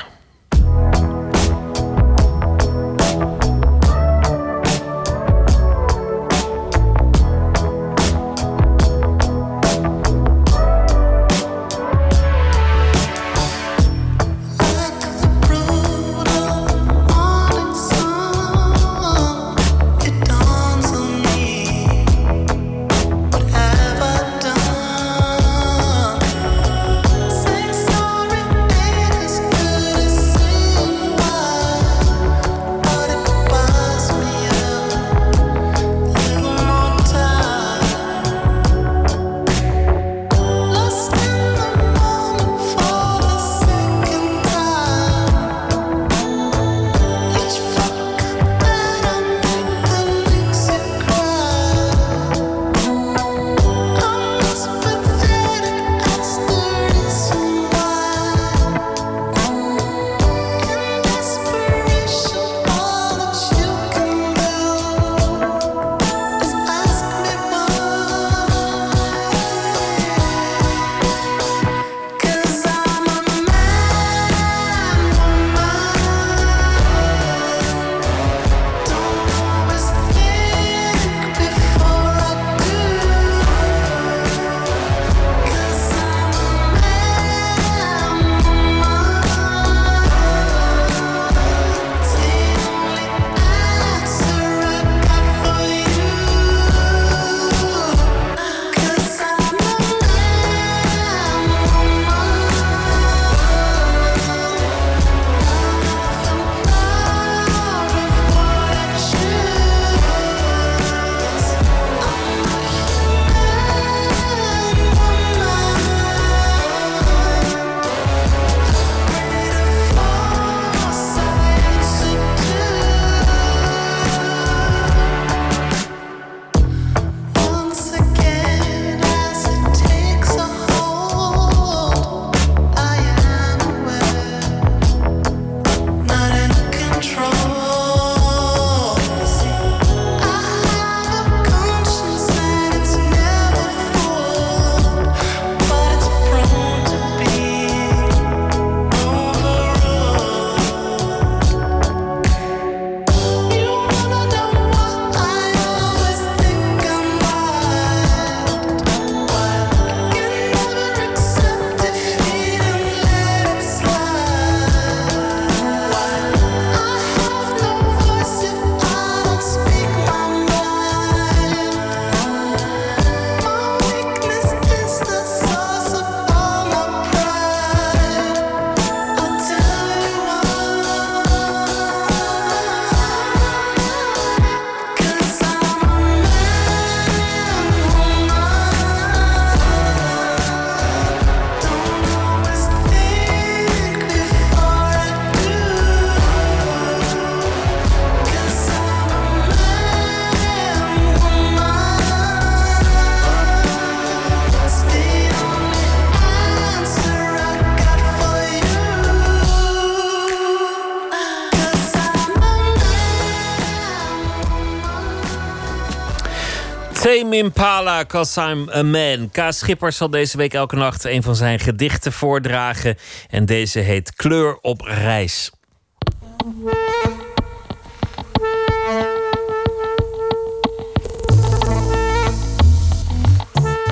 Tame Impala, Cause I'm a Man. Kaas Schippers zal deze week elke nacht een van zijn gedichten voordragen. En deze heet Kleur op reis.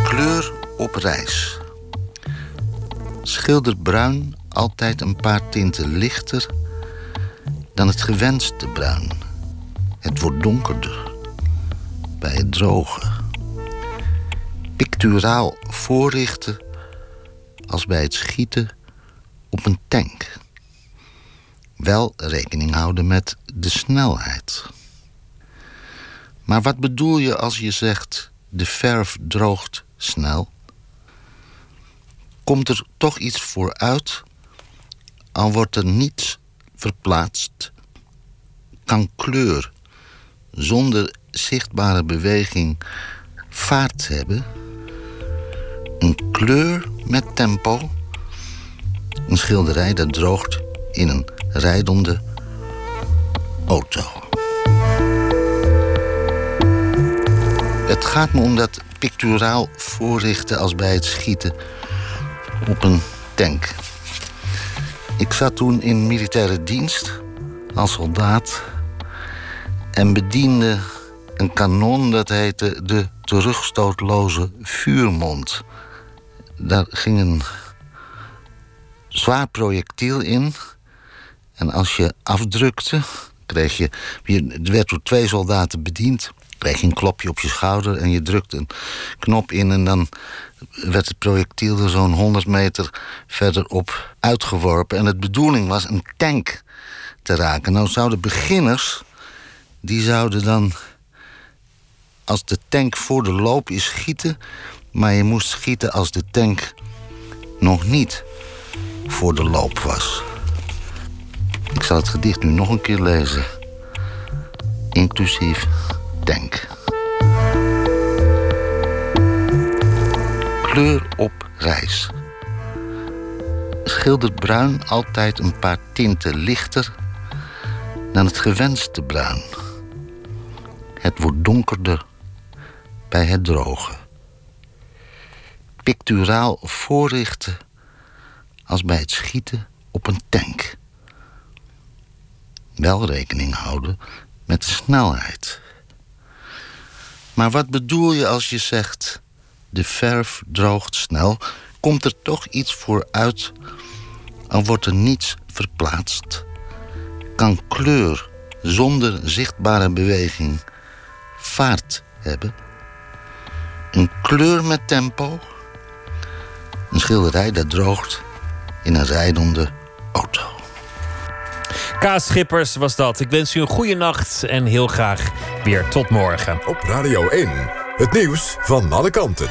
Kleur op reis. Schilder bruin altijd een paar tinten lichter dan het gewenste bruin. Het wordt donkerder bij het drogen. Picturaal voorrichten als bij het schieten op een tank. Wel rekening houden met de snelheid. Maar wat bedoel je als je zegt de verf droogt snel? Komt er toch iets vooruit, al wordt er niets verplaatst? Kan kleur zonder zichtbare beweging vaart hebben? Een kleur met tempo? Een schilderij dat droogt in een rijdende auto. Het gaat me om dat picturaal voorrichten als bij het schieten op een tank. Ik zat toen in militaire dienst als soldaat en bediende een kanon dat heette de terugstootloze vuurmond. Daar ging een zwaar projectiel in. En als je afdrukte, kreeg je. Er werd door twee soldaten bediend. Kreeg je een klopje op je schouder en je drukte een knop in. En dan werd het projectiel er zo'n 100 meter verderop uitgeworpen. En de bedoeling was een tank te raken. Nou zouden beginners. die zouden dan. Als de tank voor de loop is schieten. maar je moest schieten als de tank nog niet voor de loop was. Ik zal het gedicht nu nog een keer lezen. Inclusief denk. Kleur op reis. Schildert bruin altijd een paar tinten lichter dan het gewenste bruin. Het wordt donkerder bij het drogen. Picturaal voorrichten als bij het schieten op een tank. Wel rekening houden met snelheid. Maar wat bedoel je als je zegt... de verf droogt snel, komt er toch iets vooruit... al wordt er niets verplaatst? Kan kleur zonder zichtbare beweging vaart hebben? Een kleur met tempo? Een schilderij dat droogt in een rijdende auto. Kaas Schippers was dat. Ik wens u een goede nacht en heel graag weer tot morgen. Op Radio 1, het nieuws van alle kanten.